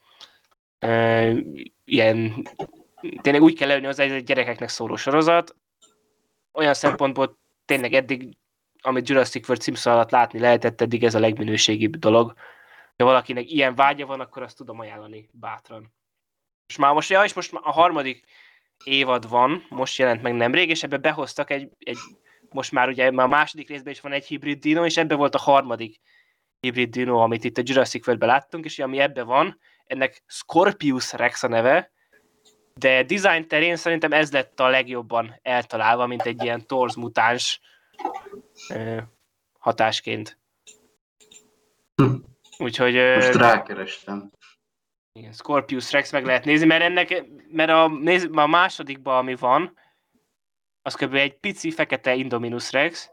Uh, ilyen, tényleg úgy kell leülni az egy gyerekeknek szóló sorozat, olyan szempontból tényleg eddig, amit Jurassic World címszó alatt látni lehetett, eddig ez a legminőségibb dolog. Ha valakinek ilyen vágya van, akkor azt tudom ajánlani bátran. És már most, ja, és most a harmadik évad van, most jelent meg nemrég, és ebbe behoztak egy, egy most már ugye már a második részben is van egy hibrid dino, és ebbe volt a harmadik hibrid dino, amit itt a Jurassic World-ben láttunk, és ami ebbe van, ennek Scorpius Rex a neve, de design terén szerintem ez lett a legjobban eltalálva, mint egy ilyen torz mutáns hatásként. Hm. Úgyhogy... Most rákerestem. Igen, Scorpius Rex meg lehet nézni, mert ennek, mert a, néz, a másodikban, ami van, az kb. egy pici fekete Indominus Rex,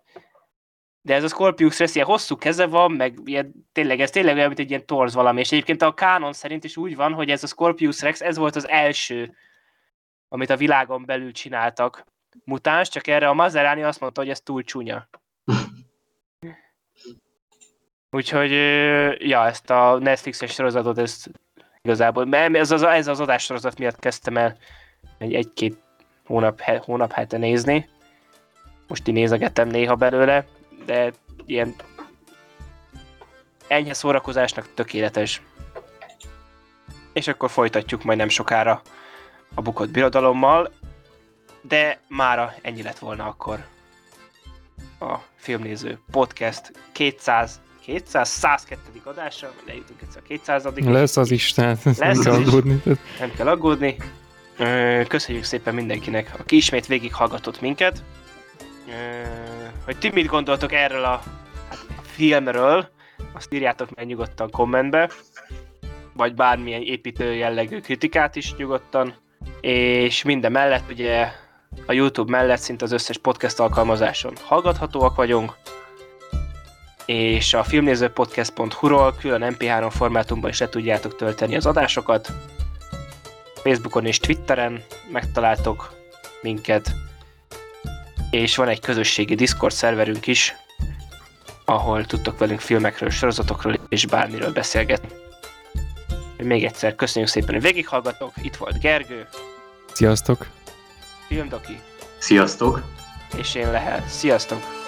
de ez a Scorpius Rex ilyen hosszú keze van, meg ilyen, tényleg, ez tényleg olyan, mint egy ilyen torz valami, és egyébként a kánon szerint is úgy van, hogy ez a Scorpius Rex, ez volt az első, amit a világon belül csináltak mutáns, csak erre a Mazerani azt mondta, hogy ez túl csúnya. [laughs] Úgyhogy, ja, ezt a Netflixes sorozatot, ezt igazából, mert ez az, ez az adássorozat miatt kezdtem el egy, egy-két hónap, hónap hete nézni. Most így nézegetem néha belőle, de ilyen enyhe szórakozásnak tökéletes. És akkor folytatjuk majd nem sokára a bukott birodalommal, de mára ennyi lett volna akkor a filmnéző podcast 200 200, 102. adásra, lejutunk egyszer a 200 Lesz az Isten, [laughs] Lesz nem kell aggódni. Nem kell aggódni. Köszönjük szépen mindenkinek, aki ismét végighallgatott minket. Hogy ti mit gondoltok erről a hát, filmről, azt írjátok meg nyugodtan kommentbe, vagy bármilyen építő jellegű kritikát is nyugodtan. És minden mellett ugye a YouTube mellett szinte az összes podcast alkalmazáson hallgathatóak vagyunk, és a filmnézőpodcast.hu-ról külön MP3 formátumban is le tudjátok tölteni az adásokat. Facebookon és Twitteren megtaláltok minket, és van egy közösségi Discord szerverünk is, ahol tudtok velünk filmekről, sorozatokról és bármiről beszélgetni. Még egyszer köszönjük szépen, hogy végighallgatok. Itt volt Gergő. Sziasztok! Filmdoki. Sziasztok! És én Lehel. Sziasztok!